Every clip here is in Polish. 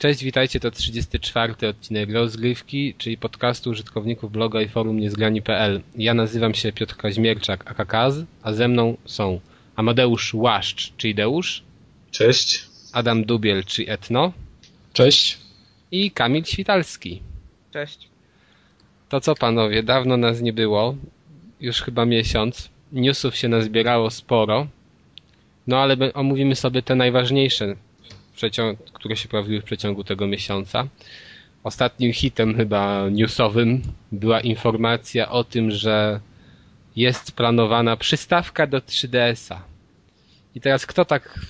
Cześć, witajcie, to 34 odcinek rozgrywki, czyli podcastu użytkowników bloga i forum niezgrani.pl. Ja nazywam się Piotr Kaźmierczak, aka Kaz, a ze mną są Amadeusz Łaszcz, czyli Deusz. Cześć. Adam Dubiel, czyli Etno. Cześć. I Kamil Świtalski. Cześć. To co panowie, dawno nas nie było, już chyba miesiąc. Newsów się nazbierało sporo. No ale omówimy sobie te najważniejsze które się pojawiły w przeciągu tego miesiąca. Ostatnim hitem chyba newsowym była informacja o tym, że jest planowana przystawka do 3DS-a. I teraz kto tak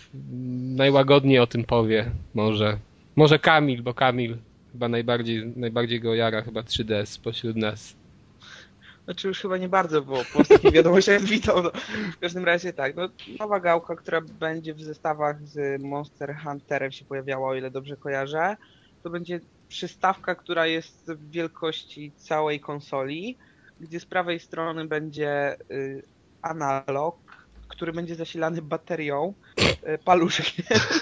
najłagodniej o tym powie? Może, może Kamil, bo Kamil chyba najbardziej, najbardziej go jara chyba 3DS pośród nas. Znaczy już chyba nie bardzo, bo po ostatnich wiadomościach witał. No, w każdym razie tak, no, nowa gałka, która będzie w zestawach z Monster Hunterem się pojawiała, o ile dobrze kojarzę. To będzie przystawka, która jest w wielkości całej konsoli, gdzie z prawej strony będzie y, analog, który będzie zasilany baterią, e, paluszek.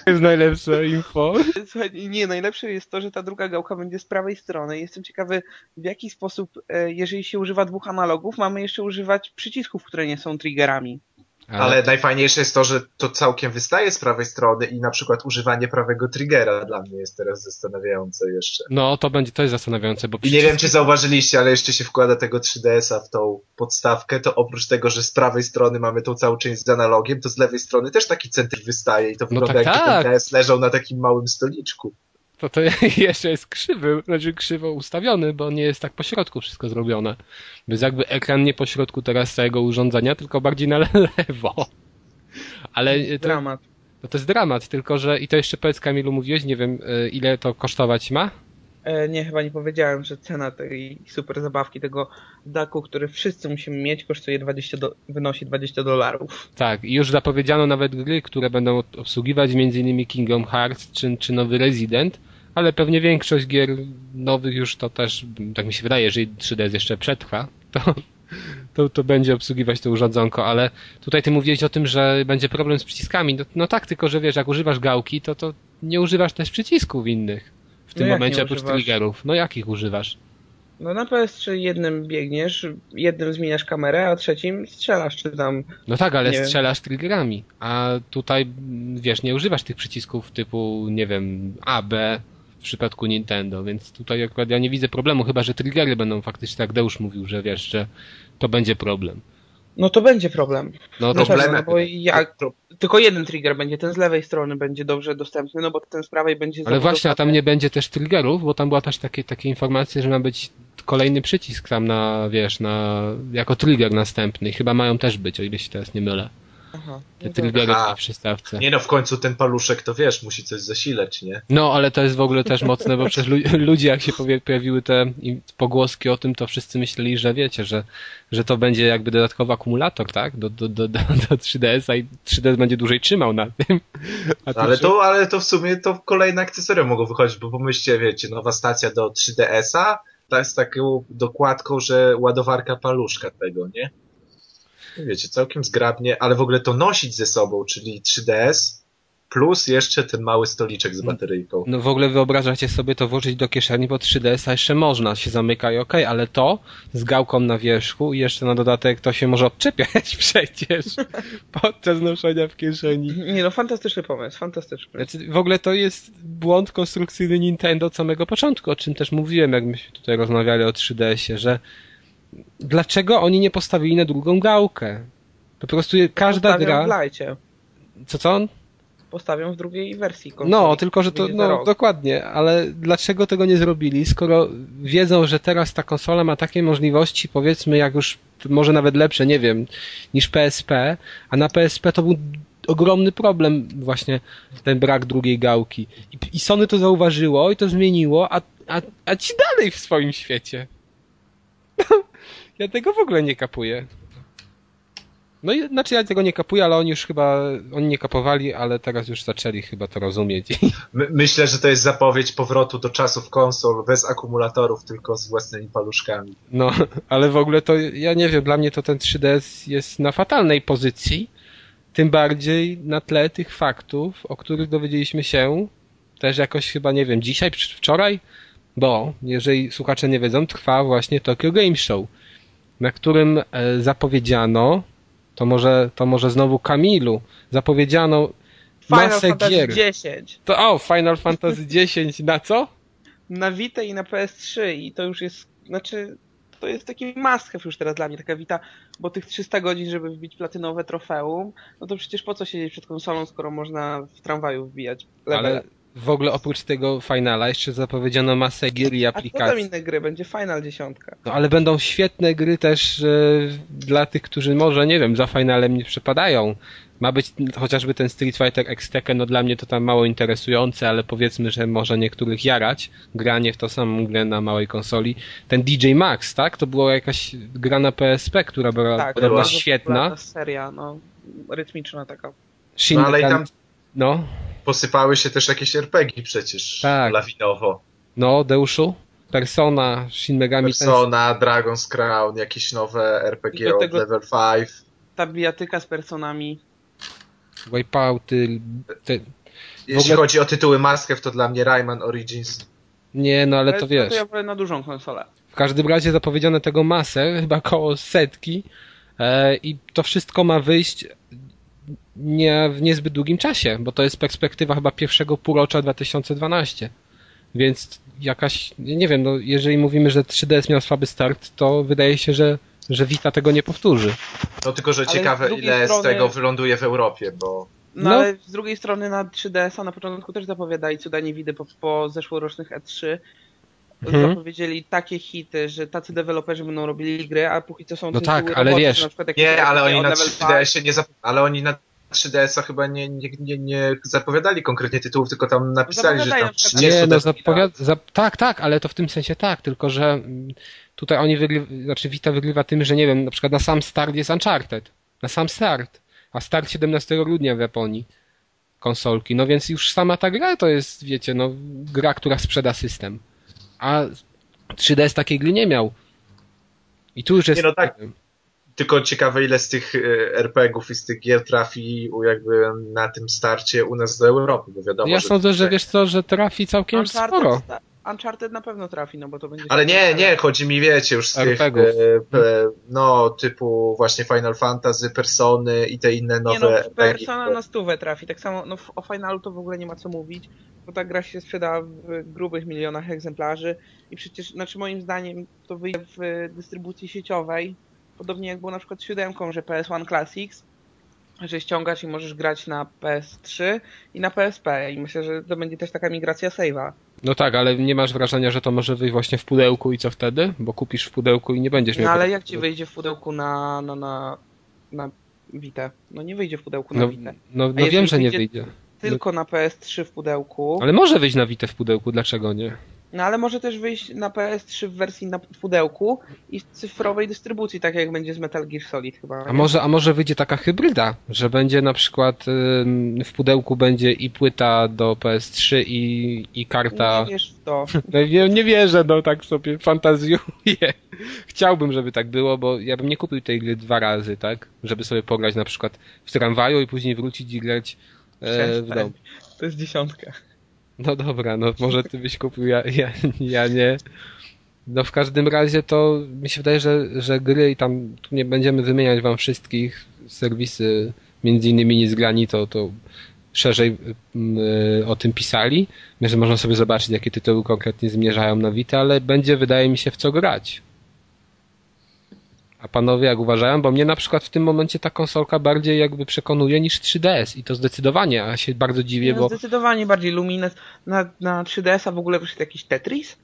To jest najlepsze info. Słuchaj, nie, najlepsze jest to, że ta druga gałka będzie z prawej strony. Jestem ciekawy, w jaki sposób, e, jeżeli się używa dwóch analogów, mamy jeszcze używać przycisków, które nie są triggerami. Ale... Ale najfajniejsze jest to, że to całkiem wystaje z prawej strony i na przykład używanie prawego triggera dla mnie jest teraz zastanawiające jeszcze. No, to będzie, to jest zastanawiające, bo I nie wiem, czy zauważyliście, ale jeszcze się wkłada tego 3DS-a w tą podstawkę, to oprócz tego, że z prawej strony mamy tą całą część z analogiem, to z lewej strony też taki centr wystaje i to no wygląda tak, jakby tak. ten DS leżał na takim małym stoliczku. To to jeszcze jest krzywy, znaczy krzywo ustawiony, bo nie jest tak po środku wszystko zrobione. Więc jakby ekran nie po środku teraz całego urządzenia, tylko bardziej na lewo. Ale to, dramat. To, to jest dramat, tylko że i to jeszcze powiedz Kamilu mówiłeś, nie wiem e, ile to kosztować ma? E, nie, chyba nie powiedziałem, że cena tej super zabawki, tego daku, który wszyscy musimy mieć, kosztuje 20 do, wynosi 20 dolarów. Tak, i już zapowiedziano nawet gry, które będą obsługiwać m.in. Kingdom Hearts czy, czy nowy Resident ale pewnie większość gier nowych już to też, tak mi się wydaje, jeżeli 3DS jeszcze przetrwa, to, to, to będzie obsługiwać to urządzonko, ale tutaj ty mówiłeś o tym, że będzie problem z przyciskami. No, no tak, tylko że wiesz, jak używasz gałki, to, to nie używasz też przycisków innych w tym no momencie oprócz triggerów. No jakich używasz? No na PS3 jednym biegniesz, jednym zmieniasz kamerę, a trzecim strzelasz, czy tam... No tak, ale strzelasz triggerami, a tutaj, wiesz, nie używasz tych przycisków typu, nie wiem, A, B, w przypadku Nintendo, więc tutaj akurat ja nie widzę problemu, chyba że triggery będą faktycznie, tak Deusz mówił, że wiesz, że to będzie problem. No to będzie problem. No to problem, no bo jak, tylko jeden trigger będzie, ten z lewej strony będzie dobrze dostępny, no bo ten z prawej będzie... Ale właśnie, a tam nie będzie też triggerów, bo tam była też takie, takie informacje, że ma być kolejny przycisk tam na, wiesz, na, jako trigger następny. Chyba mają też być, o ile się teraz nie mylę. Aha. Przystawce. Nie no, w końcu ten paluszek to wiesz, musi coś zasilać, nie? No, ale to jest w ogóle też mocne, bo przecież ludzie jak się pojawiły te pogłoski o tym, to wszyscy myśleli, że wiecie, że, że to będzie jakby dodatkowy akumulator, tak? Do, do, do, do, do 3DS-a i 3DS będzie dłużej trzymał na tym. ale, to, ale to w sumie to kolejne akcesoria mogą wychodzić, bo pomyślcie, wiecie, nowa stacja do 3DS-a, ta jest taką dokładką, że ładowarka paluszka tego, nie? Wiecie, całkiem zgrabnie, ale w ogóle to nosić ze sobą, czyli 3DS, plus jeszcze ten mały stoliczek z bateryjką. No w ogóle wyobrażacie sobie to włożyć do kieszeni, bo 3DS-a jeszcze można, się zamyka i okej, okay, ale to z gałką na wierzchu i jeszcze na dodatek to się może odczepiać przecież podczas noszenia w kieszeni. Nie no, fantastyczny pomysł, fantastyczny. Znaczy, w ogóle to jest błąd konstrukcyjny Nintendo od samego początku, o czym też mówiłem, jak myśmy tutaj rozmawiali o 3DS-ie, że dlaczego oni nie postawili na drugą gałkę? Po prostu każda Postawią gra... w lajcie. Co, co? Postawią w drugiej wersji. No, tylko że to, no dokładnie, ale dlaczego tego nie zrobili, skoro wiedzą, że teraz ta konsola ma takie możliwości, powiedzmy, jak już może nawet lepsze, nie wiem, niż PSP, a na PSP to był ogromny problem właśnie ten brak drugiej gałki. I, i Sony to zauważyło i to zmieniło, a, a, a ci dalej w swoim świecie. Ja tego w ogóle nie kapuję. No i znaczy ja tego nie kapuję, ale oni już chyba, oni nie kapowali, ale teraz już zaczęli chyba to rozumieć. My, myślę, że to jest zapowiedź powrotu do czasów konsol bez akumulatorów, tylko z własnymi paluszkami. No, ale w ogóle to, ja nie wiem, dla mnie to ten 3DS jest na fatalnej pozycji, tym bardziej na tle tych faktów, o których dowiedzieliśmy się też jakoś chyba, nie wiem, dzisiaj, wczoraj, bo jeżeli słuchacze nie wiedzą, trwa właśnie Tokyo Game Show, na którym e, zapowiedziano, to może, to może znowu Kamilu, zapowiedziano Final masę Fantasy gier. 10 To o, Final Fantasy X na co? na Vita i na PS3 i to już jest, znaczy to jest taki must have już teraz dla mnie, taka Vita, bo tych 300 godzin, żeby wbić platynowe trofeum, no to przecież po co siedzieć przed konsolą, skoro można w tramwaju wbijać levele. Ale w ogóle oprócz tego Finala jeszcze zapowiedziano masę gier i A co tam aplikacji. inne gry? Będzie Final 10. No ale będą świetne gry też e, dla tych, którzy może, nie wiem, za Finalem nie przepadają. Ma być chociażby ten Street Fighter X Tekken, no dla mnie to tam mało interesujące, ale powiedzmy, że może niektórych jarać granie w tą samą grę na małej konsoli. Ten DJ Max, tak? To była jakaś gra na PSP, która była Tak, podobno bardzo świetna. popularna seria, no, rytmiczna taka. Shin No ale i tam No, posypały się też jakieś RPG przecież Tak. lawinowo. no, Deuszu? Persona, Shin Megami Tensei. Persona, Dragon's Crown, jakieś nowe RPG od tego- Level 5. Ta bijatyka z personami. Wipeouty, te... Jeśli ogóle- chodzi o tytuły Mask Have, to dla mnie Rayman Origins. Nie, no ale to wiesz. To ja wolę na dużą konsolę. W każdym razie zapowiedziano tego masę, chyba koło setki e, i to wszystko ma wyjść nie w niezbyt długim czasie, bo to jest perspektywa chyba pierwszego półrocza 2012. Więc jakaś, nie wiem, no jeżeli mówimy, że 3DS miał słaby start, to wydaje się, że, że Vita tego nie powtórzy. No tylko, że Ale z ciekawe ile z strony- tego wyląduje w Europie, bo No, No. ale z drugiej strony na 3DS-a na początku też zapowiadali cudanie widy po, po zeszłorocznych E3. Mhm. Zapowiedzieli takie hity, że tacy deweloperzy będą robili gry, a póki co są No tak, ale robocze, wiesz- na przykład jakieś nie, ale oni na Level 3DS nie zap... ale oni na 3DS-a chyba nie, nie, nie, nie zapowiadali konkretnie tytułów, tylko tam napisali, że tam na przykład- 30 Nie, no zapowiada, za, tak, tak, ale to w tym sensie tak, tylko że mm, tutaj oni wygrywa, znaczy Vita wygrywa tym, że nie wiem, na przykład na sam start jest Uncharted. Na sam start. A start 17 grudnia w Japonii konsolki. No więc już sama ta gra to jest, wiecie, no gra, która sprzeda system. A 3DS takiej gry nie miał. I tu już jest... no tak. Tylko ciekawe ile z tych e, RPG-ów i z tych gier trafi u- jakby na tym starcie u nas do Europy, bo wiadomo, Ja że... sądzę, że wiesz co, że trafi całkiem sporo. Uncharted, na pewno trafi, no bo to będzie... Ale nie, nie, chodzi mi, wiecie, już z tych, RPG-ów. e, e, no, typu właśnie Final Fantasy, Persony i te inne Nie nowe no, RPG. Persona na stówę trafi. Tak samo no, o Finalu to w ogóle nie ma co mówić, bo ta gra się sprzeda w grubych milionach egzemplarzy i przecież, znaczy moim zdaniem to wyjdzie w dystrybucji sieciowej, podobnie jak było na przykład z siódemką, że PS1 Classics, że ściągasz i możesz grać na PS3 i na PSP i myślę, że to będzie też taka migracja save'a. No tak, ale nie masz wrażenia, że to może wyjść właśnie w pudełku i co wtedy? Bo kupisz w pudełku i nie będziesz miał... No ale jak ci wyjdzie w pudełku na, na, na, na Vita? No nie wyjdzie w pudełku na No, Vita. no, no wiem, że nie wyjdzie- wyjdzie. Tylko na PS3 w pudełku. Ale może wyjść na Witę w pudełku, dlaczego nie? No ale może też wyjść na PS3 w wersji na pudełku i w cyfrowej dystrybucji, tak jak będzie z Metal Gear Solid chyba. A może, a może wyjdzie taka hybryda, że będzie na przykład w pudełku będzie i płyta do PS3 i, i karta. Nie wiesz w to. No, nie, nie wierzę, no tak sobie fantazjuję. Chciałbym, żeby tak było, bo ja bym nie kupił tej gry dwa razy, tak? Żeby sobie pograć na przykład w tramwaju i później wrócić i grać e, w domu. To jest dziesiątka. No dobra, no może ty byś kupił, ja, ja, ja nie. No w każdym razie to mi się wydaje, że, że gry i tam tu nie będziemy wymieniać wam wszystkich serwisy, między innymi Nizgrani to, to szerzej y, o tym pisali, że można sobie zobaczyć jakie tytuły konkretnie zmierzają na Vita, ale będzie wydaje mi się w co grać. A panowie jak uważają? Bo mnie na przykład w tym momencie ta konsolka bardziej jakby przekonuje niż 3DS i to zdecydowanie, a się bardzo dziwię, No, bo Zdecydowanie bardziej Lumines. Na, na 3DS-a w ogóle wyszedł jakiś Tetris?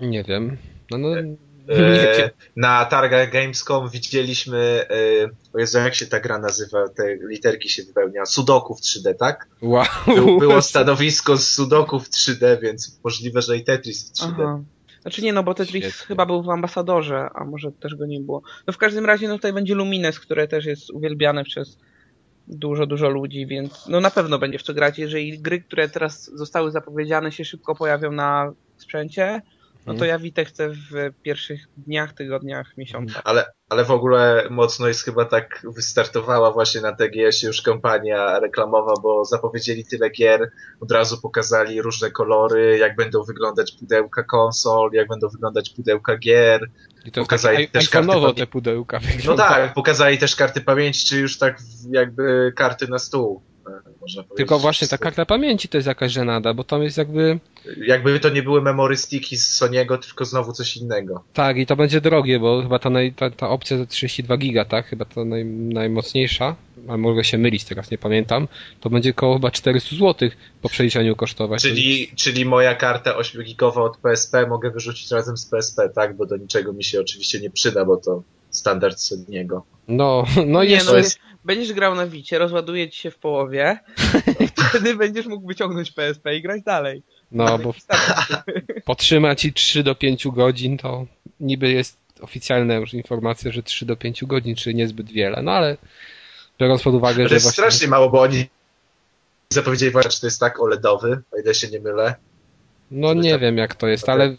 nie wiem. No, no, nie E, na targach Gamescom widzieliśmy, e, o Jezu, jak się ta gra nazywa, te literki się wypełnia, Sudoku w 3D, tak? Wow. Był, było stanowisko z Sudoku w 3D, więc możliwe, że i Tetris w 3D. Aha. Znaczy nie, no bo Tetris Świetnie. chyba był w ambasadorze, a może też go nie było. No w każdym razie no tutaj będzie Lumines, które też jest uwielbiane przez dużo, dużo ludzi, więc no na pewno będzie w co grać. Jeżeli gry, które teraz zostały zapowiedziane się szybko pojawią na sprzęcie, no to ja Witę chcę w pierwszych dniach, tygodniach, miesiącach. Ale, ale w ogóle mocno jest chyba tak wystartowała właśnie na TGS już kampania reklamowa, bo zapowiedzieli tyle gier, od razu pokazali różne kolory, jak będą wyglądać pudełka konsol, jak będą wyglądać pudełka gier. I to Pokazali też karty te pudełka No tak, pokazali też karty pamięci, czy już tak jakby karty na stół. Można powiedzieć. Tylko właśnie ta karta pamięci to jest jakaś żenada, bo tam jest jakby... Jakby to nie były memory sticki z Sony'ego, tylko znowu coś innego. Tak, i to będzie drogie, bo chyba ta, naj, ta, ta opcja za 32 giga, tak? Chyba ta naj, najmocniejsza, ale mogę się mylić teraz, nie pamiętam. To będzie koło chyba 400 zł po przeliczeniu kosztować. Czyli, czyli moja karta 8-gigowa od PSP mogę wyrzucić razem z PSP, tak? Bo do niczego mi się oczywiście nie przyda, bo to standard Sony'ego. No, no i nie, jeszcze... no, jest- będziesz grał na Wicie, rozładuje ci się w połowie, wtedy będziesz mógł wyciągnąć PSP i grać dalej. No, bo Starczy. potrzyma ci 3 do 5 godzin, to niby jest oficjalna już informacja, że 3 do 5 godzin, czyli niezbyt wiele, no ale biorąc pod uwagę, To że jest właśnie... strasznie mało, bo oni zapowiedzieli właśnie, że to jest tak OLEDowy, o ile się nie mylę. No nie wiem jak to jest, ale.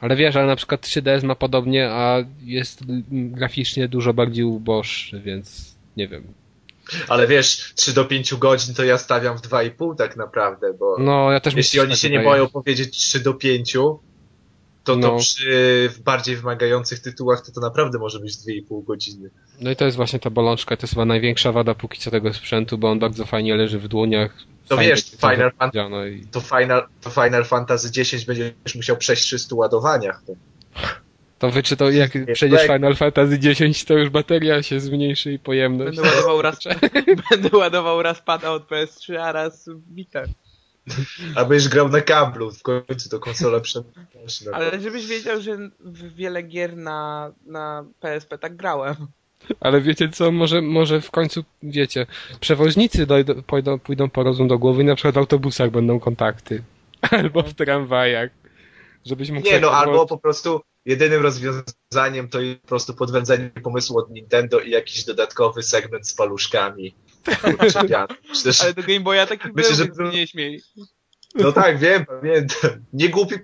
Ale wiesz, ale na przykład 3DS ma podobnie, a jest graficznie dużo bardziej uboższy, więc nie wiem. Ale wiesz, 3 do 5 godzin to ja stawiam w 2,5 tak naprawdę, bo No, ja też jeśli oni tak się nie boją powiedzieć 3 do 5, to to No. przy bardziej wymagających tytułach to to naprawdę może być 2,5 godziny. No i to jest właśnie ta bolączka, to jest chyba największa wada póki co tego sprzętu, bo on bardzo fajnie leży w dłoniach. To wiesz, to Final Fan- powiedziano i... To Final, to Final Fantasy X będziesz musiał przejść 300 ładowaniach. To. To wy, czy to jak przejdziesz Final Fantasy X, to już bateria się zmniejszy i pojemność. Będę ładował raz, będę ładował raz pada od PS3, a raz Vita. A będziesz grał na kablu, w końcu to konsola przenośna. Ale żebyś wiedział, że w wiele gier na, na PSP tak grałem. Ale wiecie co, może, może w końcu, wiecie, przewoźnicy dojdą, pójdą, pójdą po rozum do głowy i na przykład w autobusach będą kontakty. Albo w tramwajach. Żebyś mógł Nie sobie no, albo podłączyć- po prostu jedynym rozwiązaniem to jest po prostu podwędzenie pomysłu od Nintendo i jakiś dodatkowy segment z paluszkami. Kurczę, Przecież, Ale do Game Boya taki Myślę, był, że nie śmiej. no tak, wiem, pamiętam. Nie głupi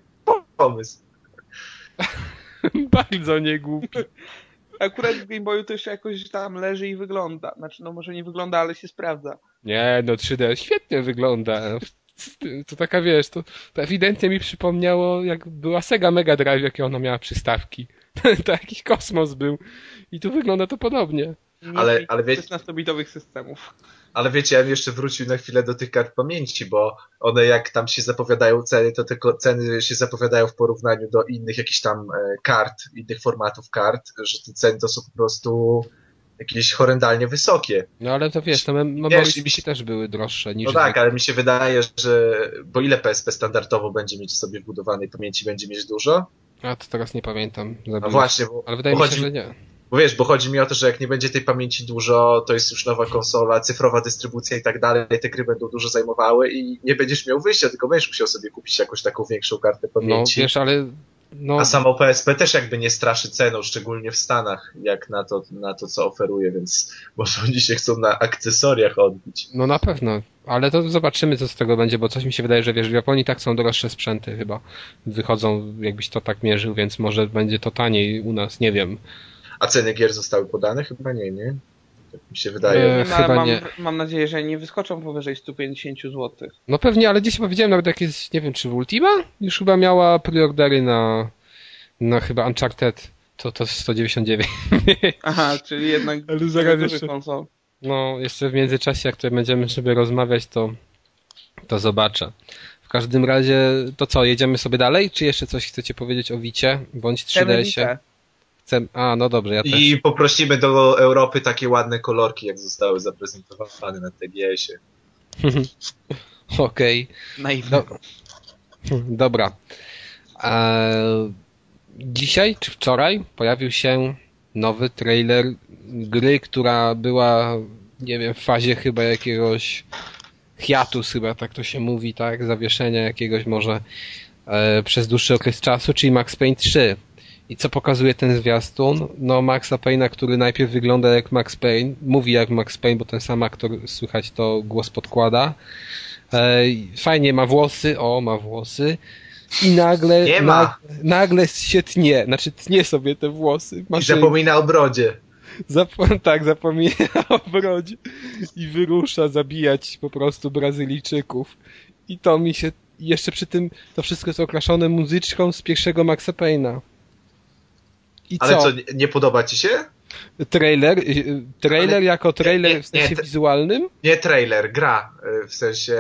pomysł. Bardzo niegłupi. Akurat w Game Boyu to jeszcze jakoś tam leży i wygląda. Znaczy, no może nie wygląda, ale się sprawdza. Nie, no 3D świetnie wygląda. To taka, wiesz, to, to ewidentnie mi przypomniało, jak była Sega Mega Drive, jakie ona miała przystawki. to jakiś kosmos był. I tu wygląda to podobnie. Nie Ale- ale wiecie- 16-bitowych systemów. Ale wiecie, ja bym jeszcze wrócił na chwilę do tych kart pamięci, bo one jak tam się zapowiadają ceny, to te ceny się zapowiadają w porównaniu do innych jakichś tam e, kart, innych formatów kart, że te ceny to są po prostu jakieś horrendalnie wysokie. No ale to wiesz, Wiesz, memory mi się- też były droższe niż No tak, ale mi się wydaje, że bo ile PSP standardowo będzie mieć sobie wbudowanej pamięci, będzie mieć dużo? A to teraz nie pamiętam. No Zabiłem. właśnie, bo, Ale wydaje bo mi się, chodzi, że nie. Bo wiesz, bo chodzi mi o to, że jak nie będzie tej pamięci dużo, to jest już nowa konsola, cyfrowa dystrybucja i tak dalej, te gry będą dużo zajmowały i nie będziesz miał wyjścia, tylko będziesz musiał sobie kupić jakąś taką większą kartę No pamięci. wiesz, ale no, A samo PSP też jakby nie straszy ceną, szczególnie w Stanach, jak na to, na to co oferuje, więc może oni się chcą na akcesoriach odbić. no na pewno. Ale to zobaczymy, co z tego będzie, bo coś mi się wydaje, że wiesz, w Japonii tak są droższe sprzęty chyba. Wychodzą, jakbyś to tak mierzył, więc może będzie to taniej u nas, nie wiem. A ceny gier zostały podane? Chyba nie, nie? Tak mi się wydaje. E, chyba mam, nie. mam nadzieję, że nie wyskoczą powyżej 150 zł. No pewnie, ale gdzieś chyba widziałem nawet jakieś, nie wiem, czy Ultima? Już chyba miała preordery na, na chyba Uncharted. To, to 199. Aha, czyli jednak Ale zaraz jeszcze- konsol. No, jeszcze w międzyczasie, jak tutaj będziemy sobie rozmawiać, to, to zobaczę. W każdym razie, to co, jedziemy sobie dalej? Czy jeszcze coś chcecie powiedzieć o Wicie, bądź Chcemy 3DS-ie? Chcę... A, no dobrze, ja też. I poprosimy do Europy takie ładne kolorki, jak zostały zaprezentowane na TGS-ie. Okej, Naiwne. No. dobra. Eee, dzisiaj, czy wczoraj, pojawił się nowy trailer gry, która była, nie wiem, w fazie chyba jakiegoś hiatus, chyba tak to się mówi, tak? Zawieszenia jakiegoś może e, przez dłuższy okres czasu, czyli Max Payne 3. I co pokazuje ten zwiastun? No Maxa Payne'a, który najpierw wygląda jak Max Payne, mówi jak Max Payne, bo ten sam aktor, słychać to, głos podkłada. E, Fajnie ma włosy, o, ma włosy. i nagle, Nie ma. nagle, nagle się tnie, znaczy tnie sobie te włosy I zapomina o brodzie. Tak, zapomina o brodzie i wyrusza zabijać po prostu Brazylijczyków. I to mi się, jeszcze przy tym, to wszystko jest okraszone muzyczką z pierwszego Maxa Payne'a. I Ale co? co, nie, podoba ci się? Trailer, y, y, trailer Ale- jako trailer nie, nie, w sensie nie, wizualnym? Nie trailer, gra. y, W sensie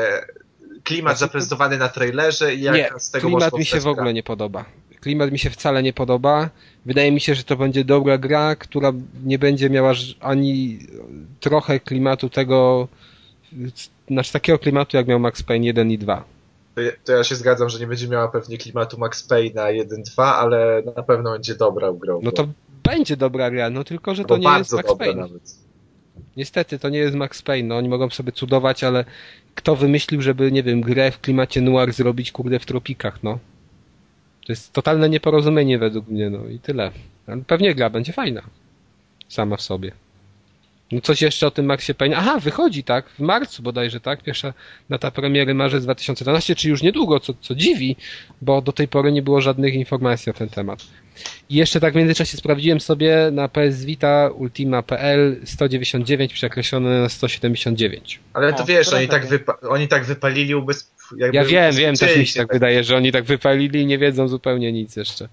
klimat Znaczy to- zaprezentowany na trailerze i jak nie, z tego klimat mi się w ogóle nie podoba. Klimat mi się wcale nie podoba. Wydaje mi się, że to będzie dobra gra, która nie będzie miała ani trochę klimatu tego, znaczy takiego klimatu, jak miał Max Payne 1 i 2. To ja- się zgadzam, że nie będzie miała pewnie klimatu Max Payne'a 1-2, ale na pewno będzie dobra grą. No to będzie dobra gra, no tylko, że to nie jest Max Payne. nawet. Niestety, to nie jest Max Payne. No, oni mogą sobie cudować, ale kto wymyślił, żeby, nie wiem, grę w klimacie noir zrobić, kurde, w tropikach, no. To jest totalne nieporozumienie według mnie, no i tyle. Ale pewnie gra będzie fajna. Sama w sobie. No coś jeszcze o tym Maxie Payne. Aha, wychodzi, tak? W marcu bodajże, tak? Pierwsza data premiery marzec 2012, czy już niedługo, co, co dziwi, bo do tej pory nie było żadnych informacji na ten temat. I jeszcze tak w międzyczasie sprawdziłem sobie na PS Vita Ultima.pl 199 przekreślone na 179. Ale to O, wiesz, oni tak, wypa- oni tak wypalili ubez... jakby Ja wiem, wiem, też mi się tak wydaje, że oni tak wypalili i nie wiedzą zupełnie nic jeszcze.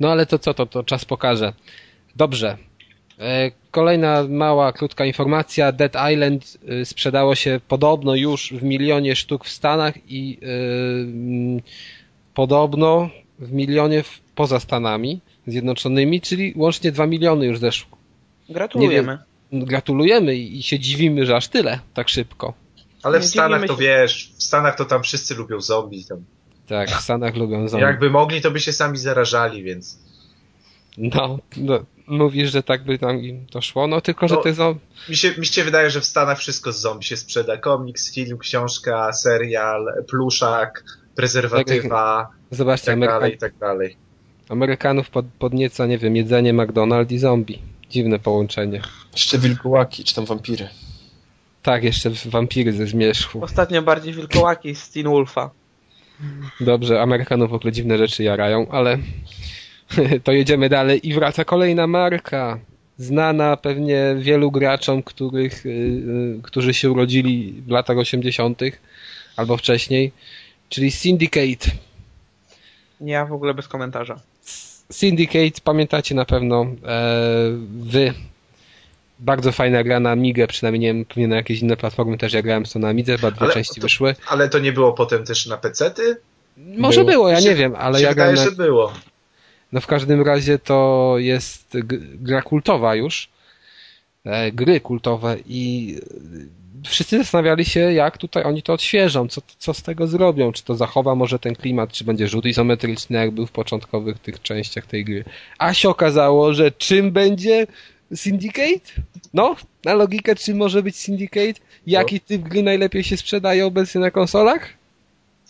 No ale to co, to, to czas pokaże. Dobrze. E, Kolejna mała, krótka informacja. Dead Island y, sprzedało się podobno już w milionie sztuk w Stanach i y, mm, podobno w milionie w, poza Stanami Zjednoczonymi, czyli łącznie 2 miliony już zeszło. Gratulujemy. Gratulujemy i się dziwimy, że aż tyle, tak szybko. Ale w Stanach to wiesz, w Stanach to tam wszyscy lubią zombie. Tam. Tak, w Stanach lubią zombie. Jakby mogli, to by się sami zarażali, więc... No, no, mówisz, że tak by tam im to szło, no tylko, że No. te zo- Mi się, mi się wydaje, że w Stanach wszystko z zombie się sprzeda. Komiks, film, książka, serial, pluszak, prezerwatywa, zobaczcie, tak dalej, i tak dalej. Amerykanów pod, podnieca, nie wiem, jedzenie McDonald's i zombie. Dziwne połączenie. Jeszcze wilkołaki, czy tam wampiry. Tak, jeszcze wampiry ze zmierzchu. Ostatnio bardziej wilkołaki z Teen Wolfa. Dobrze, Amerykanów w ogóle dziwne rzeczy jarają, ale to jedziemy dalej i wraca kolejna marka. Znana pewnie wielu graczom, których, y, y, którzy się urodzili w latach 80. albo wcześniej, czyli Syndicate. Ja w ogóle bez komentarza. Syndicate, pamiętacie na pewno e, wy. Bardzo fajna gra na Amigę, przynajmniej nie wiem, pewnie na jakieś inne platformy też ja grałem to na Amidze, chyba dwie Ale części to- wyszły. Ale to nie było potem też na pecety? Może było, było. ja Się- nie wiem, ale ja wydaje, grałem na... No w każdym razie to jest gra kultowa już. E, gry kultowe i e, wszyscy zastanawiali się, jak tutaj oni to odświeżą, co, co z tego zrobią, czy to zachowa może ten klimat, czy będzie rzut izometryczny, jak był w początkowych tych częściach tej gry. A się okazało, że czym będzie Syndicate? No, na logikę, czym może być Syndicate? Jaki typ gry najlepiej się sprzedaje obecnie na konsolach?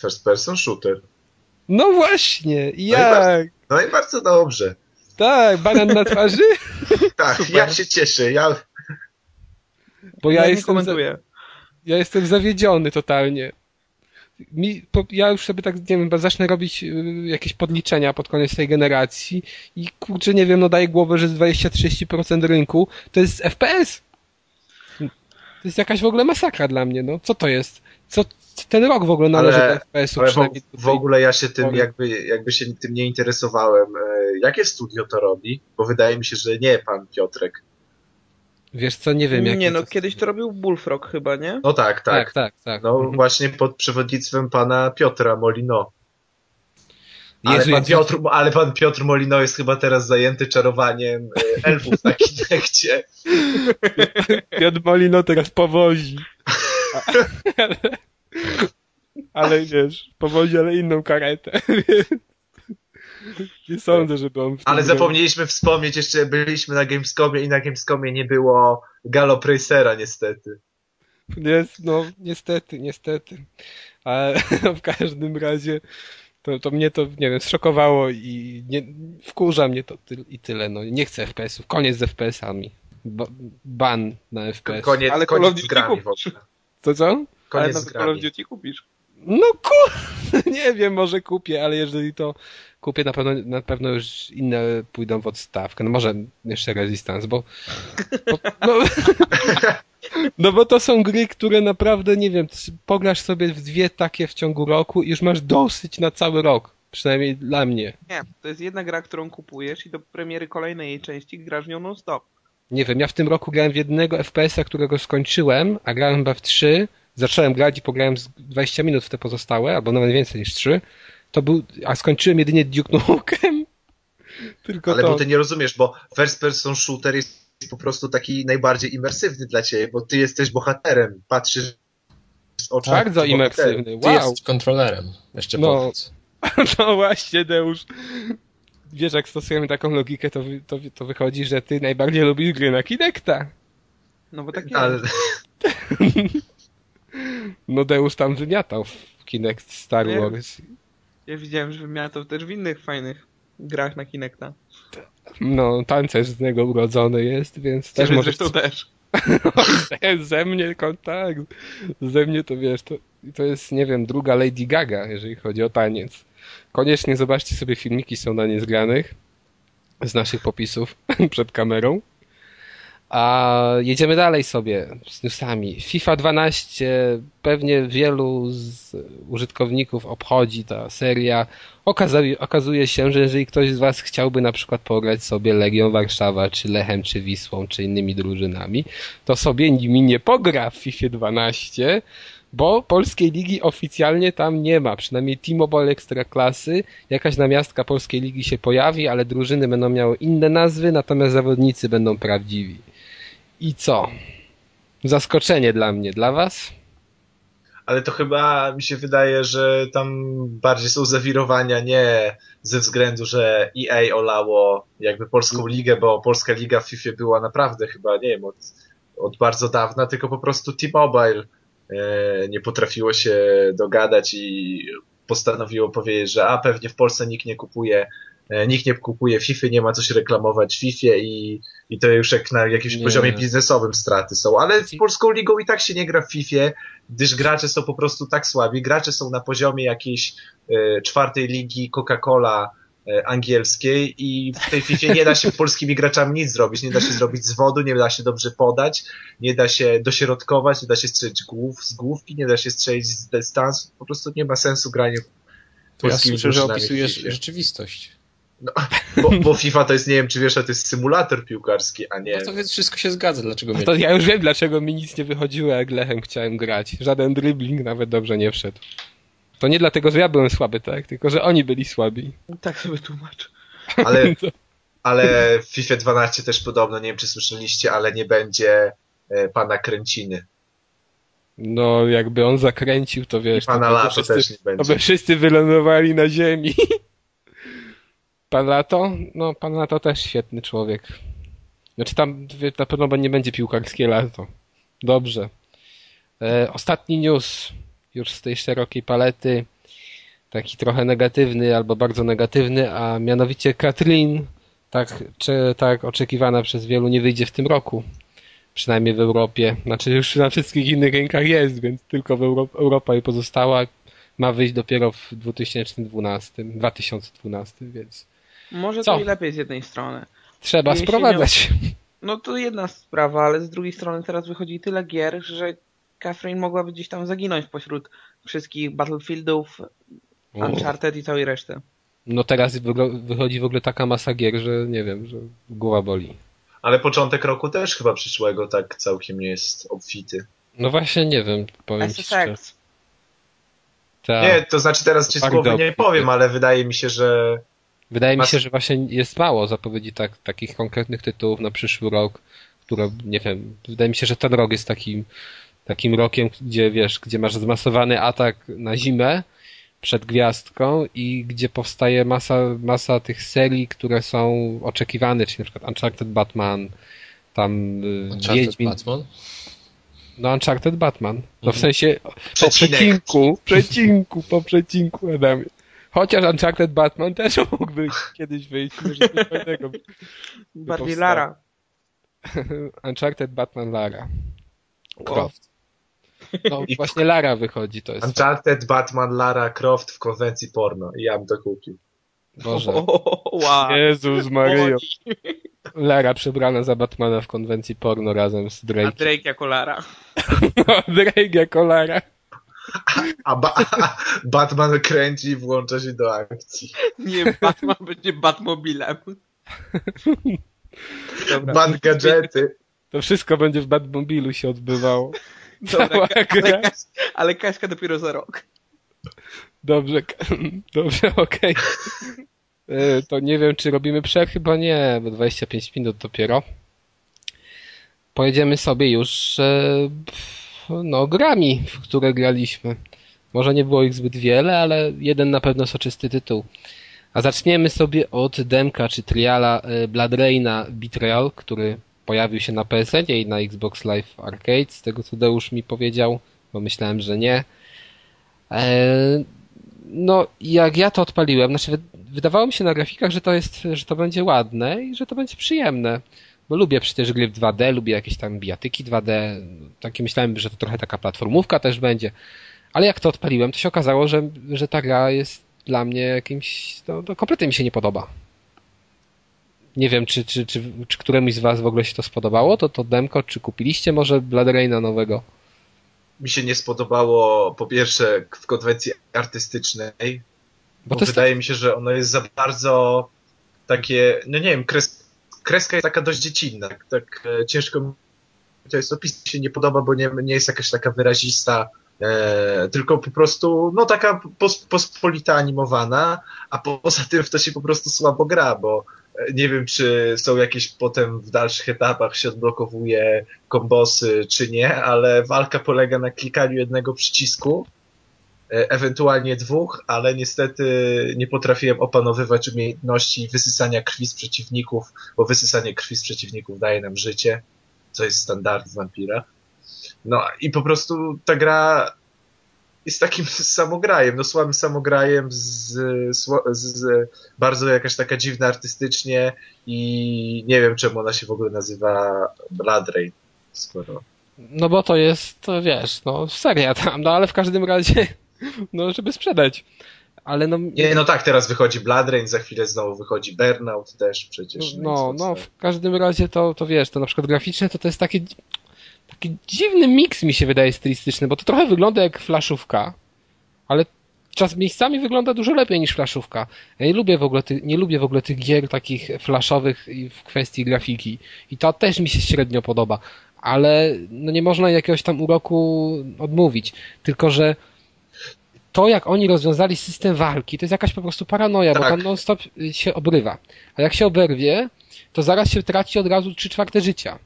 First person shooter. No właśnie, i jak? No i bardzo dobrze. Tak, banan na twarzy? Tak, Super. ja się cieszę. Ja, Bo Ja, ja, jestem, za, ja jestem zawiedziony totalnie. Mi, po, ja już sobie tak, nie wiem, bo zacznę robić y, jakieś podliczenia pod koniec tej generacji i kurczę, nie wiem, no daję głowę, że z 20-30% rynku to jest FPS. To jest jakaś w ogóle masakra dla mnie, no. Co to jest? Co ten rok w ogóle należy Ale- do FPS-u ale w, w ogóle ja się tym jakby, jakby się tym nie interesowałem. E, Jakie studio to robi? Bo wydaje mi się, że nie pan Piotrek. Wiesz co, nie wiem, jak Nie no, kiedyś to robił Bullfrog chyba, nie? No tak, tak. Tak, tak, tak. No Mhm. właśnie pod przewodnictwem pana Piotra Molino. Ale, Jezu, pan Piotr, ale pan Piotr Molino jest chyba teraz zajęty czarowaniem e, elfów na Kinekcie. Piotr Molino teraz powozi. Ale, wiesz, powozi, ale inną karetę. Nie sądzę, żeby on w tym Ale zapomnieliśmy wspomnieć, jeszcze byliśmy na Gamescomie i na Gamescomie nie było Galop Racera niestety. Jest, no, niestety, niestety. Ale no, w każdym razie to, to mnie to, nie wiem, zszokowało i nie, wkurza mnie to ty, i tyle. No, nie chcę FPS-ów. Koniec z FPS-ami. Ba, ban na FPS. Koniec, Ale koniec z grami w ogóle. To co? Ale Koniec z nawet Call of. Duty kupisz. No kur... nie wiem, może kupię, ale jeżeli to kupię, na pewno, na pewno już inne pójdą w odstawkę. No może jeszcze Resistance, bo... bo no, no bo to są gry, które naprawdę, nie wiem, pograsz sobie w dwie takie w ciągu roku i już masz dosyć na cały rok. Przynajmniej dla mnie. Nie, to jest jedna gra, którą kupujesz i do premiery kolejnej jej części grasz nią non-stop. Nie wiem, ja w tym roku grałem w jednego FPS-a, którego skończyłem, a grałem chyba w trzy. Zacząłem grać i pograłem z 20 minut w te pozostałe, albo nawet więcej niż trzy. To był, a skończyłem jedynie Duke Nukem. Tylko Ale to... bo ty nie rozumiesz, bo first person shooter jest po prostu taki najbardziej imersywny dla ciebie, bo ty jesteś bohaterem, patrzysz z oczami. Bardzo imersywny, wow. Ty jesteś kontrolerem, jeszcze no, powiedz. No właśnie, Deusz. Wiesz, jak stosujemy taką logikę, to, to, to wychodzi, że ty najbardziej lubisz gry na Kinecta. No bo tak jest. Ale... No Deusz tam wymiatał w Kinect Star Wars. Ja widziałem, że wymiatał też w innych fajnych grach na Kinecta. No, tancerz z niego urodzony jest, więc też może... Zresztą też. ze mnie kontakt. Ze mnie to wiesz, to, to jest, nie wiem, druga Lady Gaga, jeżeli chodzi o taniec. Koniecznie zobaczcie sobie filmiki, są na niezgranych z naszych popisów przed kamerą. A jedziemy dalej sobie z newsami. FIFA 12 pewnie wielu z użytkowników obchodzi ta seria. Okazuje, okazuje się, że jeżeli ktoś z Was chciałby na przykład pograć sobie Legią Warszawa, czy Lechem, czy Wisłą, czy innymi drużynami, to sobie nimi nie pogra w FIFA 12, bo polskiej ligi oficjalnie tam nie ma. Przynajmniej T-Mobile Ekstraklasy, jakaś namiastka polskiej ligi się pojawi, ale drużyny będą miały inne nazwy, natomiast zawodnicy będą prawdziwi. I co? Zaskoczenie dla mnie, dla was? Ale to chyba mi się wydaje, że tam bardziej są zawirowania nie ze względu, że EA olało jakby polską ligę, bo polska liga w FIFA była naprawdę chyba, nie wiem, od, od bardzo dawna, tylko po prostu T-Mobile e, nie potrafiło się dogadać i postanowiło powiedzieć, że a pewnie w Polsce nikt nie kupuje nikt nie kupuje FIFA, nie ma co się reklamować w FIFA i, i to już jak na jakimś nie. poziomie biznesowym straty są. Ale z Polską Ligą i tak się nie gra w FIFA, gdyż gracze są po prostu tak słabi. Gracze są na poziomie jakiejś e, czwartej ligi Coca-Cola e, angielskiej i w tej FIFA nie da się polskimi graczami nic zrobić. Nie da się zrobić z wodu, nie da się dobrze podać, nie da się dośrodkować, nie da się strzelić głów, z główki, nie da się strzelić z dystansu. Po prostu nie ma sensu grania to ja słyszę, że opisujesz rzeczywistość. No, bo, bo, FIFA to jest, nie wiem czy wiesz, to jest symulator piłkarski, a nie... No to więc wszystko się zgadza, dlaczego mnie... To ja już wiem, dlaczego mi nic nie wychodziło, jak Lechem chciałem grać. Żaden dribbling nawet dobrze nie wszedł. To nie dlatego, że ja byłem słaby, tak? Tylko, że oni byli słabi. Tak sobie tłumacz. Ale, ale w FIFA 12 też podobno, nie wiem czy słyszeliście, ale nie będzie e, pana Kręciny. No, jakby on zakręcił, to wiesz... I pana Lato też nie będzie. To by wszyscy wylądowali na ziemi. Pan Lato? No, pan Lato też świetny człowiek. Znaczy tam na pewno nie będzie piłkarskie lato. Dobrze. E, ostatni news już z tej szerokiej palety. Taki trochę negatywny albo bardzo negatywny, a mianowicie Katrin, tak, czy, tak oczekiwana przez wielu, nie wyjdzie w tym roku. Przynajmniej w Europie. Znaczy już na wszystkich innych rękach jest, więc tylko w Euro Europa jej pozostała. Ma wyjść dopiero w 2012, 2012, więc może Co? to i lepiej z jednej strony. Trzeba Jeśli sprowadzać. Nie... No to jedna sprawa, ale z drugiej strony teraz wychodzi tyle gier, że Catherine mogłaby gdzieś tam zaginąć pośród wszystkich Battlefieldów, Uncharted i całej reszty. No teraz wychodzi w ogóle taka masa gier, że nie wiem, że głowa boli. Ale początek roku też chyba przyszłego tak całkiem jest obfity. No właśnie nie wiem, powiem SSX. ci Ta... Nie, to znaczy teraz ci z głowy nie powiem, ale wydaje mi się, że Wydaje mi się, że właśnie jest mało zapowiedzi tak, takich konkretnych tytułów na przyszły rok, które, nie wiem, wydaje mi się, że ten rok jest takim, takim rokiem, gdzie wiesz, gdzie masz zmasowany atak na zimę przed gwiazdką i gdzie powstaje masa, masa tych serii, które są oczekiwane, czyli na przykład Uncharted Batman, tam y, Uncharted Wiedźmin. Batman? No Uncharted Batman. No w mhm. sensie po przecinku, przecinku, po przecinku Adamie. Chociaż Uncharted Batman też mógłby kiedyś wyjść, może coś fajnego. Bardziej Lara. Uncharted Batman Lara. Croft. No I właśnie Lara wychodzi, to jest. Uncharted, Batman, Lara Croft w konwencji porno. I ja bym to kupił. Boże. O, wow. Jezus Maryjo. Lara przebrana za Batmana w konwencji porno razem z Drake. A Drake jako Lara. No, Drake jako Lara. A, ba a Batman kręci i włącza się do akcji. Nie, Batman będzie Batmobilem. Dobra. Bat gadżety. To wszystko będzie w Batmobilu się odbywało. Dobra, ale, Kaś, ale Kaśka dopiero za rok. Dobrze, dobrze, okej. Okay. E, to nie wiem, czy robimy przerw, chyba nie, bo 25 minut dopiero. Pojedziemy sobie już no, grami, w które graliśmy. Może nie było ich zbyt wiele, ale jeden na pewno soczysty tytuł. A zaczniemy sobie od demka czy triala e, Blood Raina Betrayal, który pojawił się na PSN i na Xbox Live Arcade, z tego co Deusz mi powiedział, bo myślałem, że nie. E, no, jak ja to odpaliłem, znaczy wydawało mi się na grafikach, że to jest, że to będzie ładne i że to będzie przyjemne. Bo lubię przecież gry w 2D, lubię jakieś tam bijatyki 2D. Takie myślałem, że to trochę taka platformówka też będzie. Ale jak to odpaliłem, to się okazało, że, że ta gra jest dla mnie jakimś, to, to kompletnie mi się nie podoba. Nie wiem, czy, czy, czy, czy któremuś z was w ogóle się to spodobało, to to demko, czy kupiliście może Blood Raina nowego? Mi się nie spodobało po pierwsze w konwencji artystycznej, bo, bo wydaje tak... mi się, że ono jest za bardzo takie, no nie wiem, kres, kreska jest taka dość dziecinna, tak, tak e, ciężko to jest opis się nie podoba, bo nie, nie jest jakaś taka wyrazista, e, tylko po prostu, no taka pos, pospolita animowana, a poza tym w to się po prostu słabo gra, bo nie wiem, czy są jakieś potem w dalszych etapach się odblokowuje kombosy, czy nie, ale walka polega na klikaniu jednego przycisku, e, ewentualnie dwóch, ale niestety nie potrafiłem opanowywać umiejętności wysysania krwi z przeciwników, bo wysysanie krwi z przeciwników daje nam życie, co jest standard w wampirach. No i po prostu ta gra jest takim samograjem, no słabym samograjem z, z, z, bardzo jakaś taka dziwna artystycznie i nie wiem czemu ona się w ogóle nazywa Blood Rain, skoro... No bo to jest, wiesz, no seria tam, no ale w każdym razie, no żeby sprzedać. Ale no... Nie, no tak, teraz wychodzi Blood Rain, za chwilę znowu wychodzi Burnout też przecież. No, no, no w każdym razie to, to wiesz, to na przykład graficzne to to jest takie taki dziwny miks mi się wydaje stylistyczny, bo to trochę wygląda jak flaszówka, ale czas miejscami wygląda dużo lepiej niż flaszówka. Ja nie lubię w ogóle, ty, nie lubię w ogóle tych gier takich flaszowych w kwestii grafiki i to też mi się średnio podoba, ale no nie można jakiegoś tam uroku odmówić, tylko że to, jak oni rozwiązali system walki, to jest jakaś po prostu paranoja, tak. bo tam non-stop się obrywa. A jak się oberwie, to zaraz się traci od razu trzy czwarte życia.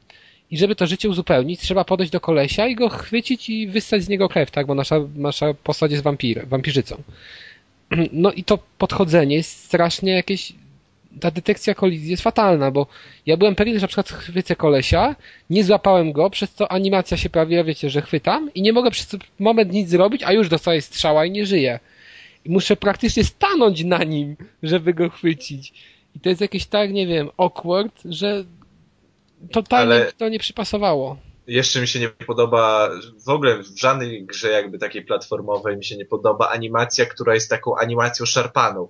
I żeby to życie uzupełnić, trzeba podejść do kolesia i go chwycić i wyssać z niego krew, tak? Bo nasza, nasza postać jest wampir, wampirzycą. No i to podchodzenie jest strasznie jakieś... Ta detekcja kolizji jest fatalna, bo ja byłem pewien, że na przykład chwycę kolesia, nie złapałem go, przez co animacja się prawie, wiecie, że chwytam i nie mogę przez moment nic zrobić, a już dostaję strzała i nie żyję. I muszę praktycznie stanąć na nim, żeby go chwycić. I to jest jakieś tak, nie wiem, awkward, że totalnie Ale... to nie przypasowało. Jeszcze mi się nie podoba, w ogóle w żadnej grze jakby takiej platformowej mi się nie podoba animacja, która jest taką animacją szarpaną.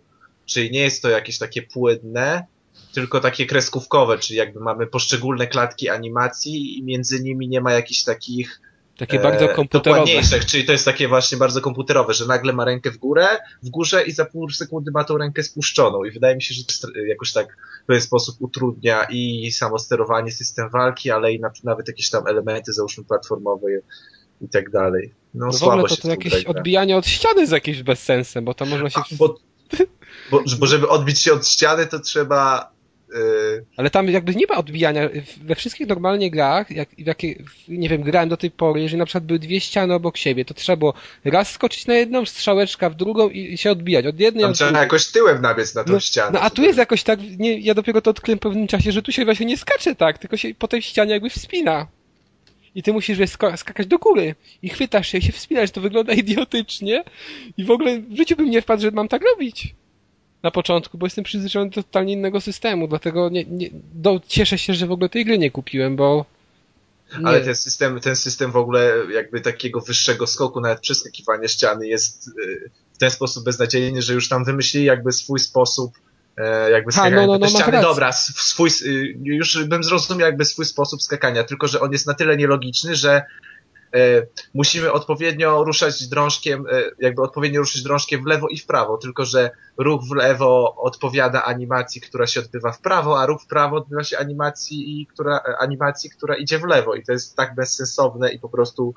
Czyli nie jest to jakieś takie płynne, tylko takie kreskówkowe, czyli jakby mamy poszczególne klatki animacji i między nimi nie ma jakichś takich takie bardzo e, komputerowe. Czyli to jest takie właśnie bardzo komputerowe, że nagle ma rękę w górę, w górze i za pół sekundy ma tą rękę spuszczoną i wydaje mi się, że to jakoś tak w pewien sposób utrudnia i samo sterowanie, system walki, ale i nawet jakieś tam elementy, załóżmy platformowe i tak dalej. No, no w ogóle to, to jakieś odbijanie od ściany z jakimś bezsensem, bo to można się... A, bo, bo, bo żeby odbić się od ściany, to trzeba Yy, Ale tam jakby nie ma odbijania. We wszystkich normalnie grach, jak, w jakie, nie wiem, grałem do tej pory, jeżeli na przykład były dwie ściany obok siebie, to trzeba było raz skoczyć na jedną, strzałeczka w drugą i się odbijać. Od jednej Tam trzeba jakoś tyłem nabiec na tą no, ścianę. No a tu jest jakoś tak, nie, ja dopiero to odkryłem w pewnym czasie, że tu się właśnie nie skacze tak, tylko się po tej ścianie jakby wspina. I ty musisz skakać do góry i chwytasz się i się wspinasz, to wygląda idiotycznie i w ogóle w życiu bym nie wpadł, że mam tak robić na początku, bo jestem przyzwyczajony do totalnie innego systemu, dlatego nie, nie, do, cieszę się, że w ogóle tej gry nie kupiłem, bo Nie. Ale ten system, ten system w ogóle jakby takiego wyższego skoku, nawet przeskakiwania ściany jest y, w ten sposób beznadziejny, że już tam wymyślili jakby swój sposób e, jakby skakania no, no, no, ściany. Dobra, swój, y, już bym zrozumiał jakby swój sposób skakania, tylko że on jest na tyle nielogiczny, że musimy odpowiednio ruszać drążkiem, e, jakby odpowiednio ruszyć drążkiem w lewo i w prawo, tylko że ruch w lewo odpowiada animacji, która się odbywa w prawo, a ruch w prawo odbywa się animacji, która, e, animacji, która idzie w lewo. I to jest tak bezsensowne i po prostu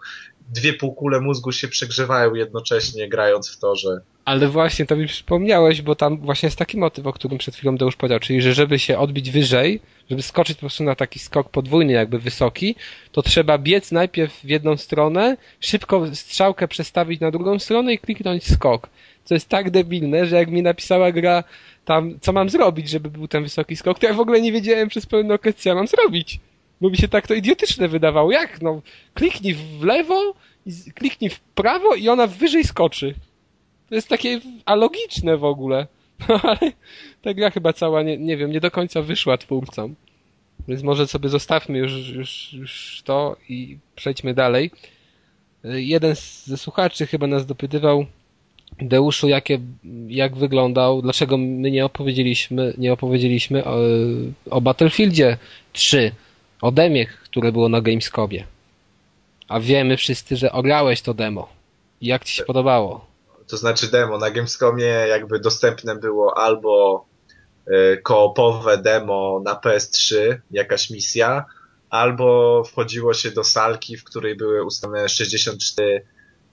dwie półkule mózgu się przegrzewają jednocześnie grając w to, że ale właśnie to mi przypomniałeś, bo tam właśnie jest taki motyw, o którym przed chwilą Deusz powiedział, czyli że żeby się odbić wyżej, żeby skoczyć po prostu na taki skok podwójny, jakby wysoki, to trzeba biec najpierw w jedną stronę, szybko strzałkę przestawić na drugą stronę i kliknąć skok. Co jest tak debilne, że jak mi napisała gra tam, co mam zrobić, żeby był ten wysoki skok, to ja w ogóle nie wiedziałem przez pełen okres, co mam zrobić. Bo mi się tak to idiotyczne wydawało. Jak? No, kliknij w lewo, kliknij w prawo i ona wyżej skoczy. To jest takie alogiczne w ogóle. ale ta gra chyba cała, nie, nie wiem, nie do końca wyszła twórcom. Więc może sobie zostawmy już, już, już to i przejdźmy dalej. Jeden ze słuchaczy chyba nas dopytywał, Deuszu, jakie, jak wyglądał, dlaczego my nie opowiedzieliśmy, nie opowiedzieliśmy o, o Battlefieldzie 3, o demie, które było na Gamescomie. A wiemy wszyscy, że ograłeś to demo. Jak ci się podobało? to znaczy demo. Na Gamescomie jakby dostępne było albo koopowe demo na PS3, jakaś misja, albo wchodziło się do salki, w której były ustawione 64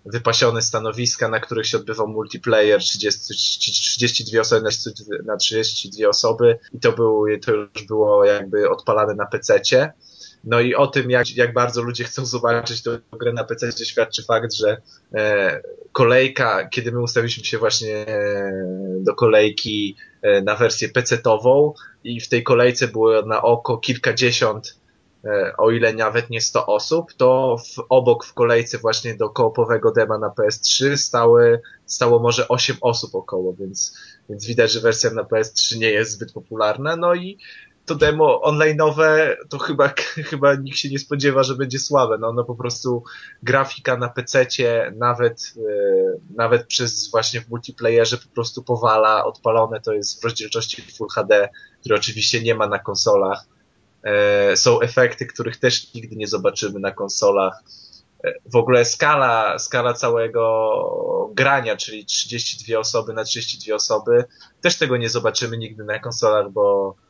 wypasione stanowiska, na których się odbywał multiplayer 30, 32 osoby na 32 osoby i to, był, to już było jakby odpalane na PC-cie. No i o tym, jak, jak bardzo ludzie chcą zobaczyć tę grę na PC, świadczy fakt, że e, kolejka, kiedy my ustawiliśmy się właśnie e, do kolejki e, na wersję PC-tową i w tej kolejce było na oko kilkadziesiąt, e, o ile nawet nie 100 osób, to w, obok w kolejce właśnie do koopowego dema na PS3 stały, stało może 8 osób około, więc, więc widać, że wersja na PS3 nie jest zbyt popularna. No i to demo online'owe to chyba, chyba nikt się nie spodziewa, że będzie słabe. No, no po prostu grafika na PC-cie nawet, yy, nawet przez właśnie w multiplayerze po prostu powala, odpalone to jest w rozdzielczości Full HD, które oczywiście nie ma na konsolach. Yy, są efekty, których też nigdy nie zobaczymy na konsolach. Yy, w ogóle skala, skala całego grania, czyli 32 osoby na 32 osoby, też tego nie zobaczymy nigdy na konsolach, bo E,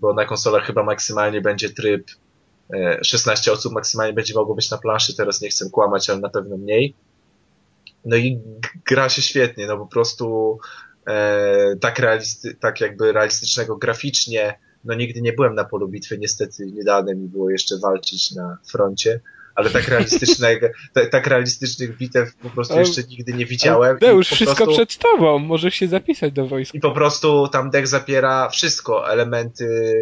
bo na konsolach chyba maksymalnie będzie tryb 16 e, osób maksymalnie będzie mogło być na planszy, teraz nie chcę kłamać, ale na pewno mniej. No i gra się świetnie, no po prostu e, tak, realisty, tak jakby realistycznego graficznie, no nigdy nie byłem na polu bitwy, niestety nie dane mi było jeszcze walczyć na froncie, ale tak realistycznego, tak, realistycznych bitew po prostu jeszcze nigdy nie widziałem. To już wszystko prostu, przed tobą, możesz się zapisać do wojska. I po prostu tam dek zapiera wszystko, elementy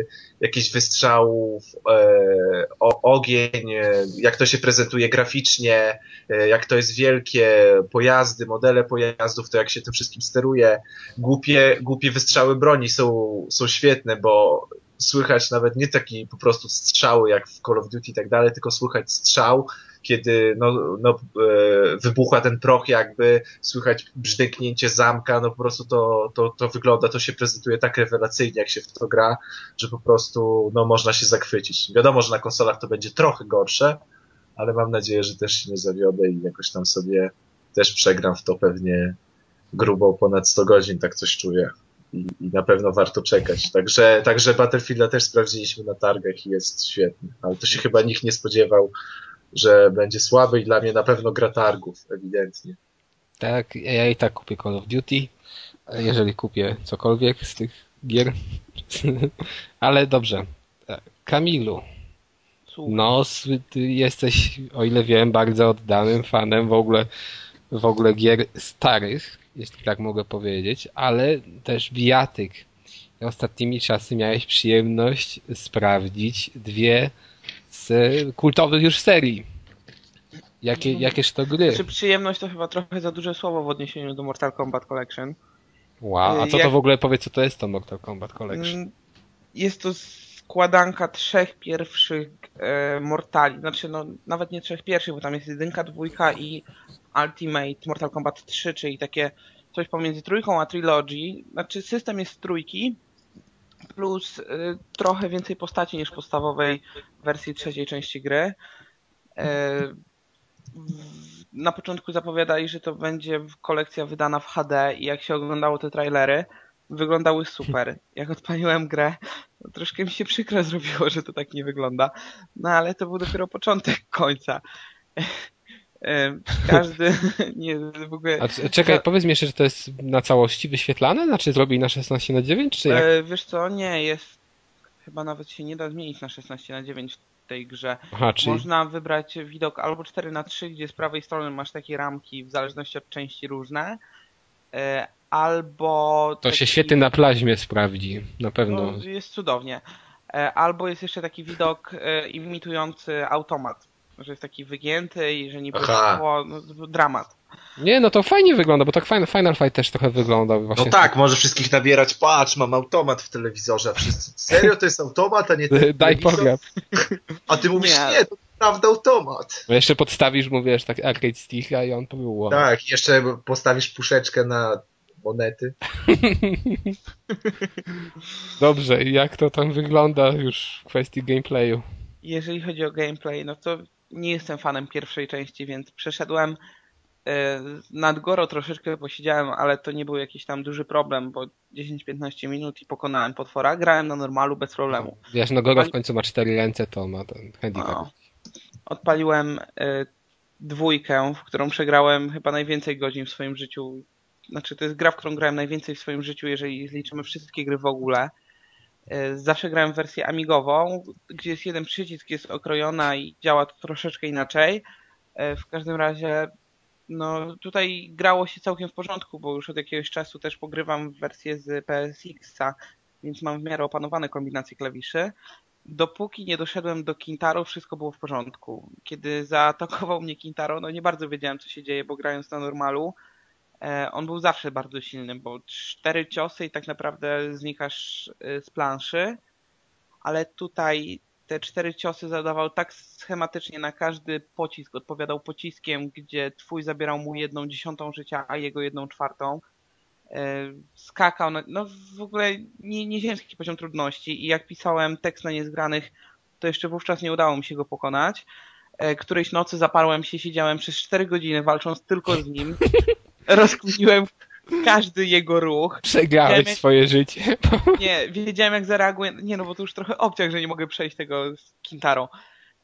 jakichś wystrzałów, e, o, ogień, e, jak to się prezentuje graficznie, e, jak to jest wielkie, pojazdy, modele pojazdów, to jak się tym wszystkim steruje. Głupie, głupie wystrzały broni są, są świetne, bo słychać nawet nie taki po prostu strzały jak w Call of Duty i tak dalej, tylko słychać strzał, kiedy no, no, e, wybucha ten proch jakby, słychać brzdęknięcie zamka, no po prostu to, to, to wygląda, to się prezentuje tak rewelacyjnie, jak się w to gra, że po prostu no, można się zachwycić. Wiadomo, że na konsolach to będzie trochę gorsze, ale mam nadzieję, że też się nie zawiodę i jakoś tam sobie też przegram w to pewnie grubo ponad 100 godzin, tak coś czuję i, i, na pewno warto czekać. Także, także Battlefielda też sprawdziliśmy na targach i jest świetny. Ale to się chyba nikt nie spodziewał, że będzie słaby i dla mnie na pewno gra targów, ewidentnie. Tak, ja i tak kupię Call of Duty, jeżeli kupię cokolwiek z tych gier. Ale dobrze. Kamilu, no, ty jesteś, o ile wiem, bardzo oddanym fanem w ogóle, w ogóle gier starych jeśli tak mogę powiedzieć, ale też bijatyk. Ostatnimi czasy miałeś przyjemność sprawdzić dwie z kultowych już serii. Jakie, mhm. jakież to gry? Czy przyjemność to chyba trochę za duże słowo w odniesieniu do Mortal Kombat Collection. Wow, a co Jak... to w ogóle powiedz, co to jest to Mortal Kombat Collection? Mm, jest to układanka trzech pierwszych e, Mortali, znaczy no nawet nie trzech pierwszych, bo tam jest jedynka, dwójka i Ultimate Mortal Kombat 3, czyli takie coś pomiędzy trójką a Trilogy. Znaczy system jest trójki, plus y, trochę więcej postaci niż podstawowej wersji trzeciej części gry. Y, na początku zapowiadali, że to będzie kolekcja wydana w HD i jak się oglądało te trailery, wyglądały super. Jak odpaliłem grę, troszkę mi się przykro zrobiło, że to tak nie wygląda. No ale to był dopiero początek końca. Każdy nie w ogóle. A czekaj, powiedz mi jeszcze, że to jest na całości wyświetlane? Znaczy zrobili na 16 na 9 czy jak? E, wiesz co, nie, jest chyba nawet się nie da zmienić na 16 na 9 w tej grze. Aha, czyli... Można wybrać widok albo 4 na 3 gdzie z prawej strony masz takie ramki w zależności od części różne, e, albo... To taki... się świetnie na plaźmie sprawdzi, na pewno. No, jest cudownie. E, albo jest jeszcze taki widok imitujący automat że jest taki wygięty i że niby było no, dramat. Nie, no to fajnie wygląda, bo tak Final, Final Fight też trochę wygląda właśnie. No tak, może wszystkich nabierać, patrz, mam automat w telewizorze, a wszyscy, serio to jest automat, a nie ten Daj pograb. A ty mówisz, nie, nie to prawda automat. No jeszcze podstawisz mu, wiesz, tak arcade sticka i on to było. Tak, jeszcze postawisz puszeczkę na monety. Dobrze, jak to tam wygląda już w kwestii gameplayu? Jeżeli chodzi o gameplay, no to nie jestem fanem pierwszej części, więc przeszedłem e, nad Goro troszeczkę posiedziałem, ale to nie był jakiś tam duży problem, bo 10-15 minut i pokonałem potwora. Grałem na normalu bez problemu. Wiesz, no Goro w końcu ma cztery ręce, to ma ten handicap. No. Odpaliłem y, dwójkę, w którą przegrałem chyba najwięcej godzin w swoim życiu. Znaczy, to jest gra, w którą grałem najwięcej w swoim życiu, jeżeli zliczymy wszystkie gry w ogóle. E, zawsze grałem w wersję amigową, gdzie jest jeden przycisk, jest okrojona i działa to troszeczkę inaczej. E, w każdym razie no tutaj grało się całkiem w porządku, bo już od jakiegoś czasu też pogrywam w wersję z PSX-a, więc mam w miarę opanowane kombinacje klawiszy. Dopóki nie doszedłem do Kintaro, wszystko było w porządku. Kiedy zaatakował mnie Kintaro, no nie bardzo wiedziałem, co się dzieje, bo grając na normalu, on był zawsze bardzo silny, bo cztery ciosy i tak naprawdę znikasz e, z planszy, ale tutaj te cztery ciosy zadawał tak schematycznie na każdy pocisk, odpowiadał pociskiem, gdzie twój zabierał mu jedną dziesiątą życia, a jego jedną czwartą. E, skakał, no w ogóle nie, nieziemski poziom trudności i jak pisałem tekst na niezgranych, to jeszcze wówczas nie udało mi się go pokonać. Którejś nocy zaparłem się, siedziałem przez cztery godziny walcząc tylko z nim. rozkminiłem każdy jego ruch. Przegrałeś jak... swoje życie. Nie, wiedziałem jak zareaguje. Nie no, bo to już trochę obciach, że nie mogę przejść tego z Kintarą.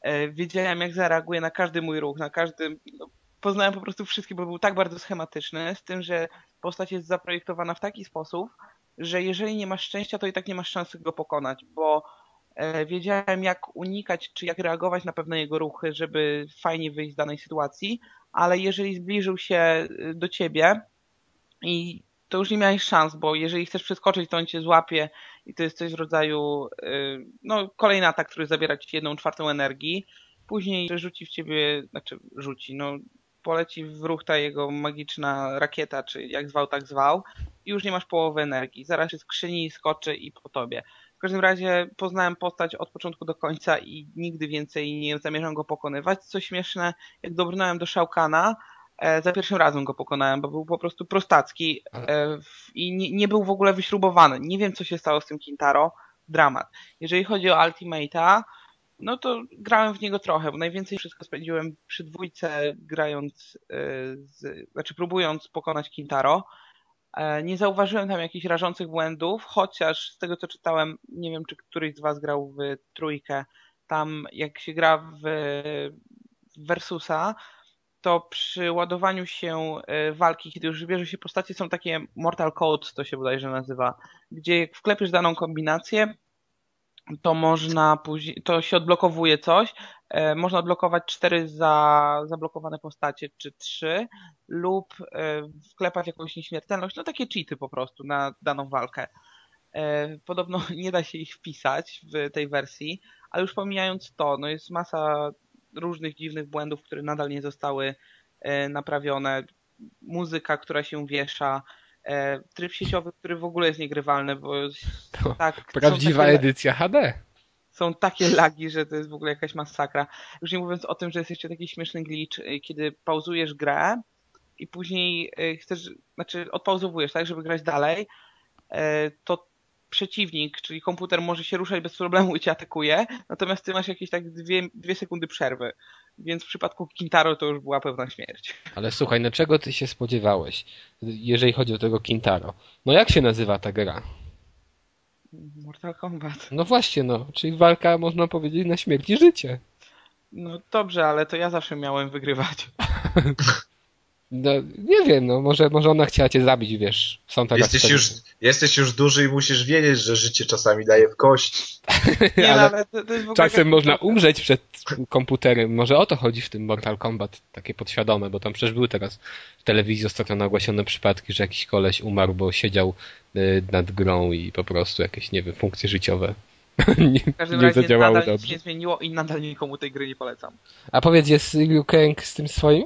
E, wiedziałem jak zareaguje na każdy mój ruch, na każdy... No, poznałem po prostu wszystkie, bo był tak bardzo schematyczny, z tym, że postać jest zaprojektowana w taki sposób, że jeżeli nie masz szczęścia, to i tak nie masz szansy go pokonać, bo e, wiedziałem jak unikać, czy jak reagować na pewne jego ruchy, żeby fajnie wyjść z danej sytuacji, ale jeżeli zbliżył się y, do ciebie i to już nie miałeś szans, bo jeżeli chcesz przeskoczyć, to on cię złapie i to jest coś w rodzaju y, no, kolejny atak, który zabiera ci jedną czwartą energii. Później rzuci w ciebie, znaczy rzuci, no poleci w ruch ta jego magiczna rakieta, czy jak zwał, tak zwał i już nie masz połowy energii. Zaraz się skrzyni, skoczy i po tobie. W każdym razie poznałem postać od początku do końca i nigdy więcej nie zamierzam go pokonywać. Co śmieszne, jak dobrnąłem do Shao e, za pierwszym razem go pokonałem, bo był po prostu prostacki e, i nie, nie, był w ogóle wyśrubowany. Nie wiem, co się stało z tym Kintaro. Dramat. Jeżeli chodzi o Ultimate'a, no to grałem w niego trochę, bo najwięcej wszystko spędziłem przy dwójce grając, e, z, znaczy próbując pokonać Kintaro. E, nie zauważyłem tam jakichś rażących błędów, chociaż z tego co czytałem, nie wiem czy któryś z Was grał w trójkę, tam jak się gra w Versusa, to przy ładowaniu się e, walki, kiedy już wybierze się postacie, są takie Mortal Code, to się bodajże nazywa, gdzie jak wklepiesz daną kombinację, to można później, to się odblokowuje coś, e, można odblokować cztery za, zablokowane postacie, czy trzy, lub e, wklepać jakąś nieśmiertelność, no takie cheaty po prostu na daną walkę. E, podobno nie da się ich wpisać w tej wersji, ale już pomijając to, no jest masa różnych dziwnych błędów, które nadal nie zostały naprawione. Muzyka, która się wiesza, E, tryb sieciowy, który w ogóle jest niegrywalny, bo jest, tak... Prawdziwa tyle... edycja HD. są takie lagi, że to jest w ogóle jakaś masakra. Już nie mówiąc o tym, że jest jeszcze taki śmieszny glitch, y, kiedy pauzujesz grę i później y, chcesz, znaczy odpauzowujesz, tak, żeby grać dalej, to przeciwnik, czyli komputer może się ruszać bez problemu i cię atakuje, natomiast ty masz jakieś tak dwie, dwie sekundy przerwy. Więc w przypadku Kintaro to już była pewna śmierć. Ale słuchaj, no czego ty się spodziewałeś, jeżeli chodzi o tego Kintaro? No jak się nazywa ta gra? Mortal Kombat. No właśnie, no. Czyli walka, można powiedzieć, na śmierć i życie. No dobrze, ale to ja zawsze miałem wygrywać. No, nie wiem, no może, może ona chciała cię zabić, wiesz. Są tak jesteś, już, jesteś już duży i musisz wiedzieć, że życie czasami daje w kość. nie, ale, ale to, to czasem można umrzeć przed komputerem. Może o to chodzi w tym Mortal Kombat, takie podświadome, bo tam przecież były teraz w telewizji ostatnio nagłosione przypadki, że jakiś koleś umarł, bo siedział y, nad grą i po prostu jakieś, nie wiem, funkcje życiowe nie, w każdym nie razie zadziałały nadal dobrze. nic nie zmieniło i nadal nikomu tej gry nie polecam. A powiedz, jest Liu Kang z tym swoim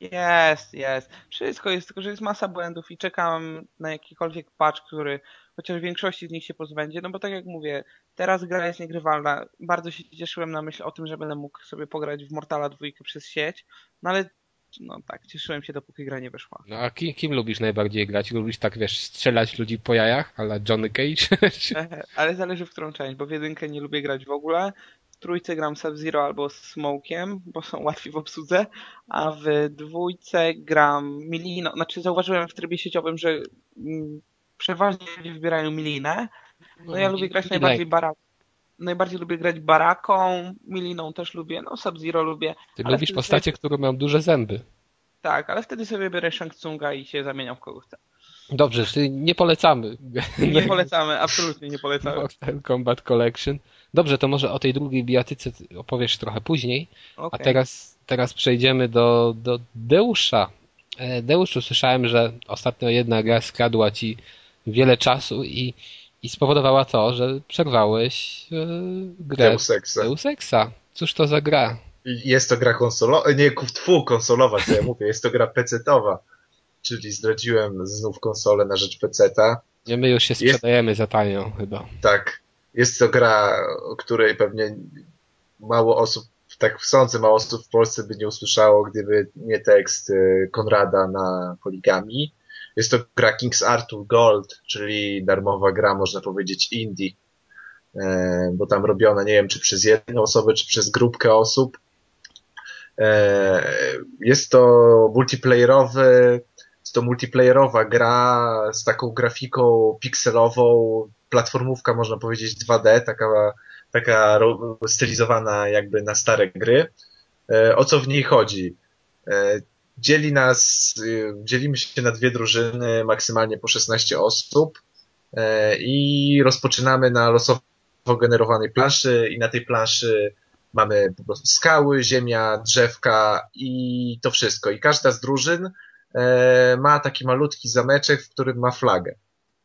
jest, jest. Wszystko jest, tylko że jest masa błędów i czekam na jakikolwiek patch, który chociaż w większości z nich się pozbędzie, no bo tak jak mówię, teraz gra jest niegrywalna. Bardzo się cieszyłem na myśl o tym, że będę mógł sobie pograć w Mortala 2 przez sieć, no ale no tak, cieszyłem się dopóki gra nie wyszła. No a kim, kim lubisz najbardziej grać? Lubisz tak, wiesz, strzelać ludzi po jajach, ale Johnny Cage? ale zależy w którą część, bo w jedynkę nie lubię grać w ogóle, trójce gram Sub-Zero albo Smokiem, bo są łatwi w obsłudze, a w dwójce gram Milino. Znaczy zauważyłem w trybie sieciowym, że mm, przeważnie ludzie wybierają Milinę. No ja lubię grać najbardziej baraką. Najbardziej lubię grać baraką, Miliną też lubię, no Sub-Zero lubię. Ty lubisz postacie, sobie... które mają duże zęby. Tak, ale wtedy sobie biorę Shang Tsunga i się zamieniam w kogo chcę. Dobrze, czyli nie polecamy. Nie polecamy, absolutnie nie polecamy. Mortal Kombat Collection. Dobrze, to może o tej drugiej bijatyce opowiesz trochę później. Okay. A teraz, teraz przejdziemy do, do Deusza. E, Deuszu, słyszałem, że ostatnio jedna gra skradła ci wiele czasu i, i spowodowała to, że przerwałeś e, grę Deus Exa. Deus Exa. Cóż to za gra? Jest to gra konsolowa, nie, tfu, konsolowa, co ja mówię, jest to gra pecetowa, czyli zdradziłem znów konsolę na rzecz peceta. Nie, my już się sprzedajemy jest... za tanią chyba. Tak, jest to gra, o której pewnie mało osób, tak sądzę, mało osób w Polsce by nie usłyszało, gdyby nie tekst y, Konrada na poligami. Jest to gra King's Arthur Gold, czyli darmowa gra, można powiedzieć, indie, e, bo tam robiona, nie wiem, czy przez jedną osobę, czy przez grupkę osób. E, jest to multiplayerowy, jest to multiplayerowa gra z taką grafiką pikselową, platformówka, można powiedzieć 2D, taka, taka stylizowana jakby na stare gry. E, o co w niej chodzi? E, dzieli nas, e, dzielimy się na dwie drużyny, maksymalnie po 16 osób i rozpoczynamy na losowo generowanej planszy i na tej planszy mamy po prostu skały, ziemia, drzewka i to wszystko. I każda z drużyn ma taki malutki zameczek, w którym ma flagę.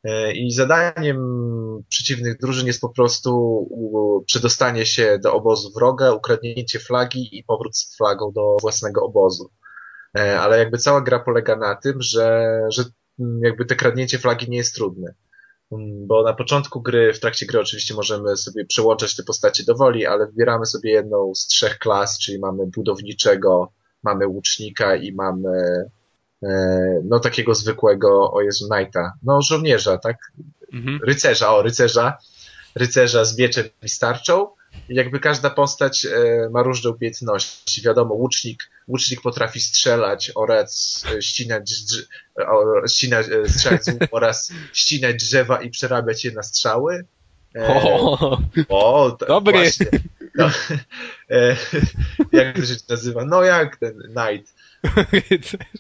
E, I zadaniem przeciwnych drużyn jest po prostu przedostanie się do obozu wroga, ukradnięcie flagi i powrót z flagą do własnego obozu. E, ale jakby cała gra polega na tym, że, że jakby te kradnięcie flagi nie jest trudne. Mm, bo na początku gry, w trakcie gry oczywiście możemy sobie przełączać te postacie do woli, ale wybieramy sobie jedną z trzech klas, czyli mamy budowniczego, mamy łucznika i mamy E, no takiego zwykłego, o Jezu, Knighta, no żołnierza, tak? Mhm. Rycerza, o, rycerza, rycerza z mieczem i starczą. Jakby każda postać e, ma różne umiejętności. Wiadomo, łucznik, łucznik potrafi strzelać oraz ścinać, ścinać strzelać z oraz ścinać drzewa i przerabiać je na strzały. E, o, o to, dobry. Właśnie, no, e, jak to się nazywa? No jak ten Knight.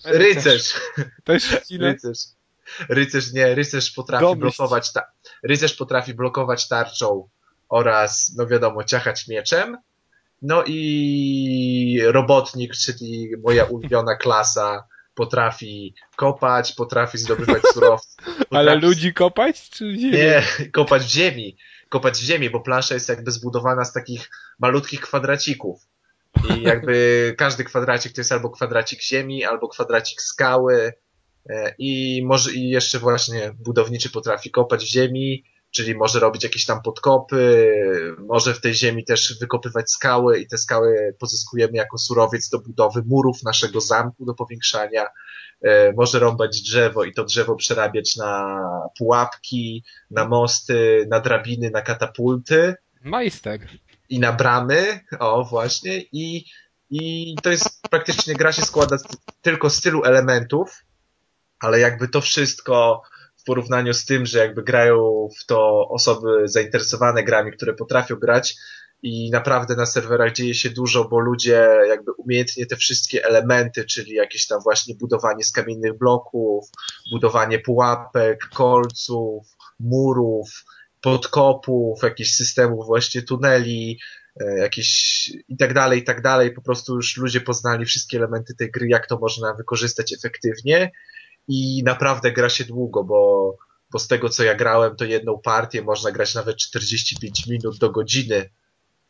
Rycerz. Też Rycerz. Rycerz, nie, rycerz potrafi Domyśl. blokować, ta, rycerz potrafi blokować tarczą oraz, no wiadomo, ciachać mieczem. No i robotnik, czyli moja ulubiona klasa, potrafi kopać, potrafi zdobywać surowce. Potrafi... Ale ludzi kopać? Czy ziemi? Nie, kopać w ziemi. Kopać w ziemi, bo plansza jest jakby zbudowana z takich malutkich kwadracików. I jakby każdy kwadracik to jest albo kwadracik ziemi, albo kwadracik skały. E, I może i jeszcze właśnie budowniczy potrafi kopać w ziemi, czyli może robić jakieś tam podkopy, może w tej ziemi też wykopywać skały i te skały pozyskujemy jako surowiec do budowy murów naszego zamku, do powiększania, e, może rąbać drzewo i to drzewo przerabiać na pułapki, na mosty, na drabiny, na katapulty. Majster. I na bramy, o właśnie, i, i to jest praktycznie gra się składa tylko z tylu elementów, ale jakby to wszystko w porównaniu z tym, że jakby grają w to osoby zainteresowane grami, które potrafią grać i naprawdę na serwerach dzieje się dużo, bo ludzie jakby umiejętnie te wszystkie elementy, czyli jakieś tam właśnie budowanie z kamiennych bloków, budowanie pułapek, kolców, murów, podkopów, jakichś systemów właśnie tuneli, e, jakieś i tak dalej, i tak dalej. Po prostu już ludzie poznali wszystkie elementy tej gry, jak to można wykorzystać efektywnie i naprawdę gra się długo, bo, bo z tego co ja grałem, to jedną partię można grać nawet 45 minut do godziny.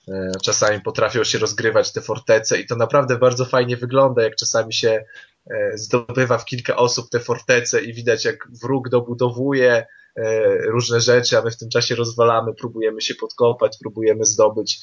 E, czasami potrafią się rozgrywać te fortece i to naprawdę bardzo fajnie wygląda, jak czasami się e, zdobywa w kilka osób te fortece i widać jak wróg dobudowuje e, różne rzeczy, a my w tym czasie rozwalamy, próbujemy się podkopać, próbujemy zdobyć,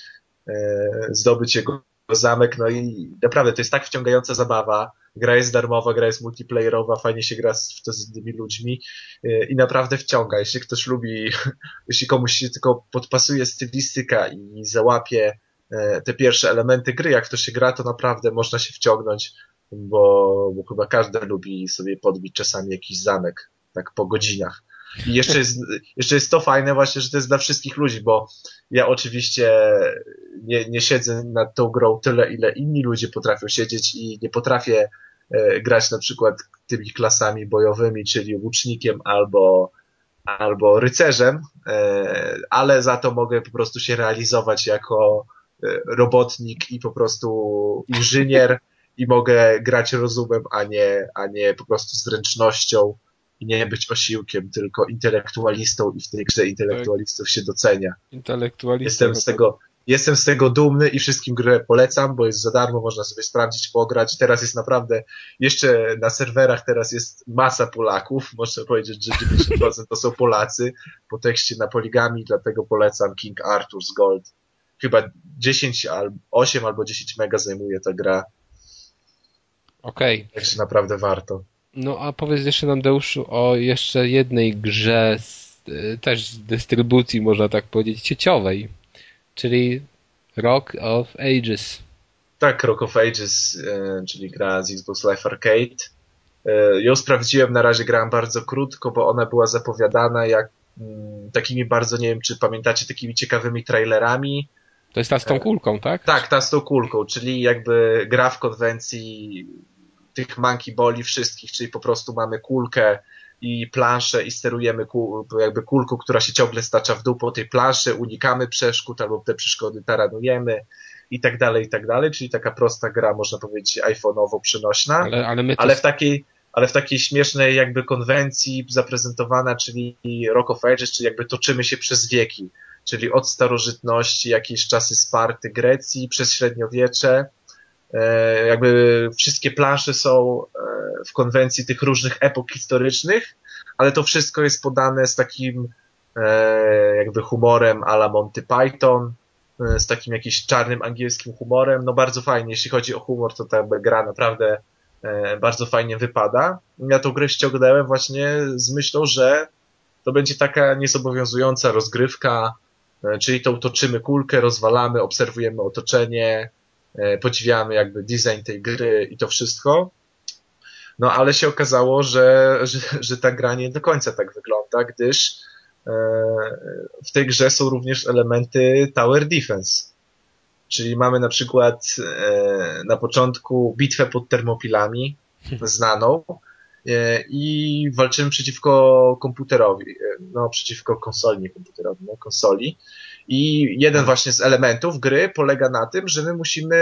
zdobyć jego zamek, no i naprawdę to jest tak wciągająca zabawa. Gra jest darmowa, gra jest multiplayerowa, fajnie się gra w to z innymi ludźmi y, i naprawdę wciąga. Jeśli ktoś lubi, jeśli komuś się tylko podpasuje stylistyka i załapie y, te pierwsze elementy gry, jak to się gra, to naprawdę można się wciągnąć, bo, bo chyba każdy lubi sobie podbić czasami jakiś zamek, tak po godzinach. I jeszcze jest, jeszcze jest to fajne właśnie, że to jest dla wszystkich ludzi, bo ja oczywiście nie, nie siedzę nad tą grą tyle, ile inni ludzie potrafią siedzieć i nie potrafię e, grać na przykład tymi klasami bojowymi, czyli łucznikiem albo, albo rycerzem, e, ale za to mogę po prostu się realizować jako e, robotnik i po prostu inżynier i mogę grać rozumem, a nie, a nie po prostu zręcznością i nie być osiłkiem, tylko intelektualistą i w tej grze intelektualistów się docenia. Intelektualistą. Jestem z tego, jestem z tego dumny i wszystkim grę polecam, bo jest za darmo, można sobie sprawdzić, pograć. Teraz jest naprawdę, jeszcze na serwerach teraz jest masa Polaków, można powiedzieć, że 90% to są Polacy po tekście na poligami, dlatego polecam King Arthur's Gold. Chyba 10, 8 albo 10 mega zajmuje ta gra. Okej. Okay. Także naprawdę warto. No a powiedz jeszcze nam, Deuszu, o jeszcze jednej grze z, y, też z dystrybucji, można tak powiedzieć, sieciowej, czyli Rock of Ages. Tak, Rock of Ages, y, czyli gra z Xbox Live Arcade. Y, ją sprawdziłem, na razie grałem bardzo krótko, bo ona była zapowiadana jak mm, takimi bardzo, nie wiem czy pamiętacie, takimi ciekawymi trailerami. To jest ta z tą kulką, tak? Tak, ta z tą kulką, czyli jakby gra w konwencji tych monkey boli wszystkich, czyli po prostu mamy kulkę i planszę i sterujemy kul, jakby kulką, która się ciągle stacza w dół po tej planszy, unikamy przeszkód albo te przeszkody taranujemy i tak dalej, i tak dalej, czyli taka prosta gra, można powiedzieć, iPhone'owo przenośna, ale, ale, ale w takiej ale w takiej śmiesznej jakby konwencji zaprezentowana, czyli Rock of Ages, czyli jakby toczymy się przez wieki, czyli od starożytności, jakieś czasy Sparty, Grecji, przez średniowiecze, jakby wszystkie plansze są e, w konwencji tych różnych epok historycznych, ale to wszystko jest podane z takim e, jakby humorem a la Monty Python, z takim jakimś czarnym angielskim humorem. No bardzo fajnie, jeśli chodzi o humor, to ta gra naprawdę bardzo fajnie wypada. Ja tą grę ściągnąłem właśnie z myślą, że to będzie taka niezobowiązująca rozgrywka, czyli to toczymy kulkę, rozwalamy, obserwujemy otoczenie, E, podziwiamy jakby design tej gry i to wszystko. No ale się okazało, że, że, że ta gra nie do końca tak wygląda, gdyż e, w tej grze są również elementy Tower Defense. Czyli mamy na przykład e, na początku bitwę pod termopilami, znaną, i walczymy przeciwko komputerowi, no przeciwko konsoli, nie komputerowi, no konsoli. I jeden właśnie z elementów gry polega na tym, że my musimy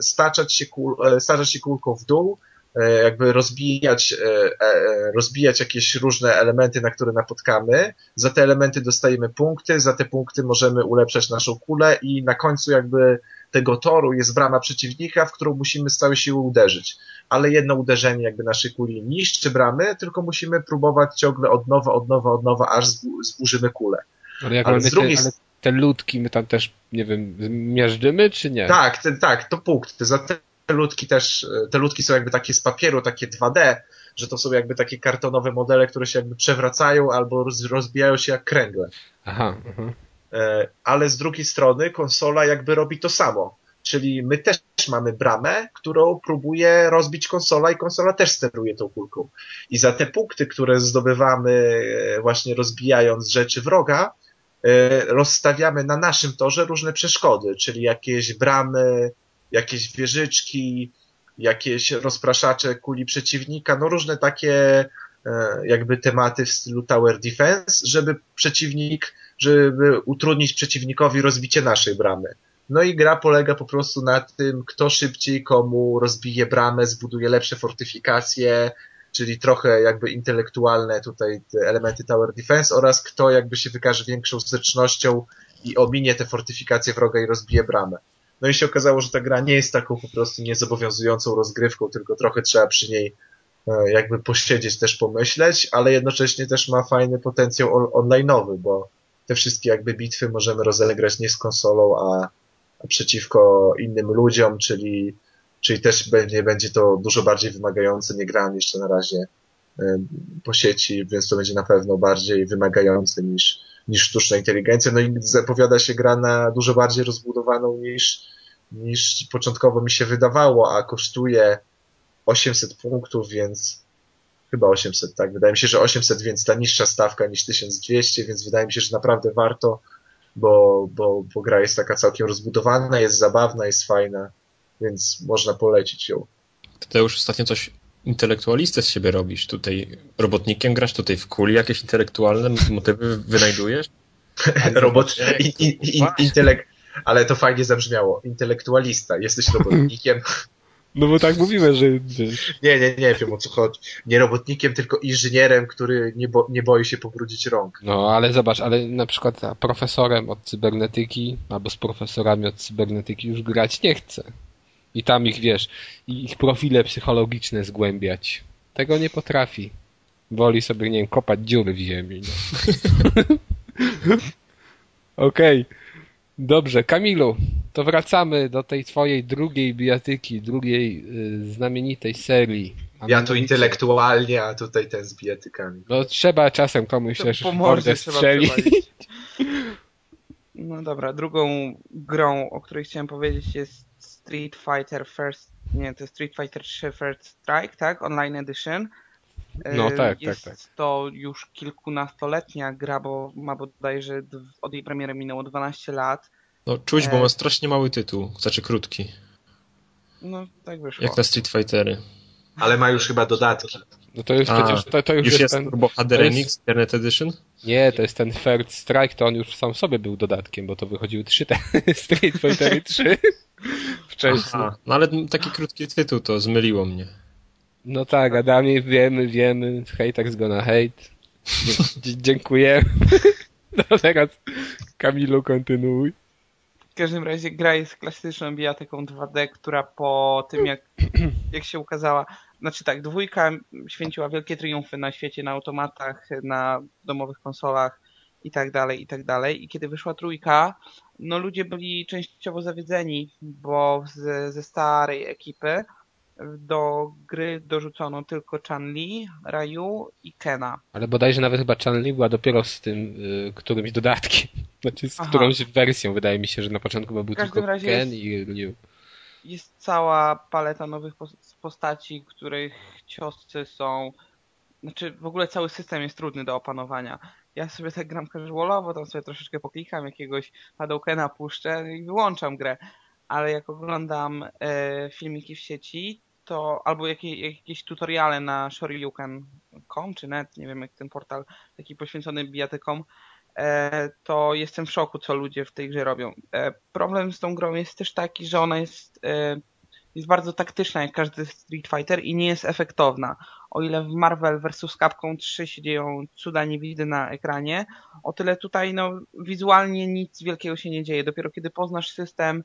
staczać się, kul, e, staczać się kulką w dół, e, jakby rozbijać, e, rozbijać jakieś różne elementy, na które napotkamy. Za te elementy dostajemy punkty, za te punkty możemy ulepszać naszą kulę i na końcu jakby tego toru jest brama przeciwnika, w którą musimy z całej siły uderzyć. Ale jedno uderzenie jakby naszej kuli niszczy bramy, tylko musimy próbować ciągle od nowa, od nowa, od nowa, aż zburzymy kulę. Ale jak ale z drugiej te, ale te ludki my tam też, nie wiem, miażdżymy czy nie? Tak, te, tak, to punkty. Za te ludki też, te ludki są jakby takie z papieru, takie 2D, że to są jakby takie kartonowe modele, które się jakby przewracają albo rozbijają się jak kręgle. Aha. E, ale z drugiej strony konsola jakby robi to samo. Czyli my też mamy bramę, którą próbuje rozbić konsola i konsola też steruje tą kulką. I za te punkty, które zdobywamy e, właśnie rozbijając rzeczy wroga, e, rozstawiamy na naszym torze różne przeszkody, czyli jakieś bramy, jakieś wieżyczki, jakieś rozpraszacze kuli przeciwnika, no różne takie jakby tematy w stylu Tower Defense, żeby przeciwnik, żeby utrudnić przeciwnikowi rozbicie naszej bramy. No i gra polega po prostu na tym, kto szybciej komu rozbije bramę, zbuduje lepsze fortyfikacje, czyli trochę jakby intelektualne tutaj elementy Tower Defense oraz kto jakby się wykaże większą zręcznością i ominie te fortyfikacje wroga i rozbije bramę. No i się okazało, że ta gra nie jest taką po prostu niezobowiązującą rozgrywką, tylko trochę trzeba przy niej e, jakby posiedzieć, też pomyśleć, ale jednocześnie też ma fajny potencjał online'owy, bo te wszystkie jakby bitwy możemy rozegrać nie z konsolą, a przeciwko innym ludziom, czyli, czyli też będzie, będzie to dużo bardziej wymagające. Nie grałem jeszcze na razie po sieci, więc to będzie na pewno bardziej wymagające niż, niż sztuczna inteligencja. No i zapowiada się gra na dużo bardziej rozbudowaną niż, niż początkowo mi się wydawało, a kosztuje 800 punktów, więc chyba 800, tak? Wydaje mi się, że 800, więc ta niższa stawka niż 1200, więc wydaje mi się, że naprawdę warto bo, bo, bo gra jest taka całkiem rozbudowana, jest zabawna, jest fajna, więc można polecić ją. Ty już ostatnio coś intelektualistę z siebie robisz. Tutaj robotnikiem grasz, tutaj w kuli jakieś intelektualne motywy wynajdujesz? Robot, in, in, in, intelekt, ale to fajnie zabrzmiało. Intelektualista, jesteś robotnikiem. No bo tak mówimy, że... Nie, nie, nie wiem o co chodzi. Nie robotnikiem, tylko inżynierem, który nie, bo, nie boi się powrócić rąk. No, ale zobacz, ale na przykład profesorem od cybernetyki, albo z profesorami od cybernetyki już grać nie chce. I tam ich, wiesz, ich profile psychologiczne zgłębiać. Tego nie potrafi. Woli sobie, nie wiem, kopać dziury w ziemi. No. Okej. Okay. Dobrze, Kamilu, to wracamy do tej twojej drugiej bijatyki, drugiej y, znamienitej serii. Ja tu intelektualnie, a tutaj ten z bijatykami. No trzeba czasem komuś to też mordę strzeli. No dobra, drugą grą, o której chciałem powiedzieć jest Street Fighter First, nie, to jest Street Fighter 3 First Strike, tak? Online Edition. No tak, jest tak, tak. to już kilkunastoletnia gra, bo ma bodajże od jej premiery minęło 12 lat. No czuć, bo ma strasznie mały tytuł, znaczy krótki. No tak wyszło. Jak na Street Fightery. Ale ma już chyba dodatki. No to już A, przecież to, to już, już jest, jest ten... Turbo HD Remix, Internet Edition? Nie, to jest ten First Strike, to on już sam sobie był dodatkiem, bo to wychodziły trzy te Street Fightery 3 wcześniej. Aha, no ale taki krótki tytuł to zmyliło mnie. No tak, Adamie, wiemy, wiemy, haters gonna hate. Dziękujemy. No teraz Kamilu kontynuuj. W każdym razie gra jest klasyczną bijatyką 2D, która po tym jak, jak się ukazała, znaczy tak, dwójka święciła wielkie triumfy na świecie, na automatach, na domowych konsolach i tak dalej, i tak dalej. I kiedy wyszła trójka, no ludzie byli częściowo zawiedzeni, bo z, ze starej ekipy do gry dorzucono tylko Chan-Li, Ryu i Kena. Ale bodajże nawet chyba Chan-Li była dopiero z tym y, którymś dodatkiem. Znaczy z Aha. którąś wersją. Wydaje mi się, że na początku był tylko Ken jest, i Ryu. Jest cała paleta nowych postaci, których cioscy są... Znaczy w ogóle cały system jest trudny do opanowania. Ja sobie tak gram casualowo, tam sobie troszeczkę poklikam, jakiegoś Hadokena puszczę i wyłączam grę ale jak oglądam e, filmiki w sieci, to albo jakieś, jakieś tutoriale na shoryuken.com czy net, nie wiem jak ten portal taki poświęcony bijatykom, e, to jestem w szoku, co ludzie w tej grze robią. E, problem z tą grą jest też taki, że ona jest, e, jest bardzo taktyczna jak każdy Street Fighter i nie jest efektowna. O ile w Marvel vs. Capcom 3 się dzieją cuda niewidy na ekranie, o tyle tutaj no, wizualnie nic wielkiego się nie dzieje. Dopiero kiedy poznasz system,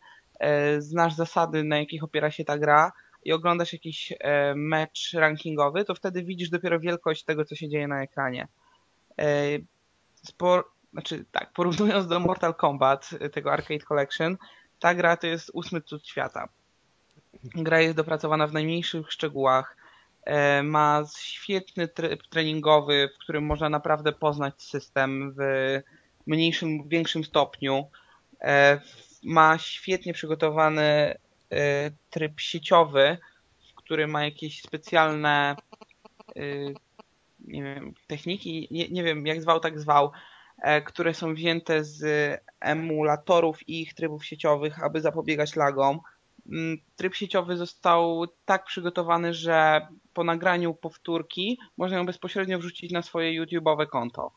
znasz zasady, na jakich opiera się ta gra, i oglądasz jakiś e, mecz rankingowy, to wtedy widzisz dopiero wielkość tego, co się dzieje na ekranie. E, znaczy tak, porównując do Mortal Kombat, y, tego Arcade Collection, ta gra to jest ósmy cud świata. Gra jest dopracowana w najmniejszych szczegółach, e, ma świetny tryb treningowy, w którym można naprawdę poznać system w mniejszym, większym stopniu. E, ma świetnie przygotowany e, tryb sieciowy, który ma jakieś specjalne nie wiem, techniki, nie, nie wiem jak zwał, tak zwał, które są wzięte z emulatorów i ich trybów sieciowych, aby zapobiegać lagom. Mm, tryb sieciowy został tak przygotowany, że po nagraniu powtórki można ją bezpośrednio wrzucić na swoje YouTube'owe konto.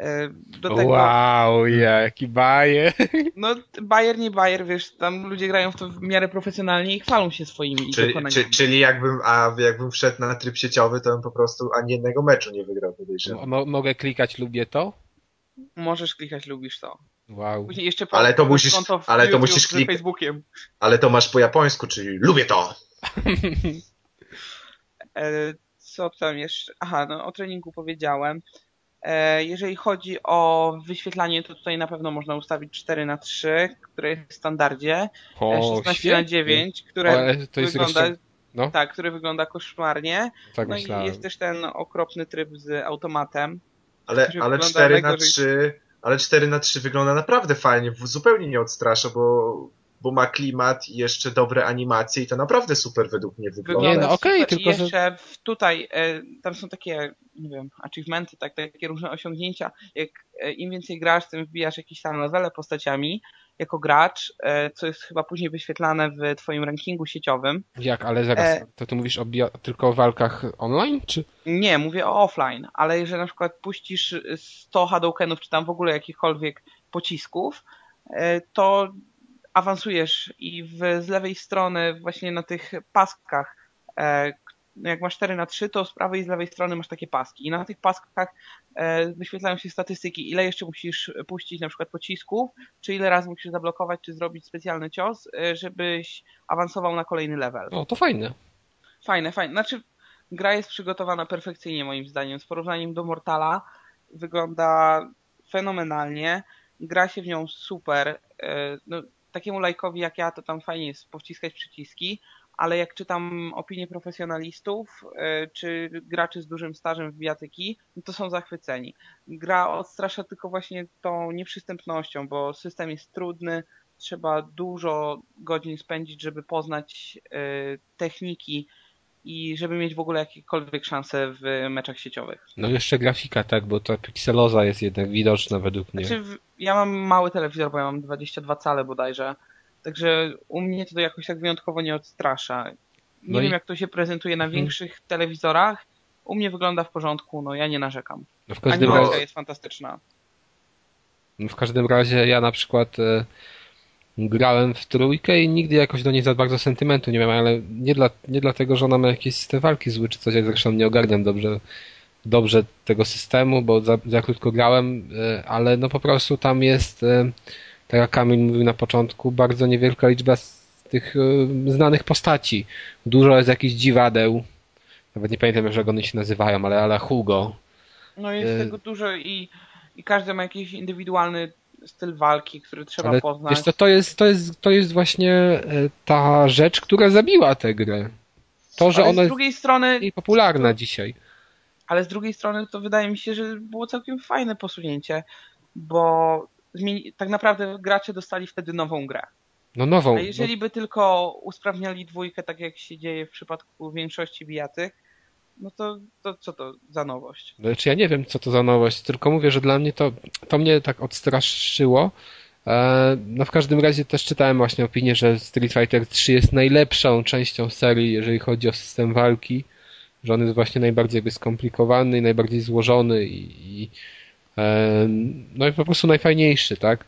E, do tego, wow, jaki bajer. No, bajer nie bajer, wiesz, tam ludzie grają w to w miarę profesjonalnie i chwalą się swoimi czyli, dokonaniami. czyli jakbym, a jakbym wszedł na tryb sieciowy, to bym po prostu ani jednego meczu nie wygrał, podejrzewam. mogę klikać lubię to? Możesz klikać, lubisz to. Wow. Później jeszcze po, ale to musisz, ale to musisz klikać. Facebookiem. Ale to masz po japońsku, czyli lubię to. E, co tam jeszcze? Aha, no o treningu powiedziałem. E, jeżeli chodzi o wyświetlanie, to tutaj na pewno można ustawić 4 na 3 które jest w standardzie. O, 16 świetnie. na 9 które wygląda, jeszcze... no? tak, które wygląda koszmarnie. Tak no myślałem. i jest też ten okropny tryb z automatem. Ale, ale 4 na 3 ale 4 na 3 wygląda naprawdę fajnie, zupełnie nie odstrasza, bo, bo ma klimat i jeszcze dobre animacje i to naprawdę super według mnie wygląda. Nie, no okej, okay, tylko jeszcze że... tutaj, e, tam są takie, nie wiem, achievementy, tak, takie różne osiągnięcia, jak e, im więcej grasz, tym wbijasz jakieś tam levele postaciami, jako gracz, e, co jest chyba później wyświetlane w twoim rankingu sieciowym. Jak, ale zaraz, e... to ty mówisz o tylko o walkach online, czy? Nie, mówię o offline, ale jeżeli na przykład puścisz 100 Hadoukenów, czy tam w ogóle jakichkolwiek pocisków, e, to awansujesz i w, z lewej strony właśnie na tych paskach, jak masz 4 na 3, to z prawej i z lewej strony masz takie paski. I na tych paskach e, wyświetlają się statystyki, ile jeszcze musisz puścić na przykład pocisków, czy ile razy musisz zablokować, czy zrobić specjalny cios, e, żebyś awansował na kolejny level. O, to fajne. Fajne, fajne. Znaczy, gra jest przygotowana perfekcyjnie moim zdaniem. Z porównaniem do Mortala wygląda fenomenalnie. Gra się w nią super. E, no, takiemu lajkowi jak ja, to tam fajnie jest powciskać przyciski, ale jak czytam opinie profesjonalistów e, czy graczy z dużym stażem w bijatyki, no to są zachwyceni. Gra odstrasza tylko właśnie tą nieprzystępnością, bo system jest trudny, trzeba dużo godzin spędzić, żeby poznać e, techniki i żeby mieć w ogóle jakiekolwiek szanse w meczach sieciowych. No jeszcze grafika, tak, bo ta pikseloza jest jednak widoczna według mnie. Znaczy, ja mam mały telewizor, bo ja mam 22 cale bodajże, Także u mnie to jakoś tak wyjątkowo nie odstrasza. Nie no wiem, i... jak to się prezentuje na mhm. większych telewizorach. U mnie wygląda w porządku, no ja nie narzekam. No w każdym Animacja razie... jest fantastyczna. No w każdym razie ja na przykład e, grałem w trójkę i nigdy jakoś do niej za bardzo sentymentu nie miałem, ale nie, dla, nie dlatego, że ona ma jakieś te walki złe czy coś, ja zresztą nie ogarniam dobrze, dobrze tego systemu, bo za, za krótko grałem, e, ale no po prostu tam jest e, tak jak Kamil mówił na początku, bardzo niewielka liczba z tych e, znanych postaci. Dużo jest jakichś dziwadeł. Nawet nie pamiętam, jak one się nazywają, ale ale Hugo. No jest y tego dużo i, i każdy ma jakiś indywidualny styl walki, który trzeba ale poznać. Wiesz, to, to, jest, to, jest, to jest właśnie e, ta rzecz, która zabiła tę grę. To, że ale ona z drugiej jest strony, popularna to, dzisiaj. Ale z drugiej strony to wydaje mi się, że było całkiem fajne posunięcie, bo zmieni- tak naprawdę gracze dostali wtedy nową grę. No nową. A jeżeli no... by tylko usprawniali dwójkę, tak jak się dzieje w przypadku większości bijatych, no to, to co to za nowość? Znaczy ja nie wiem, co to za nowość, tylko mówię, że dla mnie to, to mnie tak odstraszyło. E, no w każdym razie też czytałem właśnie opinię, że Street Fighter 3 jest najlepszą częścią serii, jeżeli chodzi o system walki, że on jest właśnie najbardziej jakby skomplikowany i najbardziej złożony i, i no i po prostu najfajniejszy, tak?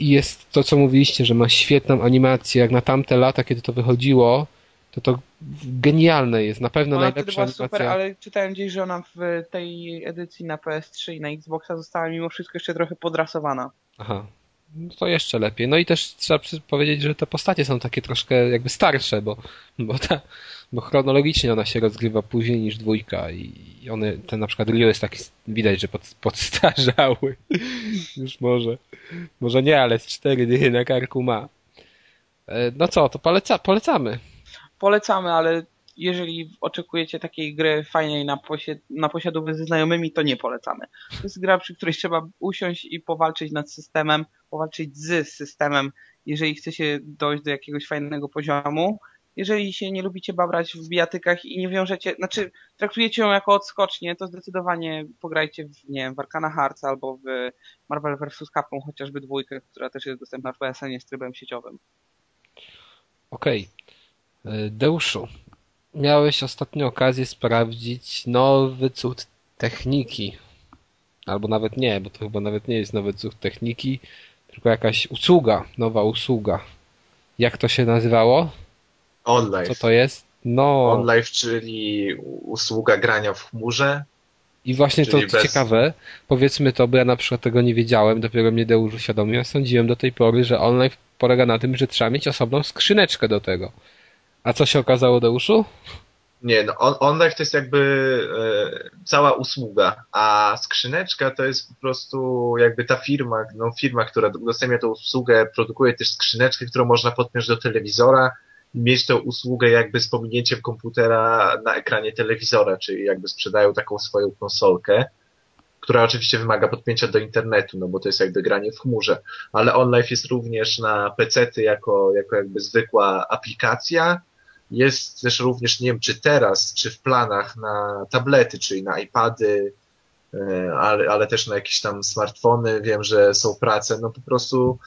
I jest to, co mówiliście, że ma świetną animację, jak na tamte lata, kiedy to wychodziło, to to genialne jest, na pewno ona najlepsza animacja. super, ale czytałem gdzieś, że ona w tej edycji na PS3 i na Xboxa została mimo wszystko jeszcze trochę podrasowana. Aha. No to jeszcze lepiej. No i też trzeba powiedzieć, że te postacie są takie troszkę jakby starsze, bo, bo, ta, bo chronologicznie ona się rozgrywa później niż dwójka i one, ten na przykład Rio jest taki, widać, że pod, podstarzały. Już może, może nie, ale z cztery dychy na karku ma. E, no co, to poleca, polecamy. Polecamy, ale jeżeli oczekujecie takiej gry fajnej na, posiad na ze znajomymi, to nie polecamy. To jest gra, przy której trzeba usiąść i powalczyć nad systemem, powalczyć z systemem, jeżeli chcecie dojść do jakiegoś fajnego poziomu. Jeżeli się nie lubicie babrać w bijatykach i nie wiążecie, znaczy traktujecie ją jako odskocznie, to zdecydowanie pograjcie w, nie wiem, w Arcana Hearts albo w Marvel vs. Capcom, chociażby dwójkę, która też jest dostępna w PSN z trybem sieciowym. Okej. Okay. Deuszu, miałeś ostatnio okazję sprawdzić nowy cud techniki. Albo nawet nie, bo to chyba nawet nie jest nowy cud techniki, tylko jakaś usługa, nowa usługa. Jak to się nazywało? OnLive. Co to jest? No. OnLive, czyli usługa grania w chmurze. I właśnie to bez... ciekawe, powiedzmy to, bo ja na przykład tego nie wiedziałem, dopiero mnie Deusz uświadomił. Sądziłem do tej pory, że OnLive polega na tym, że trzeba mieć osobną skrzyneczkę do tego. A co się okazało, Deuszu? Nie, no on, to jest jakby e, cała usługa, a skrzyneczka to jest po prostu jakby ta firma, no firma, która udostępnia tę usługę, produkuje też skrzyneczkę, którą można podpiąć do telewizora i mieć tę usługę jakby z pominięciem komputera na ekranie telewizora, czyli jakby sprzedają taką swoją konsolkę, która oczywiście wymaga podpięcia do internetu, no bo to jest jakby granie w chmurze, ale OnLive jest również na PC-ty jako, jako jakby zwykła aplikacja, jest też również, nie wiem, czy teraz, czy w planach na tablety, czyli na iPady, e, ale, ale też na jakieś tam smartfony. Wiem, że są prace. No po prostu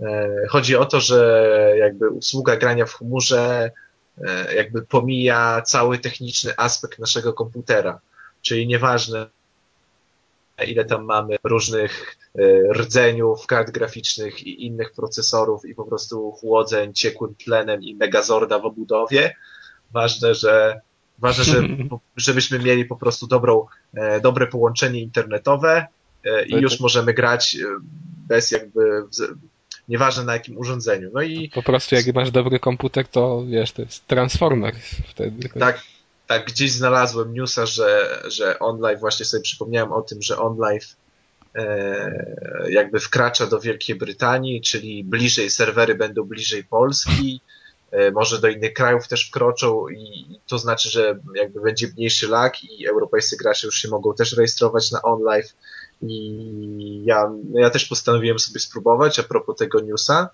e, chodzi o to, że jakby usługa grania w chmurze e, jakby pomija cały techniczny aspekt naszego komputera. Czyli nieważne, ile tam mamy różnych e, rdzeniów, kart graficznych i innych procesorów i po prostu chłodzeń ciekłym tlenem i megazorda w obudowie. Ważne, że ważne, że, żebyśmy mieli po prostu dobrą, e, dobre połączenie internetowe e, i już możemy grać bez jakby nieważne na jakim urządzeniu. No i po prostu jak masz dobry komputer, to wiesz, to jest transformer wtedy. Tak, tak gdzieś znalazłem newsa, że, że OnLive, właśnie sobie przypomniałem o tym, że OnLive e, jakby wkracza do Wielkiej Brytanii, czyli bliżej, serwery będą bliżej Polski, e, może do innych krajów też wkroczą i to znaczy, że jakby będzie mniejszy lag i europejscy gracze już się mogą też rejestrować na OnLive i ja, ja też postanowiłem sobie spróbować a propos tego newsa,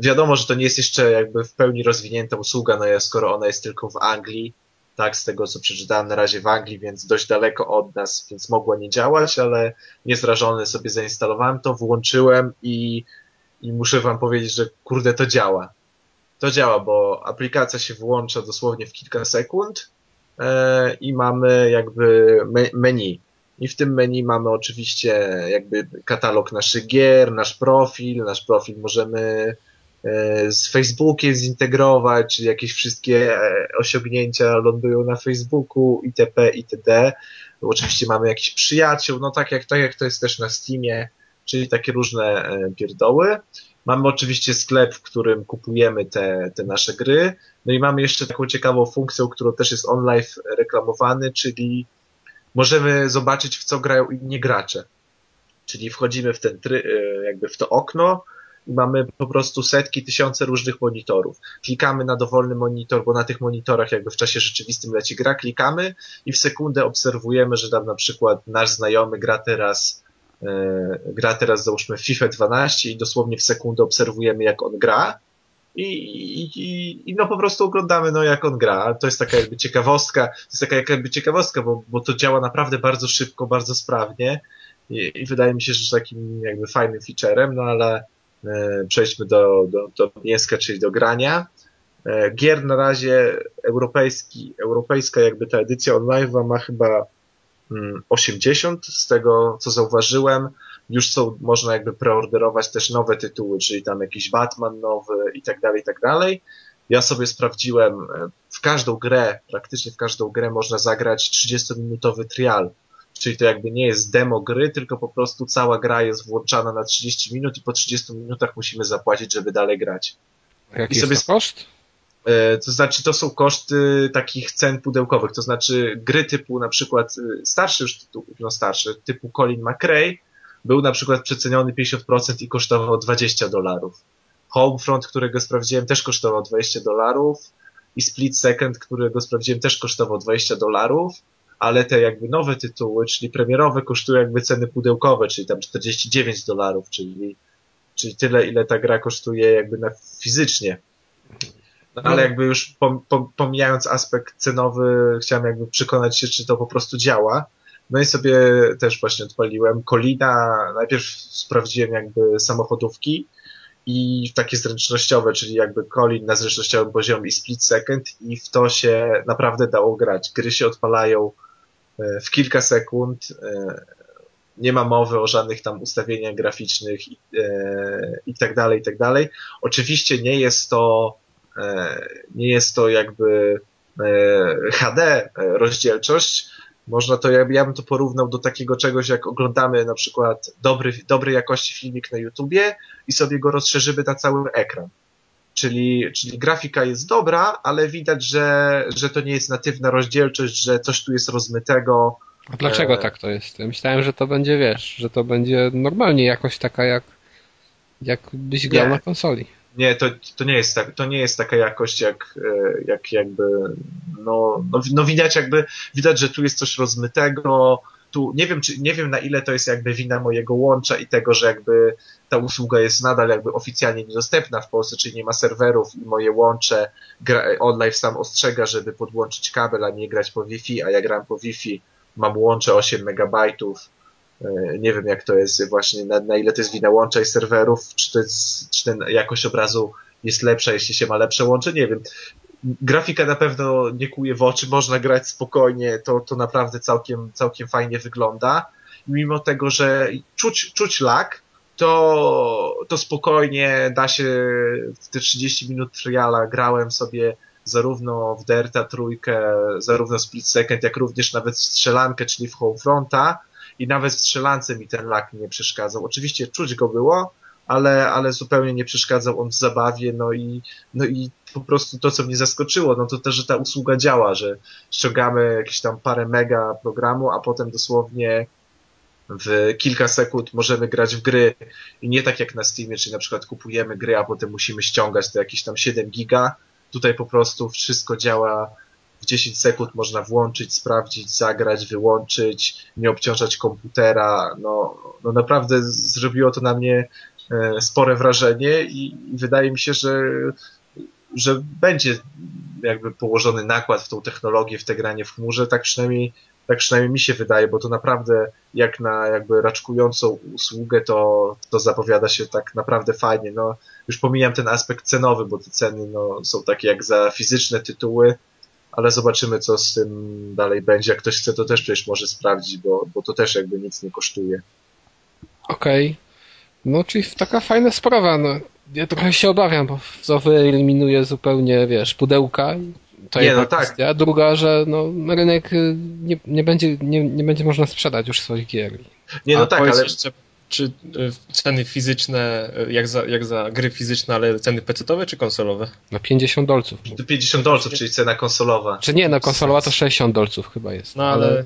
wiadomo, że to nie jest jeszcze jakby w pełni rozwinięta usługa, no ja skoro ona jest tylko w Anglii, tak, z tego co przeczytałem na razie w Anglii, więc dość daleko od nas, więc mogła nie działać, ale niezrażony sobie zainstalowałem to, włączyłem i, i muszę wam powiedzieć, że kurde to działa. To działa, bo aplikacja się włącza dosłownie w kilka sekund e, i mamy jakby menu i w tym menu mamy oczywiście jakby katalog naszych gier, nasz profil, nasz profil możemy e, z Facebookiem zintegrować, czyli jakieś wszystkie e, osiągnięcia lądują na Facebooku, itp., itd. Oczywiście mamy jakichś przyjaciół, no tak jak, tak jak to jest też na Steamie, czyli takie różne e, pierdoły. Mamy oczywiście sklep, w którym kupujemy te, te nasze gry. No i mamy jeszcze taką ciekawą funkcję, którą też jest online reklamowany, czyli możemy zobaczyć, w co grają inni gracze. Czyli wchodzimy w ten e, jakby w to okno i mamy po prostu setki, tysiące różnych monitorów. Klikamy na dowolny monitor, bo na tych monitorach jakby w czasie rzeczywistym leci gra, klikamy i w sekundę obserwujemy, że tam na przykład nasz znajomy gra teraz e, gra teraz załóżmy FIFA 12 i dosłownie w sekundę obserwujemy jak on gra i, i, i no po prostu oglądamy no jak on gra. To jest taka jakby ciekawostka, to jest taka jakby ciekawostka, bo, bo to działa naprawdę bardzo szybko, bardzo sprawnie i, i wydaje mi się, że takim jakby fajnym featurem, no ale e, przejdźmy do, do, do mięska, czyli do grania. E, gier na razie europejski, europejska jakby ta edycja online ma chyba mm, 80 z tego co zauważyłem już są, można jakby preorderować też nowe tytuły, czyli tam jakiś Batman nowy i tak dalej, i tak dalej. Ja sobie sprawdziłem, e, w każdą grę, praktycznie w każdą grę można zagrać 30-minutowy trial. czyli to jakby nie jest demo gry, tylko po prostu cała gra jest włączana na 30 minut i po 30 minutach musimy zapłacić, żeby dalej grać. Jaki I jest sobie to koszt? E, To znaczy, to są koszty takich cen pudełkowych, to znaczy gry typu na przykład y, starszy już tytuł, no starszy, typu Colin McRae był na przykład przeceniony 50% i kosztował 20 dolarów. Homefront, którego sprawdziłem, też kosztował 20 dolarów i Split Second, którego sprawdziłem, też kosztował 20 dolarów, ale te jakby nowe tytuły, czyli premierowe, kosztują jakby ceny pudełkowe, czyli tam 49 dolarów, czyli, czyli tyle, ile ta gra kosztuje jakby na fizycznie. No, ale jakby już pom, pom, pomijając aspekt cenowy, chciałem jakby przekonać się, czy to po prostu działa. No i sobie też właśnie odpaliłem Kolina. Najpierw sprawdziłem jakby samochodówki i takie zręcznościowe, czyli jakby Colin na zręcznościowym poziomie i Split Second i w to się naprawdę dało grać. Gry się odpalają e, w kilka sekund. e, Nie ma mowy o żadnych tam ustawieniach graficznych e, i tak dalej, i tak dalej. Oczywiście nie jest to nie jest to jakby HD rozdzielczość. Można to, ja, ja bym to porównał do takiego czegoś, jak oglądamy na przykład dobry, dobrej jakości filmik na YouTubie i sobie go rozszerzymy na cały ekran. Czyli, czyli grafika jest dobra, ale widać, że, że to nie jest natywna rozdzielczość, że coś tu jest rozmytego. A dlaczego E. tak to jest? Myślałem, że to będzie, wiesz, że to będzie normalnie jakoś taka jak jakbyś grał Nie. na konsoli. Nie, to, to nie jest tak, to nie jest taka jakość jak, e, jak jakby, no, no, no widać jakby, widać, że tu jest coś rozmytego, tu, nie wiem, czy, nie wiem na ile to jest jakby wina mojego łącza i tego, że jakby ta usługa jest nadal jakby oficjalnie niedostępna w Polsce, czyli nie ma serwerów i moje łącze, gra, OnLive sam ostrzega, żeby podłączyć kabel, a nie grać po Wi-Fi, a ja gram po Wi-Fi, mam łącze 8 megabajtów, Nie wiem, jak to jest właśnie, na, na ile to jest wina łącza i serwerów, czy to jest, czy ten jakość obrazu jest lepsza, jeśli się ma lepsze łącze, nie wiem. Grafika na pewno nie kuje w oczy, można grać spokojnie, to, to naprawdę całkiem, całkiem fajnie wygląda. Mimo tego, że czuć, czuć lag, to, to spokojnie da się w te 30 minut triala grałem sobie zarówno w Derta trójkę, zarówno Split Second, jak również nawet w strzelankę, czyli w Homefronta i nawet strzelance mi ten lag nie przeszkadzał. Oczywiście czuć go było, ale, ale zupełnie nie przeszkadzał on w zabawie, no i, no i po prostu to, co mnie zaskoczyło, no to też, że ta usługa działa, że ściągamy jakieś tam parę mega programu, a potem dosłownie w kilka sekund możemy grać w gry i nie tak jak na Steamie, czyli na przykład kupujemy gry, a potem musimy ściągać to jakieś tam 7 giga. Tutaj po prostu wszystko działa w 10 sekund można włączyć, sprawdzić, zagrać, wyłączyć, nie obciążać komputera. No, no naprawdę zrobiło to na mnie e, spore wrażenie i wydaje mi się, że, że będzie jakby położony nakład w tą technologię, w te granie w chmurze, tak przynajmniej tak przynajmniej mi się wydaje, bo to naprawdę jak na jakby raczkującą usługę, to, to zapowiada się tak naprawdę fajnie. No, już pomijam ten aspekt cenowy, bo te ceny no, są takie jak za fizyczne tytuły, ale zobaczymy, co z tym dalej będzie. Jak ktoś chce, to też przecież może sprawdzić, bo, bo to też jakby nic nie kosztuje. Okej. No, czyli taka fajna sprawa, no. Ja trochę się obawiam, bo to wyeliminuje zupełnie, wiesz, pudełka. To Nie, jedna no tak. kwestia. A druga, że no, rynek y, nie, nie, będzie, nie, nie będzie można sprzedać już swoich gier. Nie, no A tak, ale jeszcze, czy y, ceny fizyczne, y, jak za, jak za gry fizyczne, ale ceny pecetowe czy konsolowe? No 50 dolców. to 50 dolców, czyli cena konsolowa. Czy nie, no konsolowa to 60 dolców chyba jest. No ale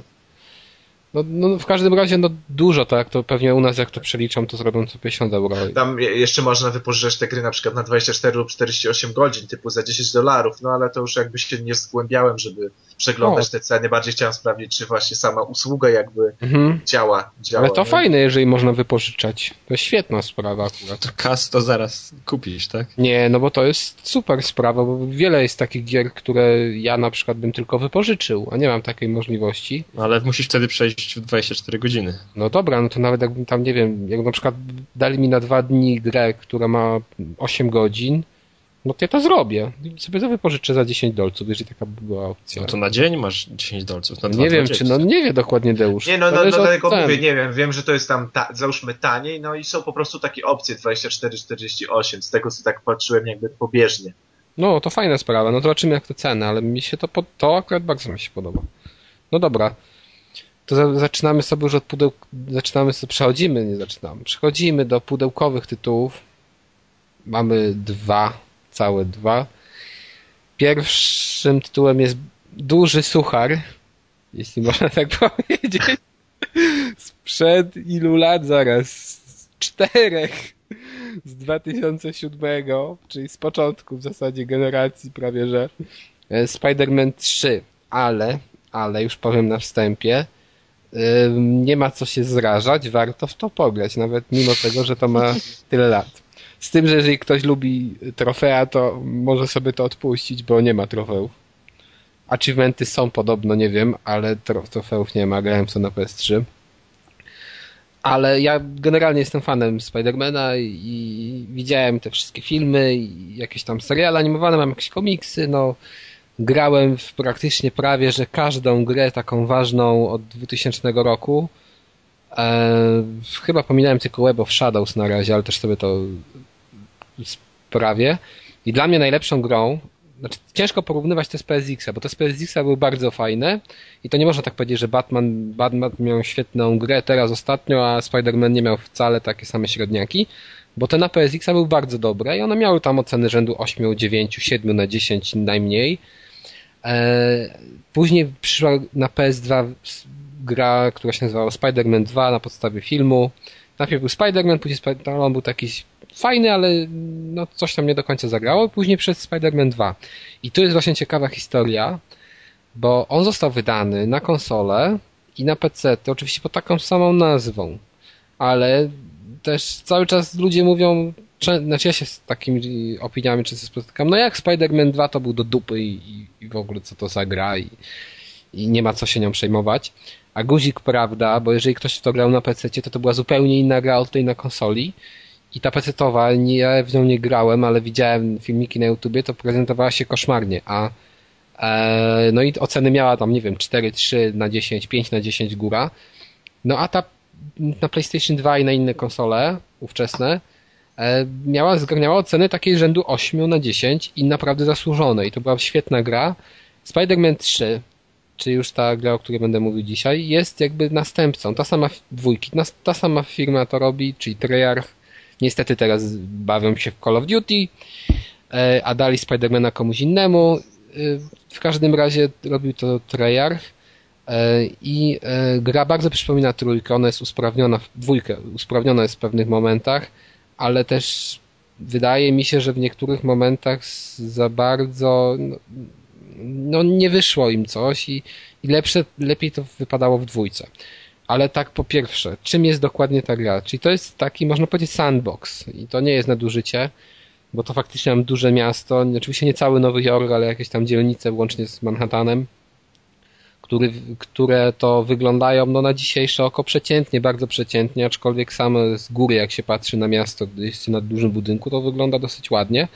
No, no w każdym razie no dużo, tak, to pewnie u nas jak to przeliczą, to zrobią co 50 euro. Tam je- jeszcze można wypożyczać te gry na przykład na 24 lub 48 godzin, typu za 10 dolarów, no ale to już jakby się nie zgłębiałem, żeby przeglądać O. te ceny. Bardziej chciałem sprawdzić, czy właśnie sama usługa jakby Mhm. działa. działa Ale to nie? fajne, jeżeli można wypożyczać. To jest świetna sprawa akurat. to kas to zaraz kupisz, tak? Nie, no bo to jest super sprawa, bo wiele jest takich gier, które ja na przykład bym tylko wypożyczył, a nie mam takiej możliwości. No, ale musisz wtedy przejść w 24 godziny. No dobra, no to nawet jakbym tam, nie wiem, jak na przykład dali mi na dwa dni grę, która ma 8 godzin, no to ja to zrobię. Sobie to wypożyczę za 10 dolców, jeżeli taka by była opcja. No to na dzień masz 10 dolców. Na nie 2, wiem, 20. czy, no nie wie dokładnie Deusz. Nie, no, no, no dlatego mówię, nie wiem, wiem, że to jest tam, ta, załóżmy taniej, no i są po prostu takie opcje 24-48, z tego co tak patrzyłem jakby pobieżnie. No, to fajna sprawa, no zobaczymy jak to ceny, ale mi się to, to akurat bardzo mi się podoba. No dobra. to za, zaczynamy sobie już od pudeł, zaczynamy sobie, przechodzimy, nie zaczynamy, przechodzimy do pudełkowych tytułów. Mamy dwa, całe dwa. Pierwszym tytułem jest Duży Suchar, jeśli można tak powiedzieć. Sprzed ilu lat zaraz? Z czterech. Z 2007, czyli z początku w zasadzie generacji prawie, że e, Spider-Man 3, ale, ale już powiem na wstępie, nie ma co się zrażać, warto w to pograć, nawet mimo tego, że to ma tyle lat. Z tym, że jeżeli ktoś lubi trofea, to może sobie to odpuścić, bo nie ma trofeów. Achievementy są podobno, nie wiem, ale trofeów nie ma, grałem sobie na PS3. Ale ja generalnie jestem fanem Spidermana i widziałem te wszystkie filmy i jakieś tam seriale animowane, mam jakieś komiksy, no grałem w praktycznie prawie, że każdą grę taką ważną od 2000 roku. E, chyba pominąłem tylko Web of Shadows na razie, ale też sobie to sprawię. I dla mnie najlepszą grą, znaczy ciężko porównywać te z PSX, bo te z PSX były bardzo fajne i to nie można tak powiedzieć, że Batman, Batman miał świetną grę teraz ostatnio, a Spider-Man nie miał wcale takie same średniaki, bo te na PSX były bardzo dobre i one miały tam oceny rzędu 8, 9, 7 na 10 najmniej. E, później przyszła na PS2 gra, która się nazywała Spider-Man 2 na podstawie filmu. Najpierw był Spider-Man, później Spider-Man był taki fajny, ale no coś tam nie do końca zagrało. Później przez Spider-Man 2. I tu jest właśnie ciekawa historia, bo on został wydany na konsolę i na PC, to oczywiście pod taką samą nazwą, ale też cały czas ludzie mówią, znaczy ja się z takimi opiniami często spotykam, no jak Spider-Man 2 to był do dupy i, i w ogóle co to za gra i, i nie ma co się nią przejmować. A guzik prawda, bo jeżeli ktoś w to grał na PC, to to była zupełnie inna gra od tej na konsoli. I ta nie, ja w nią nie grałem, ale widziałem filmiki na YouTubie, to prezentowała się koszmarnie, a e, no i oceny miała tam, nie wiem, 4, 3 na 10, 5 na 10 góra. No a ta na PlayStation 2 i na inne konsole ówczesne e, miała, zgarniała oceny takiej rzędu 8 na 10 i naprawdę zasłużone. I to była świetna gra. Spider-Man 3 czy już ta gra, o której będę mówił dzisiaj, jest jakby następcą. Ta sama dwójki, ta sama firma to robi, czyli Treyarch. Niestety teraz bawią się w Call of Duty, e, a dali Spidermana komuś innemu. E, w każdym razie robił to Treyarch e, i gra bardzo przypomina trójkę, ona jest usprawniona, dwójkę, usprawniona jest w pewnych momentach, ale też wydaje mi się, że w niektórych momentach za bardzo no, no nie wyszło im coś i, i lepsze, lepiej to wypadało w dwójce. Ale tak po pierwsze, czym jest dokładnie ta gra? Czyli to jest taki, można powiedzieć, sandbox i to nie jest nadużycie, bo to faktycznie mam duże miasto, oczywiście nie cały Nowy Jork, ale jakieś tam dzielnice łącznie z Manhattanem, który, które to wyglądają no, na dzisiejsze oko przeciętnie, bardzo przeciętnie, aczkolwiek same z góry jak się patrzy na miasto, jest na dużym budynku, to wygląda dosyć ładnie.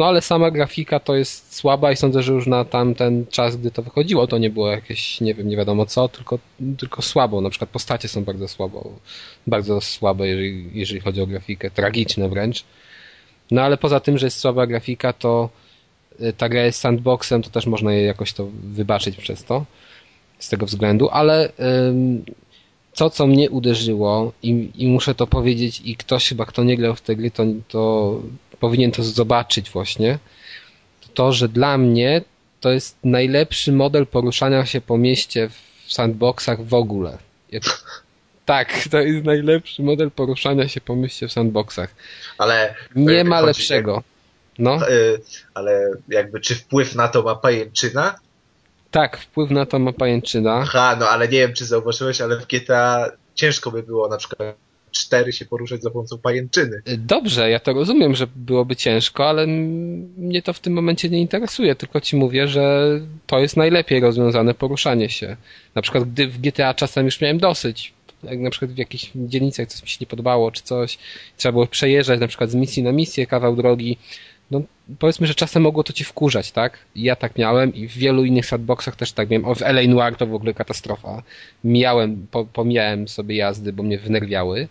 No ale sama grafika to jest słaba i sądzę, że już na tamten czas, gdy to wychodziło, to nie było jakieś, nie wiem, nie wiadomo co, tylko, tylko słabo. Na przykład postacie są bardzo słabo, bardzo słabe, jeżeli, jeżeli chodzi o grafikę, tragiczne wręcz. No ale poza tym, że jest słaba grafika, to y, ta gra jest sandboxem, to też można je jakoś to wybaczyć przez to, z tego względu, ale ym, to, co mnie uderzyło i, i muszę to powiedzieć i ktoś chyba, kto nie grał w te gry, to, to powinien to zobaczyć właśnie, to że dla mnie to jest najlepszy model poruszania się po mieście w sandboxach w ogóle. Tak, to jest najlepszy model poruszania się po mieście w sandboxach. Ale nie ma lepszego. No. Y, ale jakby czy wpływ na to ma pajęczyna? Tak, wpływ na to ma pajęczyna. Aha, no ale nie wiem, czy zauważyłeś, ale w GTA ciężko by było na przykład cztery się poruszać za pomocą pajęczyny. Dobrze, ja to rozumiem, że byłoby ciężko, ale mnie to w tym momencie nie interesuje, tylko ci mówię, że to jest najlepiej rozwiązane poruszanie się. Na przykład gdy w GTA czasem już miałem dosyć, jak na przykład w jakichś dzielnicach coś mi się nie podobało, czy coś, trzeba było przejeżdżać na przykład z misji na misję kawał drogi, no powiedzmy, że czasem mogło to ci wkurzać, tak? Ja tak miałem i w wielu innych sandboxach też tak miałem. O, w LA Noir to w ogóle katastrofa. Mijałem, po, pomijałem sobie jazdy, bo mnie wnerwiały.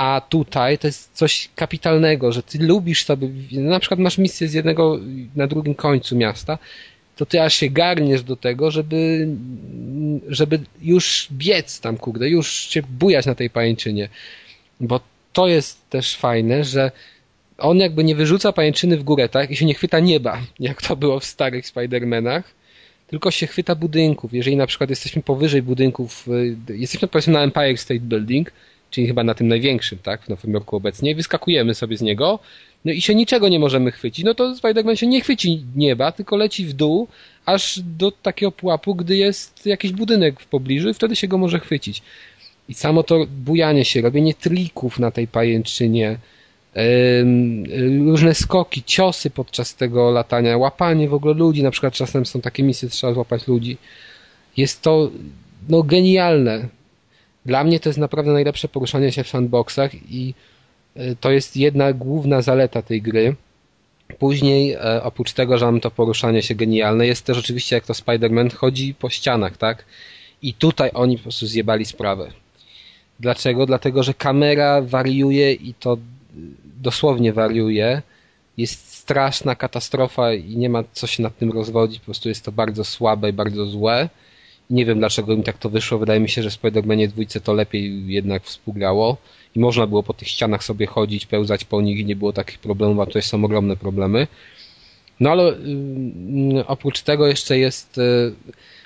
A tutaj to jest coś kapitalnego, że ty lubisz sobie, na przykład masz misję z jednego na drugim końcu miasta, to ty aż się garniesz do tego, żeby żeby już biec tam, kurde, już się bujać na tej pajęczynie. Bo to jest też fajne, że on jakby nie wyrzuca pajęczyny w górę, tak? I się nie chwyta nieba, jak to było w starych Spider-Manach, tylko się chwyta budynków. Jeżeli na przykład jesteśmy powyżej budynków, y, jesteśmy powiedzmy na Empire State Building, czyli chyba na tym największym, tak, w Nowym Jorku obecnie, wyskakujemy sobie z niego, no i się niczego nie możemy chwycić, no to Spider-Man się nie chwyci nieba, tylko leci w dół, aż do takiego pułapu, gdy jest jakiś budynek w pobliżu i wtedy się go może chwycić. I samo to bujanie się, robienie trików na tej pajęczynie, różne skoki, ciosy podczas tego latania, łapanie w ogóle ludzi, na przykład czasem są takie misje, trzeba złapać ludzi. Jest to no, genialne. Dla mnie to jest naprawdę najlepsze poruszanie się w sandboxach i e, to jest jedna główna zaleta tej gry. Później, e, oprócz tego, że mam to poruszanie się genialne, jest też oczywiście jak to Spider-Man chodzi po ścianach, tak? I tutaj oni po prostu zjebali sprawę. Dlaczego? Dlatego, że kamera wariuje i to dosłownie wariuje. Jest straszna katastrofa i nie ma co się nad tym rozwodzić. Po prostu jest to bardzo słabe i bardzo złe. Nie wiem dlaczego im tak to wyszło. Wydaje mi się, że w Spider-Manie dwójce to lepiej jednak współgrało i można było po tych ścianach sobie chodzić, pełzać po nich i nie było takich problemów, a tutaj są ogromne problemy. No ale yy, oprócz tego jeszcze jest. Yy,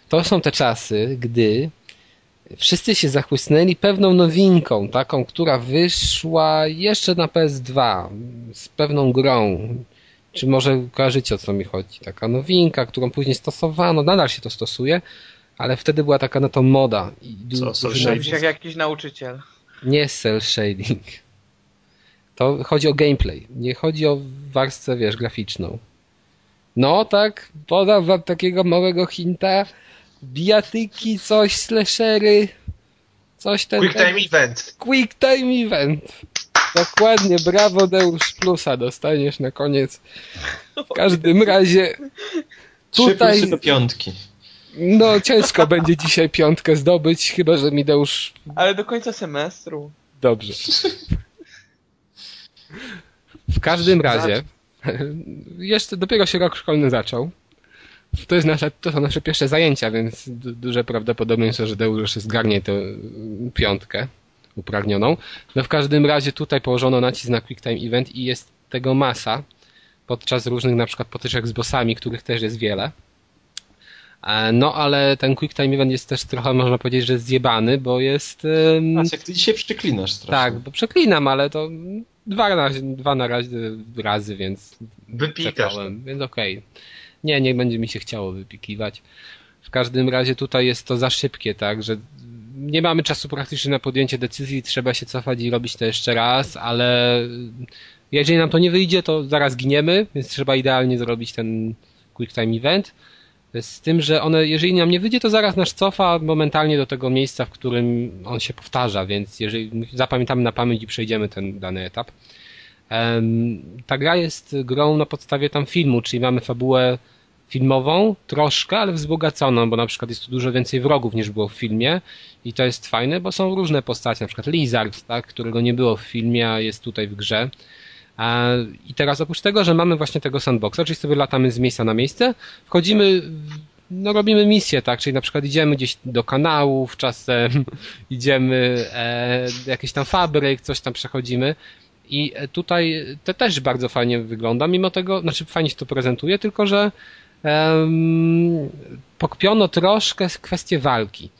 to są te czasy, gdy wszyscy się zachłysnęli pewną nowinką, taką, która wyszła jeszcze na PS2 z pewną grą. Czy może kojarzycie o co mi chodzi? Taka nowinka, którą później stosowano, nadal się to stosuje, ale wtedy była taka na to moda. I co, cel shading? Jak jakiś nauczyciel. Nie cel shading. To chodzi o gameplay, nie chodzi o warstwę, wiesz, graficzną. No tak, podam wam takiego małego hinta bijatyki, coś, slashery, coś ten... Quick Time Event. Quick Time Event. Dokładnie, brawo Deusz Plusa dostaniesz na koniec. W każdym razie tutaj... Trzy do piątki. No ciężko będzie dzisiaj piątkę zdobyć, chyba że mi Deusz... Ale do końca semestru. Dobrze. W każdym razie, jeszcze dopiero się rok szkolny zaczął to, jest nasze, to są nasze pierwsze zajęcia, więc duże prawdopodobieństwo, że Deusz zgarnie tę piątkę upragnioną. No w każdym razie tutaj położono nacisk na Quick Time Event i jest tego masa podczas różnych na przykład potyczek z bossami, których też jest wiele. E, no ale ten Quick Time Event jest też trochę, można powiedzieć, że zjebany, bo jest... Um... A, jak ty dzisiaj przeklinasz strasznie. Tak, bo przeklinam, ale to dwa, na, dwa na razy, razy więc... Wypikasz. Więc okej. Okay. Nie, nie będzie mi się chciało wypikiwać. W każdym razie tutaj jest to za szybkie, tak, że nie mamy czasu praktycznie na podjęcie decyzji, trzeba się cofać i robić to jeszcze raz, ale jeżeli nam to nie wyjdzie, to zaraz giniemy, więc trzeba idealnie zrobić ten quick time event. Z tym, że one, jeżeli nam nie wyjdzie, to zaraz nas cofa momentalnie do tego miejsca, w którym on się powtarza, więc jeżeli zapamiętamy na pamięć i przejdziemy ten dany etap. Ta gra jest grą na podstawie tam filmu, czyli mamy fabułę filmową, troszkę, ale wzbogaconą, bo na przykład jest tu dużo więcej wrogów niż było w filmie i to jest fajne, bo są różne postacie, na przykład Lizard, tak, którego nie było w filmie, a jest tutaj w grze. I teraz oprócz tego, że mamy właśnie tego sandboxa, czyli sobie latamy z miejsca na miejsce, wchodzimy, no robimy misję, tak, czyli na przykład idziemy gdzieś do kanałów, czasem idziemy e, jakieś tam fabryk, coś tam przechodzimy i tutaj to też bardzo fajnie wygląda, mimo tego, znaczy fajnie się to prezentuje, tylko że um, pokpiono troszkę kwestię walki.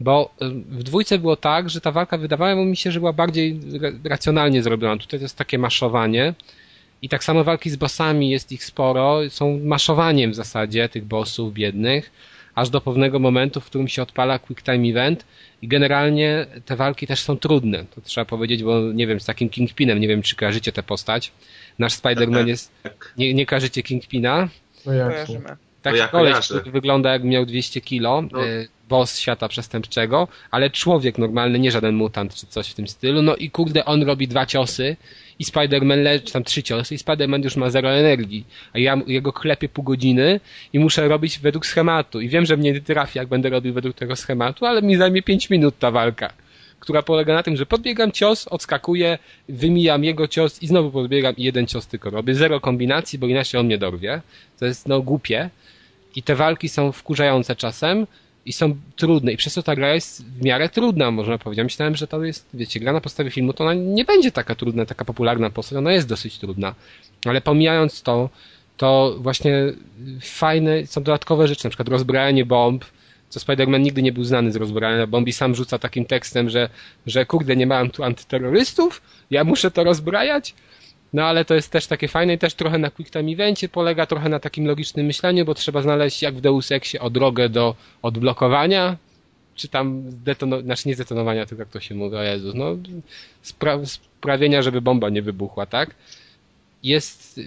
Bo w dwójce było tak, że ta walka wydawała mi się, że była bardziej racjonalnie zrobiona. Tutaj to jest takie maszowanie. I tak samo walki z bossami, jest ich sporo, są maszowaniem w zasadzie tych bossów biednych, aż do pewnego momentu, w którym się odpala quick time event i generalnie te walki też są trudne. To trzeba powiedzieć, bo nie wiem, z takim Kingpinem, nie wiem czy kojarzycie tę postać. Nasz Spider-Man jest... Tak. Nie, nie kojarzycie Kingpina? No Kojarzymy. Taki no koleś, który wygląda jak miał 200 kilo, no. Boss świata przestępczego, ale człowiek normalny, nie żaden mutant czy coś w tym stylu. No i kurde, on robi dwa ciosy i Spider-Man leczy tam trzy ciosy i Spider-Man już ma zero energii. A ja jego klepię pół godziny i muszę robić według schematu. I wiem, że mnie nie trafi, jak będę robił według tego schematu, ale mi zajmie 5 minut ta walka która polega na tym, że podbiegam cios, odskakuję, wymijam jego cios i znowu podbiegam i jeden cios tylko robię. Zero kombinacji, bo inaczej on mnie dorwie. To jest no głupie. I te walki są wkurzające czasem. I są trudne i przez to ta gra jest w miarę trudna, można powiedzieć. Myślałem, że to jest, wiecie, gra na podstawie filmu, to ona nie będzie taka trudna, taka popularna postać, ona jest dosyć trudna. Ale pomijając to, to właśnie fajne są dodatkowe rzeczy, na przykład rozbrajanie bomb, co Spider-Man nigdy nie był znany z rozbrajania bomb i sam rzuca takim tekstem, że, że kurde, nie mam tu antyterrorystów, ja muszę to rozbrajać. No ale to jest też takie fajne i też trochę na quick time evencie polega, trochę na takim logicznym myśleniu, bo trzeba znaleźć jak w Deus Exie o drogę do odblokowania, czy tam zdetonowania, znaczy nie zdetonowania, tylko jak to się mówi, o Jezus, no spra sprawienia, żeby bomba nie wybuchła, tak? Jest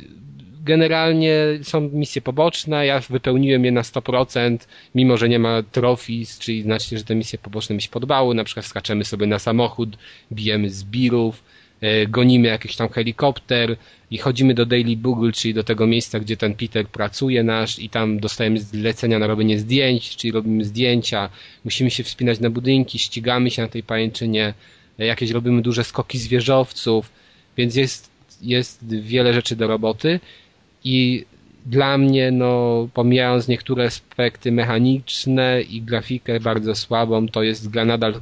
generalnie są misje poboczne, ja wypełniłem je na 100%, mimo że nie ma trofis, czyli znaczy, że te misje poboczne mi się podobały, na przykład skaczemy sobie na samochód, bijemy zbirów, gonimy jakiś tam helikopter i chodzimy do Daily Bugle, czyli do tego miejsca, gdzie ten Peter pracuje nasz i tam dostajemy zlecenia na robienie zdjęć, czyli robimy zdjęcia, musimy się wspinać na budynki, ścigamy się na tej pajęczynie, e, jakieś robimy duże skoki zwierzowców, więc jest, jest wiele rzeczy do roboty. I dla mnie, no, pomijając niektóre aspekty mechaniczne i grafikę bardzo słabą, to jest gra nadal,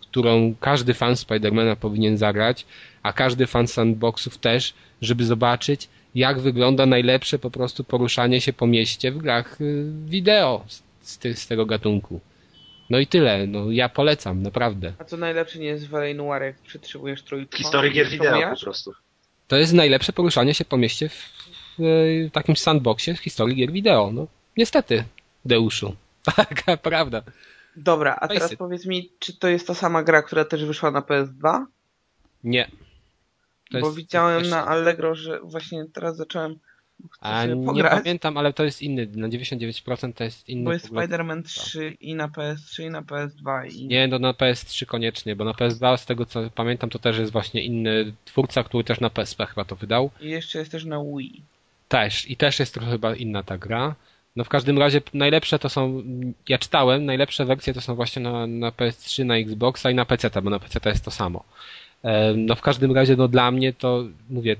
którą każdy fan Spidermana powinien zagrać a każdy fan sandboxów też, żeby zobaczyć, jak wygląda najlepsze po prostu poruszanie się po mieście w grach y, wideo z, z tego gatunku. No i tyle, no ja polecam, naprawdę. A co najlepsze nie jest w. Noir, jak przytrzymujesz trójką? Historii gier wideo po prostu. To jest najlepsze poruszanie się po mieście w, w, w takim sandboxie w historii gier wideo. No niestety, Deuszu. Taka prawda. Dobra, a teraz powiedz mi, czy to jest ta sama gra, która też wyszła na PS2? Nie. Bo widziałem na Allegro, że właśnie teraz zacząłem a nie pamiętam, ale to jest inny, na 99% to jest inny. Bo jest Spider-Man 3 i na PS3 i na PS2 i... Nie, no na PS3 koniecznie, bo na PS2 z tego co pamiętam to też jest właśnie inny twórca, który też na PSP chyba to wydał. I jeszcze jest też na Wii. Też, i też jest trochę chyba inna ta gra. No w każdym razie najlepsze to są, ja czytałem, najlepsze wersje to są właśnie na, na PS3, na Xboxa i na PC, bo na PC to jest to samo. No w każdym razie, no dla mnie to, mówię,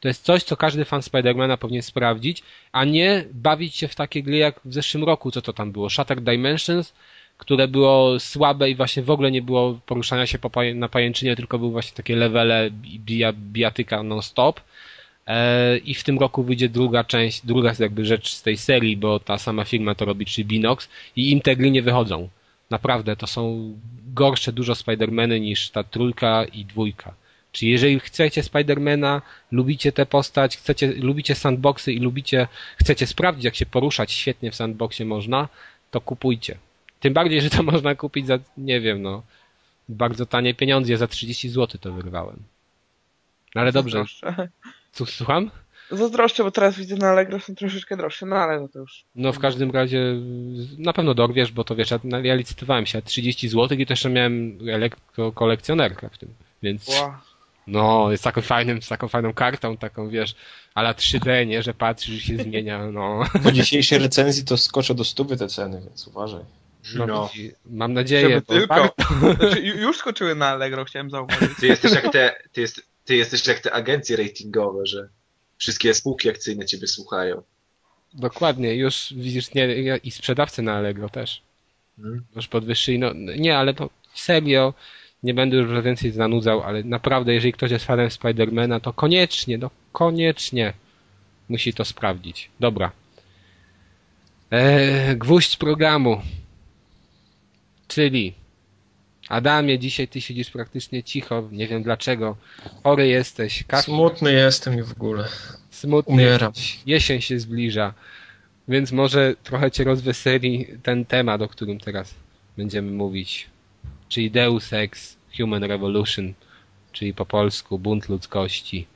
to jest coś, co każdy fan Spidermana powinien sprawdzić, a nie bawić się w takie gry jak w zeszłym roku, co to tam było, Shattered Dimensions, które było słabe i właśnie w ogóle nie było poruszania się na pajęczynie, tylko były właśnie takie levele bija, bijatyka non-stop. E, I w tym roku wyjdzie druga część, druga jakby rzecz z tej serii, bo ta sama firma to robi, czyli Binox i im te gry nie wychodzą. Naprawdę, to są gorsze dużo Spidermany niż ta trójka i dwójka. Czyli jeżeli chcecie Spidermana, lubicie tę postać, chcecie, lubicie sandboxy i lubicie, chcecie sprawdzić, jak się poruszać świetnie w sandboxie można, to kupujcie. Tym bardziej, że to można kupić za, nie wiem, no, bardzo tanie pieniądze. za 30 zł to wyrwałem. No ale dobrze. Słucham? Zazdroszczę, bo teraz widzę na Allegro są troszeczkę droższe, no ale no to już... No w każdym razie na pewno dorwiesz, bo to wiesz, ja, ja licytowałem się 30 zł i też miałem kolekcjonerkę w tym, więc... Wow. No, jest taką fajnym, z taką fajną kartą, taką wiesz, ale 3D, nie, że patrzysz, że się zmienia, no. Po dzisiejszej recenzji to skoczą do stówy te ceny, więc uważaj. No, no. mam nadzieję, Żeby tylko. Znaczy, już skoczyły na Allegro, chciałem zauważyć. Ty jesteś jak te, ty, jest, ty jesteś jak te agencje ratingowe, że wszystkie spółki akcyjne ciebie słuchają. Dokładnie, już widzisz, nie, i sprzedawcy na Allegro też. Hmm. Już podwyższyli, no nie, ale to serio, nie będę już więcej zanudzał, ale naprawdę, jeżeli ktoś jest fanem Spidermana, to koniecznie, no koniecznie musi to sprawdzić. Dobra. Eee, gwóźdź programu. Czyli Adamie, dzisiaj ty siedzisz praktycznie cicho, nie wiem dlaczego. Chory jesteś. Smutny jestem i w ogóle. Smutny. Umieram. Jesień się zbliża. Więc może trochę cię rozweseli ten temat, o którym teraz będziemy mówić. Czyli Deus Ex Human Revolution, czyli po polsku Bunt Ludzkości.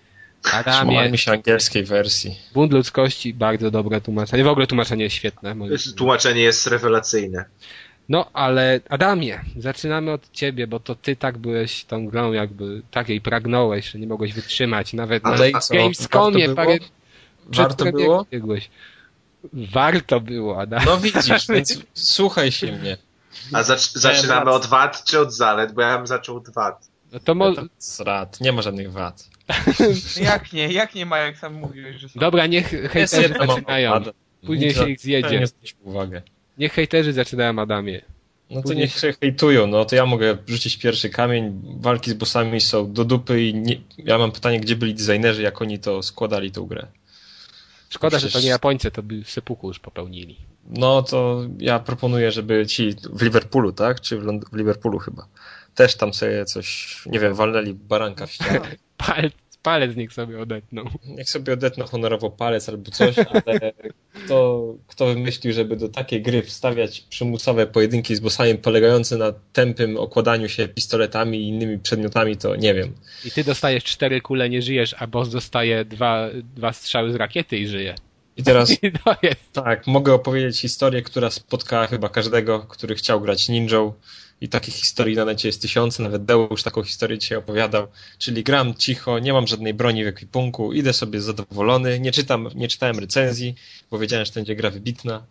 Adamie, mi się angielskiej wersji. Bunt Ludzkości, bardzo dobre tłumaczenie. W ogóle tłumaczenie jest świetne. Tłumaczenie jest rewelacyjne. No, ale Adamie, zaczynamy od ciebie, bo to ty tak byłeś tą grą, jakby takiej pragnąłeś, że nie mogłeś wytrzymać. Nawet ale na Gamescomie parę Warto było? Biegłeś. Warto było, Adam. No widzisz, więc słuchaj się mnie. A zac zaczynamy od wad czy od zalet? Bo ja bym zaczął od wad. No to może... Zrad, nie ma żadnych wad. jak nie? Jak nie ma, jak sam mówiłeś, że są? Dobra, niech hejterzy zaczynają. Później się ich zjedzie. Nie uwagę. Niech hejterzy zaczynają Adamie. No to niech się hejtują, no to ja mogę rzucić pierwszy kamień. Walki z bossami są do dupy i nie... ja mam pytanie, gdzie byli designerzy, jak oni to składali tą grę. Szkoda, że to Przecież- nie Japońcy, to by sepuku już popełnili. No to ja proponuję, żeby ci w Liverpoolu, tak? Czy w, Lond- w Liverpoolu chyba. Też tam sobie coś, nie wiem, walnęli baranka w ścianę. Palec, niech sobie odetną. Niech sobie odetną honorowo palec albo coś, ale kto, kto wymyślił, żeby do takiej gry wstawiać przymusowe pojedynki z bossami polegające na tępym okładaniu się pistoletami i innymi przedmiotami, to nie wiem. I ty dostajesz cztery kule, nie żyjesz, a boss dostaje dwa, dwa strzały z rakiety i żyje. I teraz I tak, mogę opowiedzieć historię, która spotkała chyba każdego, który chciał grać ninją. I takich historii na necie jest tysiące, nawet Deusz taką historię dzisiaj opowiadał. Czyli gram cicho, nie mam żadnej broni w ekwipunku, idę sobie zadowolony, nie czytam, nie czytałem recenzji, bo wiedziałem, że to będzie gra wybitna.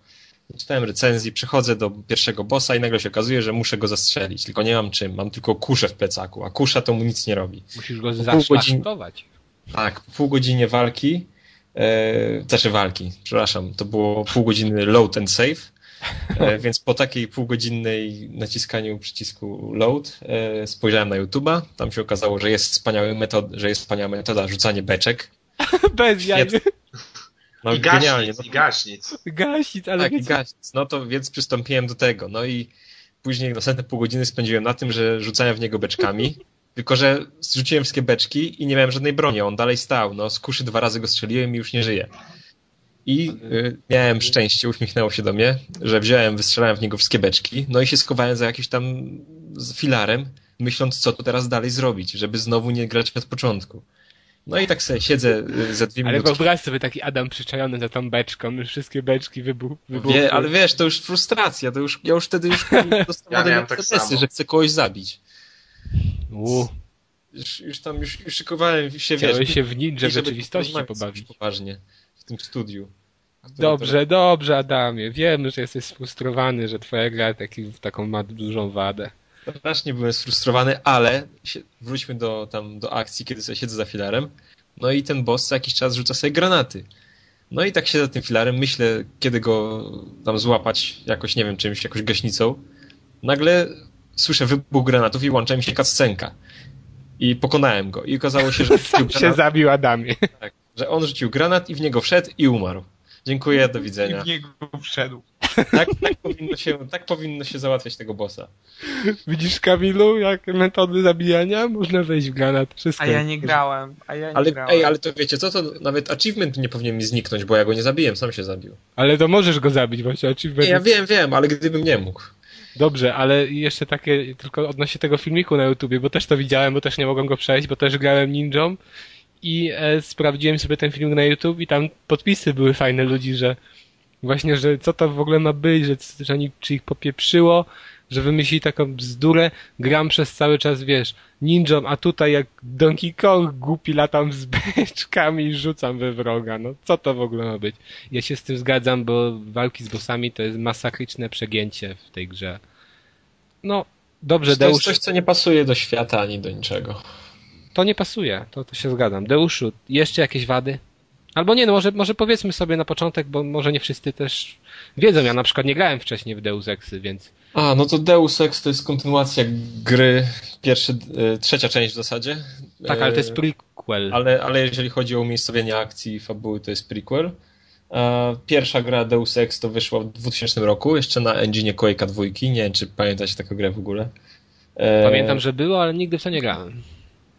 Nie czytałem recenzji, przychodzę do pierwszego bossa i nagle się okazuje, że muszę go zastrzelić, tylko nie mam czym, mam tylko kuszę w plecaku, a kusza to mu nic nie robi. Musisz go zaszlachtować. Tak, po pół godzinie walki, e, znaczy walki, przepraszam, to było pół godziny load and save, więc po takiej półgodzinnej naciskaniu przycisku load e, spojrzałem na YouTube'a, tam się okazało, że jest, wspaniały metod, że jest wspaniała metoda rzucanie beczek. Bez jaj. No I genialnie. gaśnic, No, i gaśnic. Gasić, ale tak, i wiecie, gaśnic. No to więc przystąpiłem do tego. No i później następne pół godziny spędziłem na tym, że rzucałem w niego beczkami. Tylko, że zrzuciłem wszystkie beczki i nie miałem żadnej broni. On dalej stał. No, z kuszy dwa razy go strzeliłem i już nie żyje. I y, miałem szczęście, uśmiechnęło się do mnie, że wziąłem, wystrzelałem w niego wszystkie beczki, no i się skowałem za jakimś tam filarem, myśląc, co tu teraz dalej zrobić, żeby znowu nie grać od początku. No i tak sobie siedzę y, za dwie ale minuty. wyobraź sobie taki Adam przyczajony za tą beczką, już wszystkie beczki wybuch, wybuchły. Wie, ale wiesz, to już frustracja, to już, ja już wtedy już dostałem Ja tak że chcę kogoś zabić. U, Już, już tam, już, już szykowałem się, chciałeś wiesz, się w ninja rzeczywistości pobawić. Poważnie, tym studiu. A to- Dobrze, dobrze Adamie, wiem, że jesteś sfrustrowany, że twoja gra taki, taką ma dużą wadę. to Strasznie byłem sfrustrowany, ale się, wróćmy do, tam, do akcji, kiedy sobie siedzę za filarem. No i ten boss co jakiś czas rzuca sobie granaty. No i tak siedzę za tym filarem, myślę, kiedy go tam złapać jakoś, nie wiem, czymś, jakąś gaśnicą. Nagle słyszę wybuch granatów i łącza mi się cutscenka. I pokonałem go. I okazało się, że Sam się granat, zabił Adamie. tak, że on rzucił granat i w niego wszedł i umarł. Dziękuję, do widzenia. niego wszedł. Tak, tak, powinno się, tak powinno się załatwiać tego bossa. Widzisz Kamilu, jak metody zabijania? Można wejść w granat, wszystko. A ja nie grałem, a ja nie Ale, grałem. ej, ale to wiecie co, to nawet achievement nie powinien mi zniknąć, bo ja go nie zabiłem, sam się zabił. Ale to możesz go zabić właśnie, Nie, achievement. ja wiem, wiem, ale gdybym nie mógł. Dobrze, ale jeszcze takie, tylko odnośnie tego filmiku na YouTubie, bo też to widziałem, bo też nie mogłem go przejść, bo też grałem ninją i e, sprawdziłem sobie ten filmik na YouTube i tam podpisy były fajne ludzi, że właśnie, że co to w ogóle ma być, że, że oni, czy ich popieprzyło, że wymyślili taką bzdurę, gram przez cały czas, wiesz, ninją, a tutaj jak Donkey Kong głupi latam z beczkami i rzucam we wroga, no co to w ogóle ma być? Ja się z tym zgadzam, bo walki z bossami to jest masakryczne przegięcie w tej grze. No, dobrze, to jest Deusz, coś, co nie pasuje do świata ani do niczego. To nie pasuje, to, to się zgadzam. Deuszu, jeszcze jakieś wady? Albo nie, no może, może powiedzmy sobie na początek, bo może nie wszyscy też wiedzą, ja na przykład nie grałem wcześniej w Deus Exy, więc A, no to Deus Ex to jest kontynuacja gry, pierwszy, e, trzecia część w zasadzie. tak, ale to E, jest prequel. ale, ale jeżeli chodzi o umiejscowienie akcji i fabuły, to jest prequel. E, Pierwsza gra Deus Ex to wyszła w 2000 roku, jeszcze na engine Quake'a 2. Nie wiem, czy pamiętacie taką grę w ogóle. E, Pamiętam, że było, ale nigdy w to nie grałem.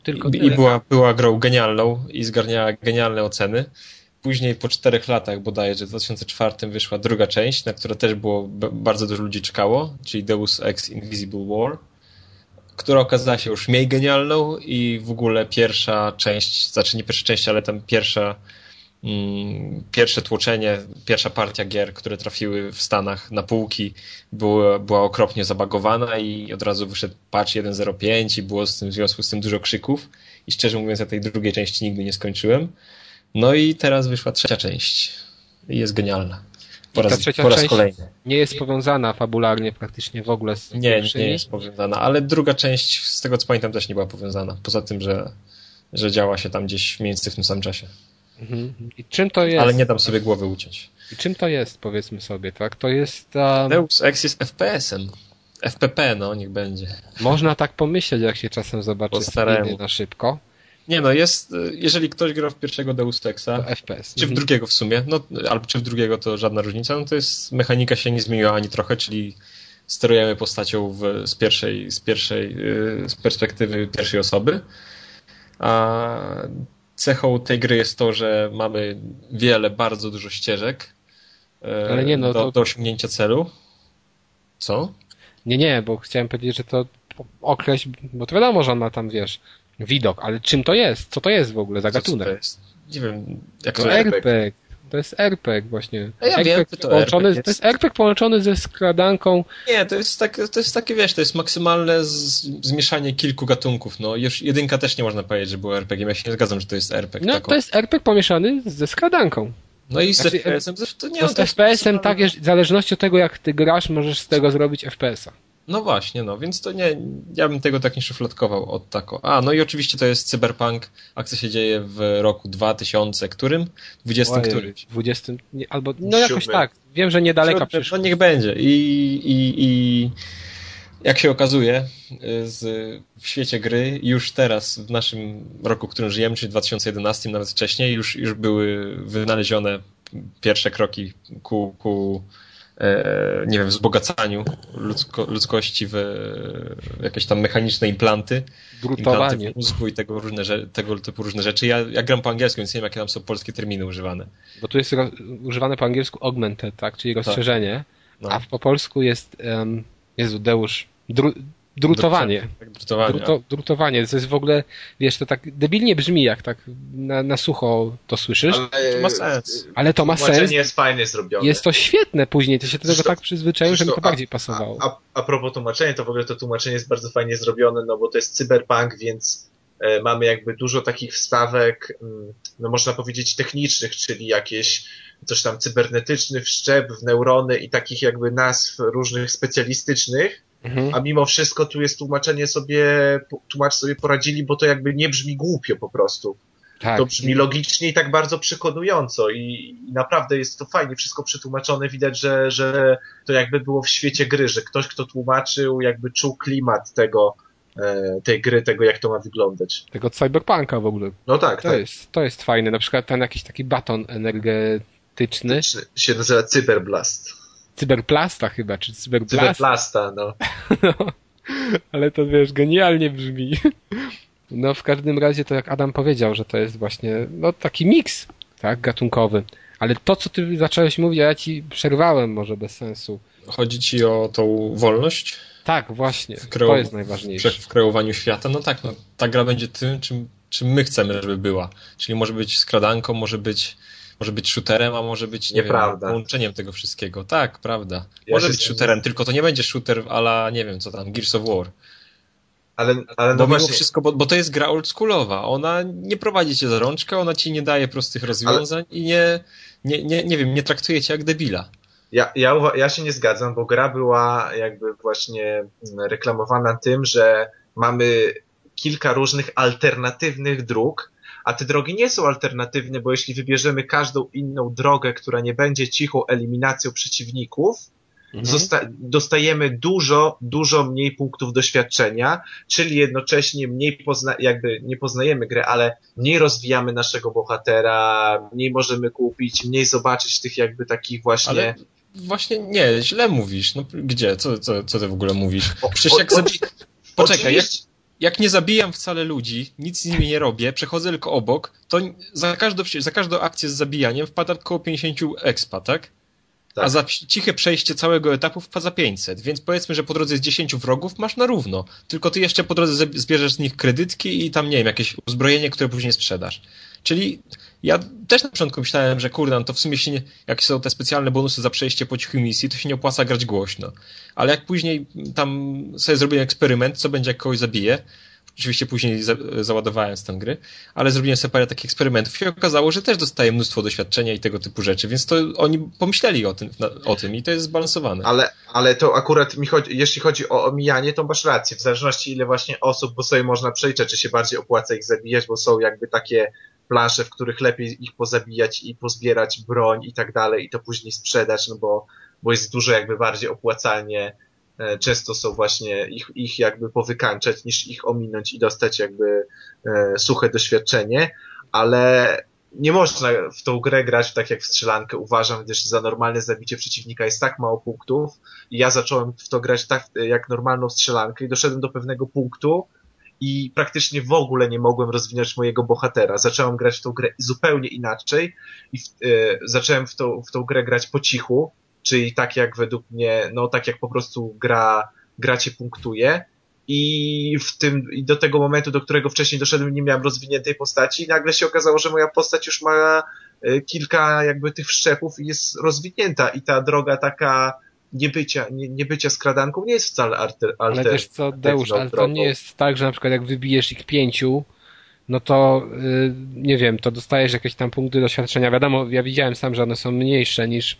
Tylko I, tyle. i była, była grą genialną i zgarniała genialne oceny. Później po czterech latach bodajże, w 2004 wyszła druga część, na którą też było bardzo dużo ludzi czekało, czyli Deus Ex Invisible War, która okazała się już mniej genialną i w ogóle pierwsza część, znaczy nie pierwsza część, ale tam pierwsza pierwsze tłoczenie, pierwsza partia gier, które trafiły w Stanach na półki była, była okropnie zabagowana i od razu wyszedł patch 1.05 i było z tym, w związku z tym dużo krzyków i szczerze mówiąc ja tej drugiej części nigdy nie skończyłem. No i teraz wyszła trzecia część i jest genialna. Po raz, po raz kolejny. Nie jest powiązana fabularnie praktycznie w ogóle z Nie, nie jest powiązana, ale druga część, z tego co pamiętam, też nie była powiązana. Poza tym, że, że działa się tam gdzieś mniej więcej w tym samym czasie. Mhm. I czym to jest? Ale nie dam sobie głowy uciąć. I czym to jest, powiedzmy sobie, tak? To jest... Um, Deus Ex jest FPS-em. FPP, no, niech będzie. można tak pomyśleć, jak się czasem zobaczy screeny na szybko, Nie no, jest, y, jeżeli ktoś grał w pierwszego Deus Exa, to FPS. czy w drugiego w sumie, no, albo czy w drugiego to żadna różnica, no to jest, mechanika się nie zmieniła ani trochę, czyli sterujemy postacią w, z pierwszej, z pierwszej, y, z perspektywy pierwszej osoby, a cechą tej gry jest to, że mamy wiele, bardzo dużo ścieżek y, Ale nie, no do, to- do osiągnięcia celu. Co? Nie, nie, bo chciałem powiedzieć, że to określ, bo to wiadomo, że on ma tam, wiesz, widok, ale czym to jest? Co to jest w ogóle za Co- co to gatunek? jest? Nie wiem, jak To to RPG. RPG. To jest RPG właśnie. Ja wiem, RPG że to połączony, RPG to jest RPG połączony ze skradanką. Nie, to jest, tak, to jest takie, wiesz, to jest maksymalne z, zmieszanie kilku gatunków. No, już jedynka też nie można powiedzieć, że było RPG. Ja się nie zgadzam, że to jest RPG. No taką. to jest RPG pomieszany ze skradanką. no i z znaczy, FPS-em zresztą to nie No z FPS-em tak, w zależności od tego jak ty grasz, możesz z tego zrobić FPS-a. No właśnie, no, więc to nie, ja bym tego tak nie szufladkował od tako. A, no i oczywiście to jest Cyberpunk. Akcja się dzieje w roku 2000, którym? 20 Ojej, którymś. 20, nie, albo, no jakoś Siódmy. tak. Wiem, że niedaleka No przyszła. niech będzie. I, i, I jak się okazuje, y, z, w świecie gry już teraz, w naszym roku, w którym żyjemy, czyli 2011, nawet wcześniej, już, już były wynalezione pierwsze kroki ku, ku nie wiem, wzbogacaniu ludzko, ludzkości w e, jakieś tam mechaniczne implanty. Implanty Drutowanie. w mózgu i tego, różne, tego typu różne rzeczy. Ja, ja gram po angielsku, więc nie wiem, jakie tam są polskie terminy używane. Bo tu jest używane po angielsku augmented, tak, czyli rozszerzenie, No. a po polsku jest, um, Jezu, Deusz, dru, drutowanie. Tak, drutowanie. Druto, drutowanie, to jest w ogóle, wiesz, to tak debilnie brzmi, jak tak na, na sucho to słyszysz, ale, Ale, ma sens. to ma Tłumaczenie sens. jest fajnie zrobione. Jest to świetne później, to się do tego tak przyzwyczaiłem, że mi to bardziej pasowało. A, a, a propos tłumaczenia, to w ogóle to tłumaczenie jest bardzo fajnie zrobione, no bo to jest cyberpunk, więc e, mamy jakby dużo takich wstawek, mm, no można powiedzieć technicznych, czyli jakieś coś tam cybernetyczny wszczep w neurony i takich jakby nazw różnych specjalistycznych, Mhm. a mimo wszystko tu jest tłumaczenie sobie, tłumacz sobie poradzili, bo to jakby nie brzmi głupio po prostu. Tak. To brzmi logicznie i tak bardzo przekonująco i, i naprawdę jest to fajnie wszystko przetłumaczone. Widać, że, że to jakby było w świecie gry, że ktoś, kto tłumaczył, jakby czuł klimat tego, e, tej gry, tego jak to ma wyglądać. Tego cyberpunka w ogóle. No tak, To tak. jest, to jest fajne. Na przykład ten jakiś taki baton energetyczny, Się nazywa Cyberblast. Cyberplasta chyba, czy cyberblast, Cyberplasta, no. no, ale to wiesz, genialnie brzmi. No w każdym razie to jak Adam powiedział, że to jest właśnie no taki miks, tak, gatunkowy. Ale to, co ty zacząłeś mówić, a ja ci przerwałem może bez sensu. Chodzi ci o tą wolność Tak, właśnie, kreu- to jest najważniejsze. w kreowaniu świata? No tak, no, ta gra będzie tym, czym, czym my chcemy, żeby była. Czyli może być skradanką, może być, może być shooterem, a może być nie Nieprawda. wiem, połączeniem tego wszystkiego. Tak, prawda. Ja może być z shooterem, tylko to nie będzie shooter ala, nie wiem co tam, Gears of War. Ale, ale Bo no mimo właśnie, wszystko, bo, bo to jest gra oldschoolowa. Ona nie prowadzi cię za rączkę, ona ci nie daje prostych rozwiązań i nie, nie, nie, nie wiem, nie traktuje cię jak debila. Ja, ja, ja się nie zgadzam, bo gra była jakby właśnie mm, reklamowana tym, że mamy kilka różnych alternatywnych dróg, a te drogi nie są alternatywne, bo jeśli wybierzemy każdą inną drogę, która nie będzie cichą eliminacją przeciwników, Mhm. zosta- dostajemy dużo, dużo mniej punktów doświadczenia, czyli jednocześnie mniej pozna- jakby nie poznajemy grę, ale mniej rozwijamy naszego bohatera, mniej możemy kupić, mniej zobaczyć tych jakby takich właśnie... Ale właśnie nie, źle mówisz. No gdzie? Co, co, co ty w ogóle mówisz? Przecież o- jak. Poczekaj, jak. Jak nie zabijam wcale ludzi, nic z nimi nie robię, przechodzę tylko obok, to za każdą, za każdą akcję z zabijaniem wpada około 50 expa, tak? Tak. A za ciche przejście całego etapu wpada 500, więc powiedzmy, że po drodze z 10 wrogów masz na równo. Tylko ty jeszcze po drodze zbierzesz z nich kredytki i tam, nie wiem, jakieś uzbrojenie, które później sprzedasz. Czyli ja też na początku myślałem, że kurde, no to w sumie się nie, jak są te specjalne bonusy za przejście po cichej misji, to się nie opłaca grać głośno. Ale jak później tam sobie zrobiłem eksperyment, co będzie jak kogoś zabije, oczywiście później za, załadowałem tę gry, ale zrobiłem sobie parę takich eksperymentów i okazało, że też dostaję mnóstwo doświadczenia i tego typu rzeczy, więc to oni pomyśleli o tym, o tym i to jest zbalansowane. Ale, ale to akurat mi chodzi, jeśli chodzi o omijanie, to masz rację. W zależności ile właśnie osób, bo sobie można przeliczać, czy się bardziej opłaca ich zabijać, bo są jakby takie plansze, w których lepiej ich pozabijać i pozbierać broń i tak dalej i to później sprzedać, no bo, bo jest dużo jakby bardziej opłacalnie e, często są właśnie ich, ich jakby powykańczać niż ich ominąć i dostać jakby e, suche doświadczenie, ale nie można w tą grę grać tak jak w strzelankę, uważam, gdyż za normalne zabicie przeciwnika jest tak mało punktów. I ja zacząłem w to grać tak jak normalną strzelankę i doszedłem do pewnego punktu i praktycznie w ogóle nie mogłem rozwinąć mojego bohatera. Zacząłem grać w tą grę zupełnie inaczej. I w, y, zacząłem w tą, w tą grę grać po cichu, czyli tak jak według mnie, no tak jak po prostu gra, gra cię punktuje. I w tym, i do tego momentu, do którego wcześniej doszedłem, nie miałem rozwiniętej postaci. I nagle się okazało, że moja postać już ma y, kilka jakby tych wszczepów i jest rozwinięta. I ta droga taka niebycia, nie, niebycia skradanką nie jest wcale alter, alter Ale wiesz co, Deusz, ale to nie jest tak, że na przykład jak wybijesz ich pięciu, no to yy, nie wiem, to dostajesz jakieś tam punkty doświadczenia. Wiadomo, ja widziałem sam, że one są mniejsze niż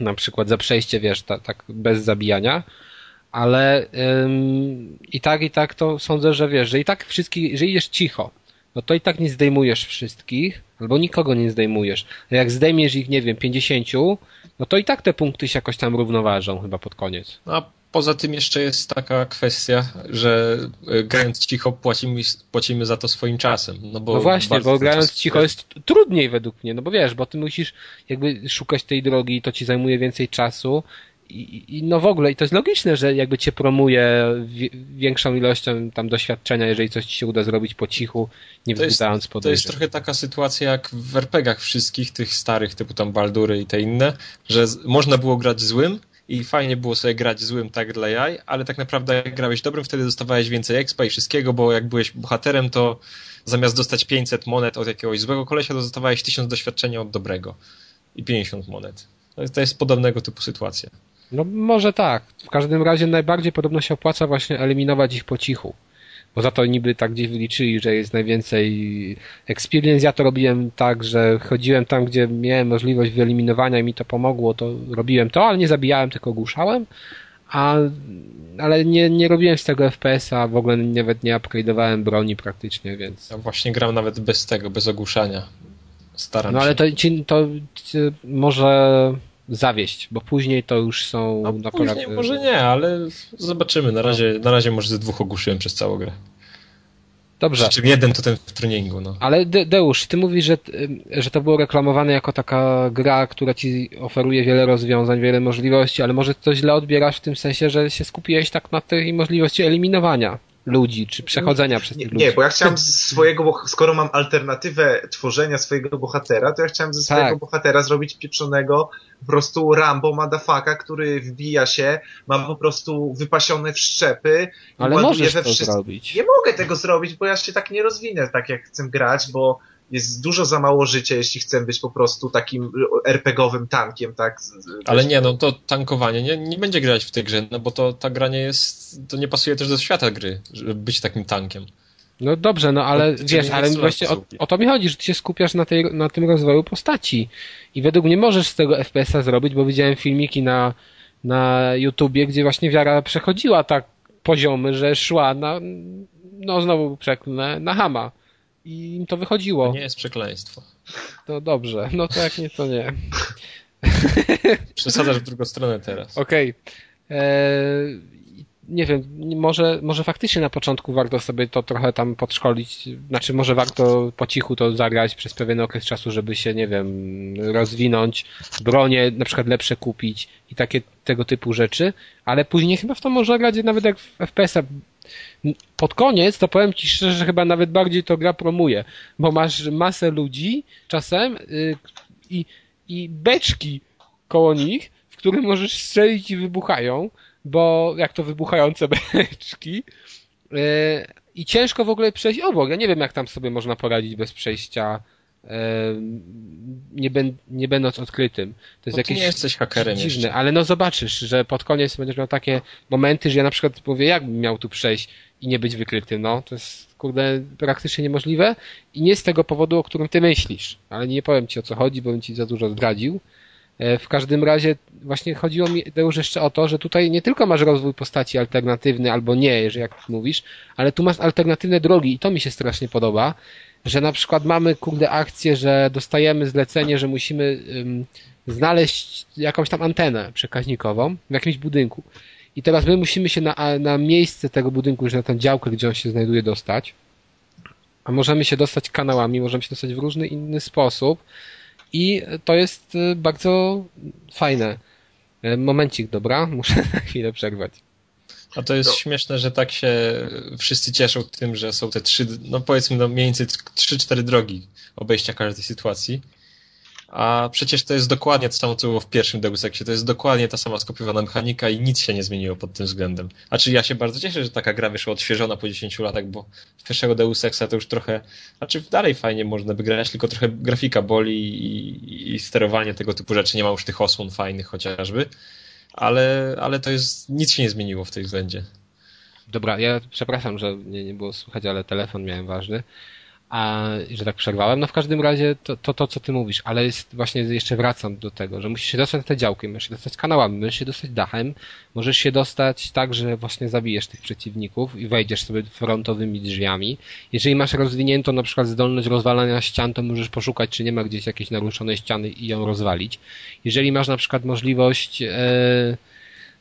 na przykład za przejście, wiesz, ta, tak bez zabijania, ale ym, i tak, i tak to sądzę, że wiesz, że i tak wszystkich, że idziesz cicho, no to i tak nie zdejmujesz wszystkich, albo nikogo nie zdejmujesz. Jak zdejmiesz ich, nie wiem, 50, no to i tak te punkty się jakoś tam równoważą chyba pod koniec. No, a poza tym jeszcze jest taka kwestia, że e, grając cicho płacimy, płacimy za to swoim czasem. No, bo no właśnie, bo grając cicho jest trudniej według mnie, no bo wiesz, bo ty musisz jakby szukać tej drogi i to ci zajmuje więcej czasu i, i, no w ogóle, i to jest logiczne, że jakby cię promuje większą ilością tam doświadczenia, jeżeli coś ci się uda zrobić po cichu, nie wzbudzając podejrzeń. To jest trochę taka sytuacja jak w RPGach wszystkich tych starych, typu tam Baldury i te inne, że można było grać złym i fajnie było sobie grać złym tak dla jaj, ale tak naprawdę jak grałeś dobrym, wtedy dostawałeś więcej expa i wszystkiego, bo jak byłeś bohaterem, to zamiast dostać 500 monet od jakiegoś złego kolesia, to dostawałeś 1000 doświadczenia od dobrego i 50 monet. To jest podobnego typu sytuacja. No może tak. W każdym razie najbardziej podobno się opłaca właśnie eliminować ich po cichu. Bo za to niby tak gdzieś wyliczyli, że jest najwięcej experience. Ja to robiłem tak, że chodziłem tam, gdzie miałem możliwość wyeliminowania i mi to pomogło, to robiłem to, ale nie zabijałem, tylko ogłuszałem. A, ale nie, nie robiłem z tego FPS-a, w ogóle nawet nie upgrade'owałem broni praktycznie, więc... Ja właśnie gram nawet bez tego, bez ogłuszania. Staram no, się. ale to, to, to może zawieść, bo później to już są no, naprawdę... Później może nie, ale zobaczymy. Na razie, na razie może ze dwóch ogłuszyłem przez całą grę. Dobrze. Czym jeden to ten w treningu, no. Ale De Deusz, ty mówisz, że, że to było reklamowane jako taka gra, która ci oferuje wiele rozwiązań, wiele możliwości, ale może to źle odbierasz w tym sensie, że się skupiłeś tak na tej możliwości eliminowania ludzi, czy przechodzenia przez nie, tych ludzi. Nie, bo ja chciałem ze swojego, skoro mam alternatywę tworzenia swojego bohatera, to ja chciałem ze swojego tak. bohatera zrobić pieprzonego po prostu Rambo madafaka, który wbija się, ma po prostu wypasione wszczepy Ale możesz we to zrobić. Nie mogę tego zrobić, bo ja się tak nie rozwinę tak jak chcę grać, bo jest dużo za mało życia, jeśli chcę być po prostu takim RPGowym tankiem, tak? Ale nie, no to tankowanie nie, nie będzie grać w tej grze, no bo to ta gra nie jest, to nie pasuje też do świata gry, żeby być takim tankiem. No dobrze, no ale no, wiesz, ale właśnie o, o, to mi chodzi, że ty się skupiasz na, tej, na tym rozwoju postaci. I według mnie możesz z tego FPS-a zrobić, bo widziałem filmiki na, na YouTubie, gdzie właśnie wiara przechodziła tak poziomy, że szła na, no znowu przeklnę, na hama. I im to wychodziło. To nie jest przekleństwo. To dobrze, no to jak nie, to nie. Przesadzasz w drugą stronę teraz. Okej. Okay. E, nie wiem, może, może faktycznie na początku warto sobie to trochę tam podszkolić, znaczy może warto po cichu to zagrać przez pewien okres czasu, żeby się, nie wiem, rozwinąć, bronie na przykład lepsze kupić i takie tego typu rzeczy, ale później chyba w to może grać nawet jak w FPS-a. Pod koniec to powiem Ci szczerze, że chyba nawet bardziej to gra promuje, bo masz masę ludzi czasem yy, i, i beczki koło nich, w których możesz strzelić i wybuchają, bo jak to wybuchające beczki yy, i ciężko w ogóle przejść obok. Ja nie wiem, jak tam sobie można poradzić bez przejścia nie, ben, nie będąc odkrytym. To jest no jakieś nie jesteś hakerem dziwne, jeszcze. ale no zobaczysz, że pod koniec będziesz miał takie momenty, że ja na przykład mówię, jakbym miał tu przejść i nie być wykrytym, no to jest kurde praktycznie niemożliwe i nie z tego powodu, o którym ty myślisz, ale nie powiem ci o co chodzi, bo bym ci za dużo zdradził, E, w każdym razie właśnie chodziło mi Deusz jeszcze o to, że tutaj nie tylko masz rozwój postaci alternatywny albo nie, jeżeli jak mówisz, ale tu masz alternatywne drogi i to mi się strasznie podoba, że na przykład mamy kurde akcję, że dostajemy zlecenie, że musimy ym, znaleźć jakąś tam antenę przekaźnikową w jakimś budynku. I teraz my musimy się na, na miejsce tego budynku, już na tę działkę, gdzie on się znajduje, dostać. A możemy się dostać kanałami, możemy się dostać w różny inny sposób. I to jest y, bardzo fajne. Y, momencik, dobra? Muszę na chwilę przerwać. A to jest no. śmieszne, że tak się wszyscy cieszą tym, że są te trzy, no powiedzmy no mniej więcej trzy, cztery drogi obejścia każdej sytuacji. A przecież to jest dokładnie to samo, co było w pierwszym Deus Exie. To jest dokładnie ta sama skopiowana mechanika i nic się nie zmieniło pod tym względem. A czy ja się bardzo cieszę, że taka gra wyszła odświeżona po 10 latach, bo z pierwszego Deus Exa to już trochę, znaczy dalej fajnie można by grać, tylko trochę grafika boli i, i sterowanie tego typu rzeczy. Nie ma już tych osłon fajnych chociażby. Ale, ale to jest, nic się nie zmieniło w tej względzie. Dobra, ja przepraszam, że nie, nie było słychać, ale telefon miałem ważny a że tak przerwałem. No w każdym razie to, to, to co ty mówisz, ale jest właśnie jeszcze wracam do tego, że musisz się dostać na te działki, możesz się dostać kanałami, możesz się dostać dachem, możesz się dostać tak, że właśnie zabijesz tych przeciwników i wejdziesz sobie frontowymi drzwiami. Jeżeli masz rozwiniętą na przykład zdolność rozwalania ścian, to możesz poszukać, czy nie ma gdzieś jakiejś naruszonej ściany i ją rozwalić. Jeżeli masz na przykład możliwość e,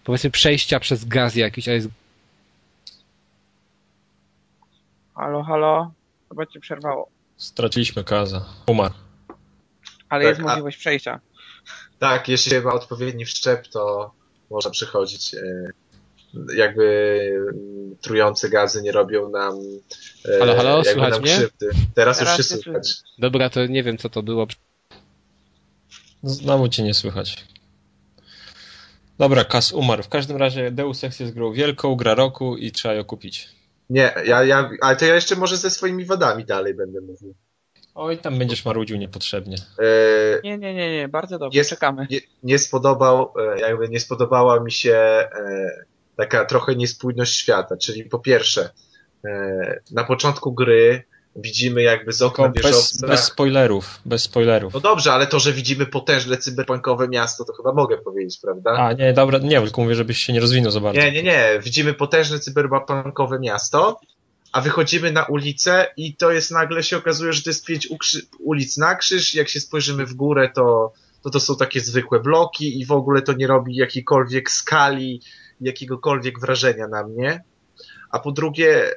powiedzmy przejścia przez gaz jakiś, a jest Halo, halo? Chyba cię przerwało. Straciliśmy Kaza. Umarł. Ale tak, jest możliwość a... przejścia. Tak, jeśli ma odpowiedni wszczep, to można przechodzić. E, jakby mm, trujące gazy nie robią nam e, Halo, halo, słychać mnie? Krzywdy. Teraz, Teraz już się słychać. Dobra, to nie wiem co to było. Znowu cię nie słychać. Dobra, Kas umarł. W każdym razie Deus Ex jest grą wielką, gra roku i trzeba ją kupić. Nie, ja, ja, ale to ja jeszcze może ze swoimi wadami dalej będę mówił. Oj, tam będziesz marudził niepotrzebnie. E, nie, nie, nie, nie, bardzo dobrze, jest, czekamy. Nie, nie, spodobał, e, jakby nie spodobała mi się e, taka trochę niespójność świata, czyli po pierwsze, e, na początku gry widzimy jakby z okna wieżowca... Bez, bez spoilerów, bez spoilerów. No dobrze, ale to, że widzimy potężne cyberpunkowe miasto, to chyba mogę powiedzieć, prawda? A, nie, dobra, nie, tylko mówię, żebyś się nie rozwinął za bardzo. Nie, nie, nie, widzimy potężne cyberpunkowe miasto, a wychodzimy na ulicę i to jest nagle się okazuje, że to jest pięć ulic na krzyż, jak się spojrzymy w górę, to, to to są takie zwykłe bloki i w ogóle to nie robi jakiejkolwiek skali, jakiegokolwiek wrażenia na mnie. A po drugie,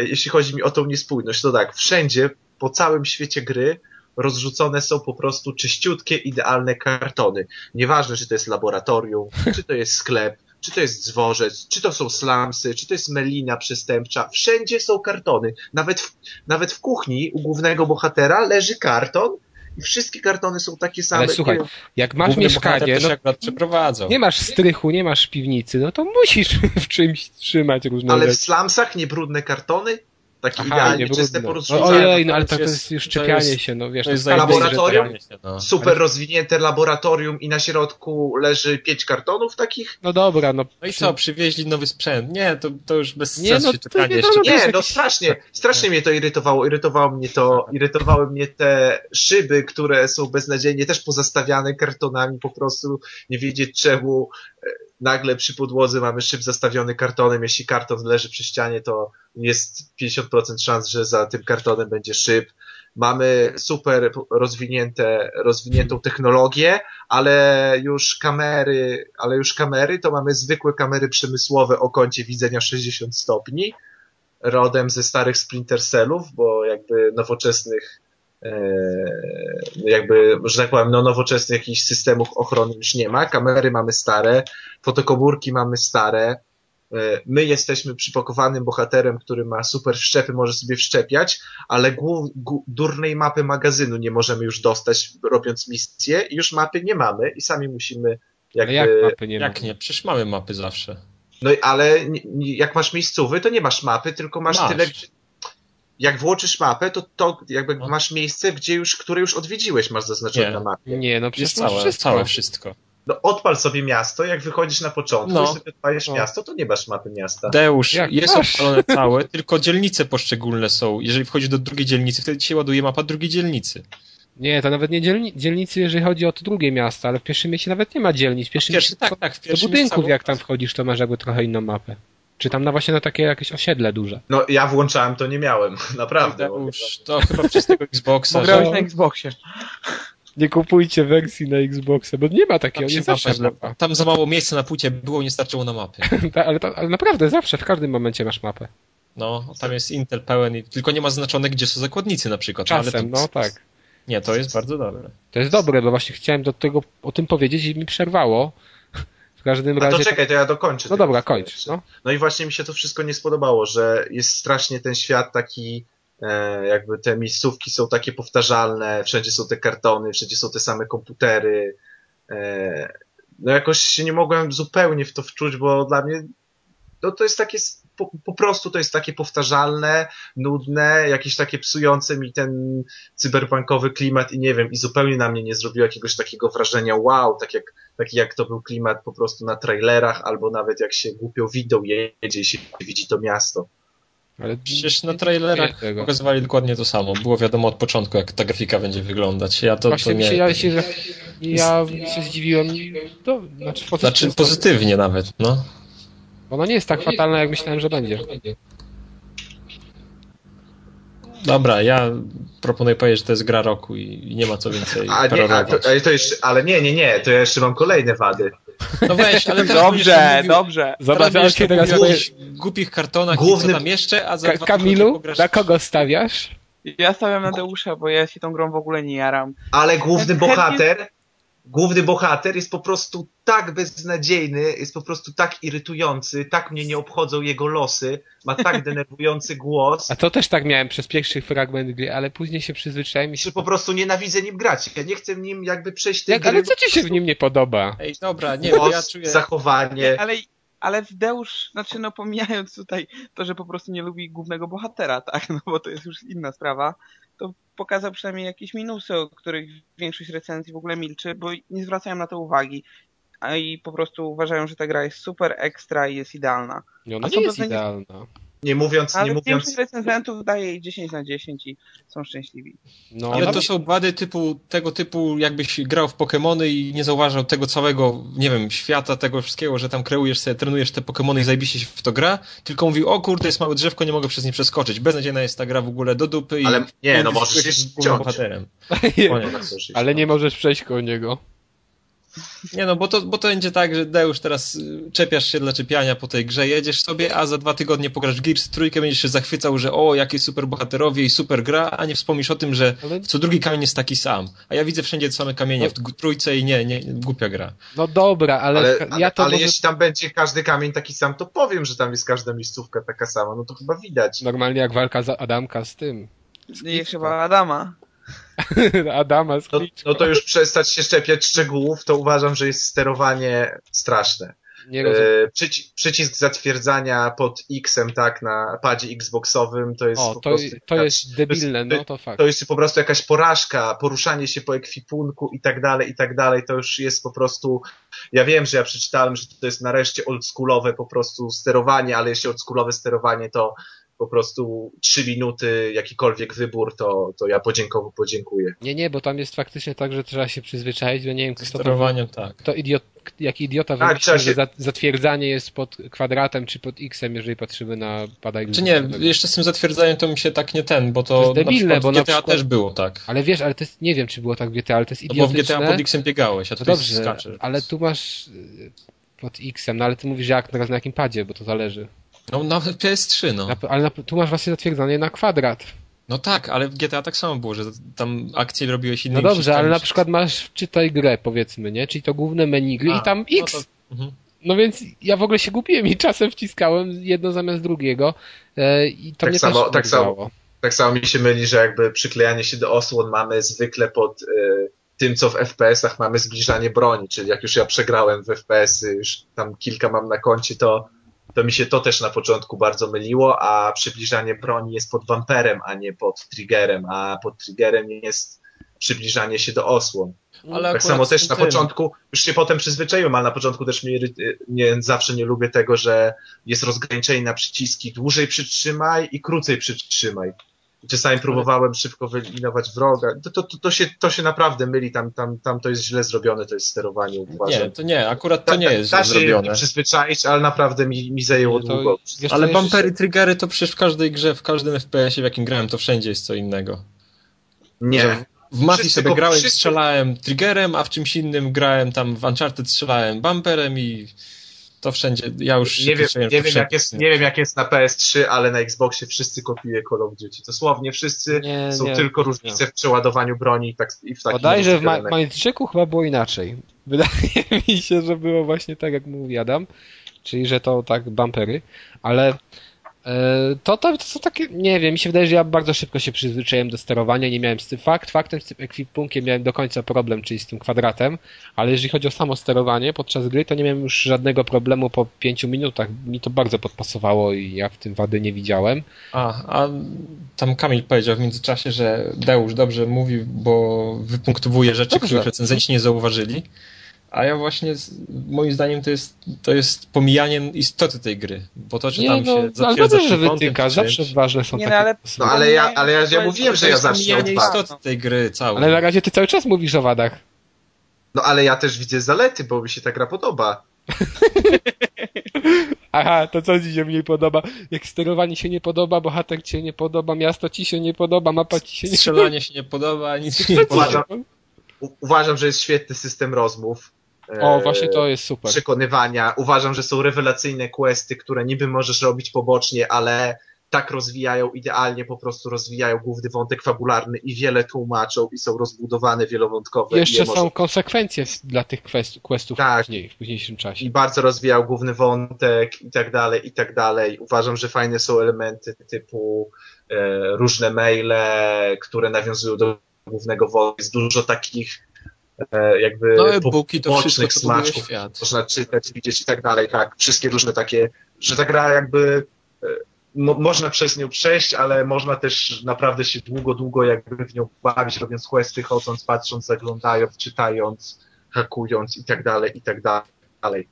jeśli chodzi mi o tą niespójność, to tak, wszędzie po całym świecie gry rozrzucone są po prostu czyściutkie, idealne kartony. Nieważne, czy to jest laboratorium, czy to jest sklep, czy to jest dworzec, czy to są slumsy, czy to jest melina przestępcza. Wszędzie są kartony. Nawet w, nawet w kuchni u głównego bohatera leży karton, i wszystkie kartony są takie same. Ale słuchaj, jak masz mieszkanie, no, nie masz strychu, nie masz piwnicy, no to musisz w czymś trzymać różne Ale rzeczy. w slumsach niebrudne kartony? Takie Aha, idealnie czyste porozrzucane. Ojej, no ale to, to jest już czepianie się, no wiesz. To jest laboratorium, się, no. super ale... rozwinięte laboratorium i na środku leży pięć kartonów takich. No dobra, no. No i co, przywieźli nowy sprzęt? Nie, to, to już bez nie, sensu no, czekanie jeszcze. Nie, no strasznie, strasznie mnie to irytowało. Irytowało mnie to, irytowały mnie te szyby, które są beznadziejnie też pozastawiane kartonami po prostu, nie wiedzieć czemu nagle przy podłodze mamy szyb zastawiony kartonem, jeśli karton leży przy ścianie, to jest 50% szans, że za tym kartonem będzie szyb. Mamy super rozwinięte, rozwiniętą technologię, ale już kamery, ale już kamery to mamy zwykłe kamery przemysłowe o kącie widzenia 60 stopni, rodem ze starych Splinter Cellów, bo jakby nowoczesnych jakby, że tak powiem, no, nowoczesnych jakichś systemów ochrony już nie ma. Kamery mamy stare, fotokomórki mamy stare. E, my jesteśmy przypakowanym bohaterem, który ma super wszczepy, może sobie wszczepiać, ale durnej mapy magazynu nie możemy już dostać, robiąc misję i już mapy nie mamy i sami musimy jakby... jak mapy nie Jak nie? Przecież mamy mapy zawsze. No ale jak masz miejscowy, to nie masz mapy, tylko masz, masz. tyle, jak włączysz mapę, to, to jakby no. masz miejsce, gdzie już, które już odwiedziłeś, masz zaznaczone nie. na mapie. Nie, no przecież całe wszystko. całe wszystko. No odpal sobie miasto, jak wychodzisz na początku no. i sobie odpalisz no. miasto, to nie masz mapy miasta. Deusz, jak jest masz? odpalone całe, tylko dzielnice poszczególne są. Jeżeli wchodzisz do drugiej dzielnicy, wtedy ci się ładuje mapa drugiej dzielnicy. Nie, to nawet nie dzielni dzielnicy, jeżeli chodzi o to drugie miasto, ale w pierwszym mieście nawet nie ma dzielnic. W pierwszym Pierwszy, mieście tak, tak, w do pierwszym budynków, jest jak tam wchodzisz, to masz jakby trochę inną mapę. Czy tam na właśnie na takie jakieś osiedle duże. No ja włączałem, to nie miałem, naprawdę. To już- To chyba przez tego Xboxa, Bo że grałeś na Xboxie. Nie kupujcie wersji na Xboxa, bo nie ma takiego, tam, nie zawsze mapa tam za mało miejsca na płycie było, nie starczyło na mapy. Ta- ale, to, ale naprawdę zawsze, w każdym momencie masz mapę. No, tam jest Intel pełen, i tylko nie ma znaczone, gdzie są zakładnicy na przykład. Czasem, ale no tak. Nie, to jest bardzo dobre. To jest dobre, bo właśnie chciałem do tego o tym powiedzieć i mi przerwało. W każdym A razie. to czekaj, to ja dokończę. No dobra, kończ. No. No i właśnie mi się to wszystko nie spodobało, że jest strasznie ten świat taki, e, jakby te miejscówki są takie powtarzalne, wszędzie są te kartony, wszędzie są te same komputery. E, no jakoś się nie mogłem zupełnie w to wczuć, bo dla mnie no to jest takie, po, po prostu to jest takie powtarzalne, nudne, jakieś takie psujące mi ten cyberpunkowy klimat i nie wiem, i zupełnie na mnie nie zrobiło jakiegoś takiego wrażenia wow, tak jak, taki jak to był klimat po prostu na trailerach, albo nawet jak się głupio widą jedzie i się widzi to miasto. Ale Przecież na trailerach tego. pokazywali dokładnie to samo. Było wiadomo od początku, jak ta grafika będzie wyglądać. Ja to, Właśnie to nie... się, ja się, ja się zdziwiłem. To, znaczy, Znaczy pozytywnie nawet, no. Ona nie jest tak fatalna, jak myślałem, że będzie. Dobra, ja proponuję powiedzieć, że to jest gra roku i i nie ma co więcej A nie, a to, ale, to jeszcze, ale nie, nie, nie, to ja jeszcze mam kolejne wady. No weź, ale Dobrze, mówił- dobrze. Zobacz, Teraz ale będziesz się teraz jakichś głupich kartonach Główny- i co tam jeszcze, a za Ka Kamilu, na kogo stawiasz? Ja stawiam na Deusza, bo ja się tą grą w ogóle nie jaram. Ale główny bohater, główny bohater jest po prostu tak beznadziejny, jest po prostu tak irytujący, tak mnie nie obchodzą jego losy, ma tak denerwujący głos, A to też tak miałem przez pierwszy fragment gry, ale później się przyzwyczaiłem i się... że po prostu nienawidzę nim grać. Ja nie chcę nim jakby przejść tej Jak, ale gry. co ci się w nim nie podoba? Ej, dobra, nie, Głos, ja czuję... zachowanie. Ale, ale w Deusz, znaczy no pomijając tutaj to, że po prostu nie lubi głównego bohatera, tak, no bo to jest już inna sprawa, pokazał przynajmniej jakieś minusy, o których większość recenzji w ogóle milczy, bo nie zwracają na to uwagi. A i po prostu uważają, że ta gra jest super ekstra i jest idealna. No, ona A nie jest idealna. Nie mówiąc, Ale nie mówiąc, większość recenzentów daje jej 10 na 10 i są szczęśliwi. No, Ale no, to są wady typu, tego typu, jakbyś grał w Pokémony i nie zauważał tego całego, nie wiem, świata, tego wszystkiego, że tam kreujesz sobie, trenujesz te Pokémony i zajebiście się w to gra, tylko mówił, o kurde, jest małe drzewko, nie mogę przez nie przeskoczyć. Beznadziejna jest ta gra w ogóle do dupy i... Ale nie, no możesz się bohaterem. nie, ale nie możesz przejść koło niego. Nie no, bo to, bo to będzie tak, że Deusz teraz y, czepiasz się dla czepiania po tej grze, jedziesz sobie, a za dwa tygodnie pograsz w Gears trójkę, będziesz się zachwycał, że o, jakie super bohaterowie i super gra, a nie wspomnisz o tym, że co drugi kamień jest taki sam. A ja widzę wszędzie te same kamienie w g- trójce i nie, nie, głupia gra. No dobra, ale, ale, ja to ale może... jeśli tam będzie każdy kamień taki sam, to powiem, że tam jest każda miejscówka taka sama, no to chyba widać. Normalnie jak walka za Adamka z tym. I chyba Adama. Adama z No, no to już przestać się szczepiać szczegółów, to uważam, że jest sterowanie straszne. Nie rozumiem. E, przyci przycisk zatwierdzania pod X-em, tak, na padzie Xboxowym, to jest O, po to, prostu to jakaś- jest debilne, no to fakt. to jest po prostu jakaś porażka, poruszanie się po ekwipunku i tak dalej, i tak dalej, to już jest po prostu, ja wiem, że ja przeczytałem, że to jest nareszcie oldschoolowe po prostu sterowanie, ale jeśli oldschoolowe sterowanie to po prostu trzy minuty, jakikolwiek wybór, to, to ja podziękowo podziękuję. Nie, nie, bo tam jest faktycznie tak, że trzeba się przyzwyczaić, że nie wiem, kto to, tak. to idiot, jaki idiota Tak, wymyślił, że się- za- zatwierdzanie jest pod kwadratem czy pod x-em, jeżeli patrzymy na pada Czy nie, jeszcze z tym zatwierdzaniem to mi się tak nie ten, bo to, To jest debilne, na bo przykład na w GTA przykład- też było tak. Ale wiesz, ale to jest, nie wiem, czy było tak w GTA, ale to jest No bo w idiotyczne. GTA pod X-em biegałeś, a No tutaj dobrze, skaczesz. ale tu masz y, pod X-em, no ale ty mówisz, że jak teraz na jakim padzie, bo to zależy. No na PS3, no. Na, ale na, tu masz właśnie zatwierdzanie na kwadrat. No tak, ale w GTA tak samo było, że tam akcje robiłeś No innymi dobrze, ale na przykład masz czytaj grę, powiedzmy, nie? Czyli to główne menu gry A, i tam no X. to- mhm. No więc ja w ogóle się gubiłem i czasem wciskałem jedno zamiast drugiego e, i to Tak mnie samo- też tak samo. Tak samo mi się myli, że jakby przyklejanie się do osłon mamy zwykle pod y, tym, co w FPS-ach mamy zbliżanie broni, czyli jak już ja przegrałem w FPS-y, już tam kilka mam na koncie, to, to mi się to też na początku bardzo myliło, a przybliżanie broni jest pod wamperem, a nie pod triggerem, a pod triggerem jest przybliżanie się do osłon. Ale Tak samo też na tym- początku, już się potem przyzwyczaiłem, ale na początku też mnie, nie, zawsze nie lubię tego, że jest rozgraniczenie na przyciski dłużej przytrzymaj i krócej przytrzymaj. Czasami próbowałem szybko wyeliminować wroga. To, to, to, to, się, to się naprawdę myli, tam, tam, tam to jest źle zrobione, to jest sterowanie, uważam. Nie, to nie, akurat to Da- nie da- jest da źle się zrobione. przyzwyczaić, ale naprawdę mi, mi zajęło Nie, to- długo. Ale co jeszcze- bumpery, triggery to przecież w każdej grze, w każdym FPS-ie, w jakim grałem, to wszędzie jest co innego. Nie. W Mafii sobie grałem, wszyscy- strzelałem triggerem, a w czymś innym grałem tam w Uncharted strzelałem bumperem i to wszędzie, ja już Nie wiem, nie, wiem, jak jest, nie wiem jak jest na PS3, ale na Xboxie wszyscy kopiuje Call of Duty. Dosłownie wszyscy Nie, są nie, tylko różnice w przeładowaniu broni i, tak, i w takim Bodajże w Ma- chyba było inaczej. Wydaje mi się, że było właśnie tak, jak mówi Adam, czyli że to tak bumpery, ale to, to, to są takie, nie wiem, mi się wydaje, że ja bardzo szybko się przyzwyczaiłem do sterowania, nie miałem z tym fakt, faktem z tym ekwipunkiem miałem do końca problem, czyli z tym kwadratem, ale jeżeli chodzi o samo sterowanie podczas gry, to nie miałem już żadnego problemu po pięciu minutach, mi to bardzo podpasowało i ja w tym wady nie widziałem. A, a tam Kamil powiedział w międzyczasie, że Deusz dobrze mówi, bo wypunktowuje rzeczy, Dobrze. których recenzenci nie zauważyli. A ja właśnie, moim zdaniem, to jest, to jest pomijanie istoty tej gry. Bo to, że Nie, tam no, się ale zatwierdza dobrze, że trójkątem wytyka, czy zawsze ważne są Nie, takie no, ale- No ale ja, ale ja, ja mówiłem, że ja zacznę od istoty tej gry całej. Ale na razie ty cały czas mówisz o wadach. No ale ja też widzę zalety, bo mi się ta gra podoba. Aha, to co ci się mniej podoba? Jak sterowanie się nie podoba, bohater ci się nie podoba, miasto ci się nie podoba, mapa ci się nie Strzelanie się nie podoba, nic się nie podoba. podoba. Uważam, że jest świetny system rozmów. O, e, właśnie to jest super. Przekonywania. Uważam, że są rewelacyjne questy, które niby możesz robić pobocznie, ale tak rozwijają idealnie, po prostu rozwijają główny wątek fabularny i wiele tłumaczą i są rozbudowane wielowątkowe. Jeszcze je są można- konsekwencje dla tych quest, questów Tak. później, w późniejszym czasie. i bardzo rozwijał główny wątek i tak dalej, i tak dalej. Uważam, że fajne są elementy typu e, różne maile, które nawiązują do głównego wątku. Jest dużo takich jakby No po- e-booki to wszystko bocznych to buduje smaczków. świat. Można czytać, widzieć i tak dalej, tak. Wszystkie różne takie, że ta gra jakby e, mo, można przez nią przejść, ale można też naprawdę się długo, długo jakby w nią bawić, robiąc questy, chodząc, patrząc, zaglądając, czytając, hakując i tak dalej, i tak dalej.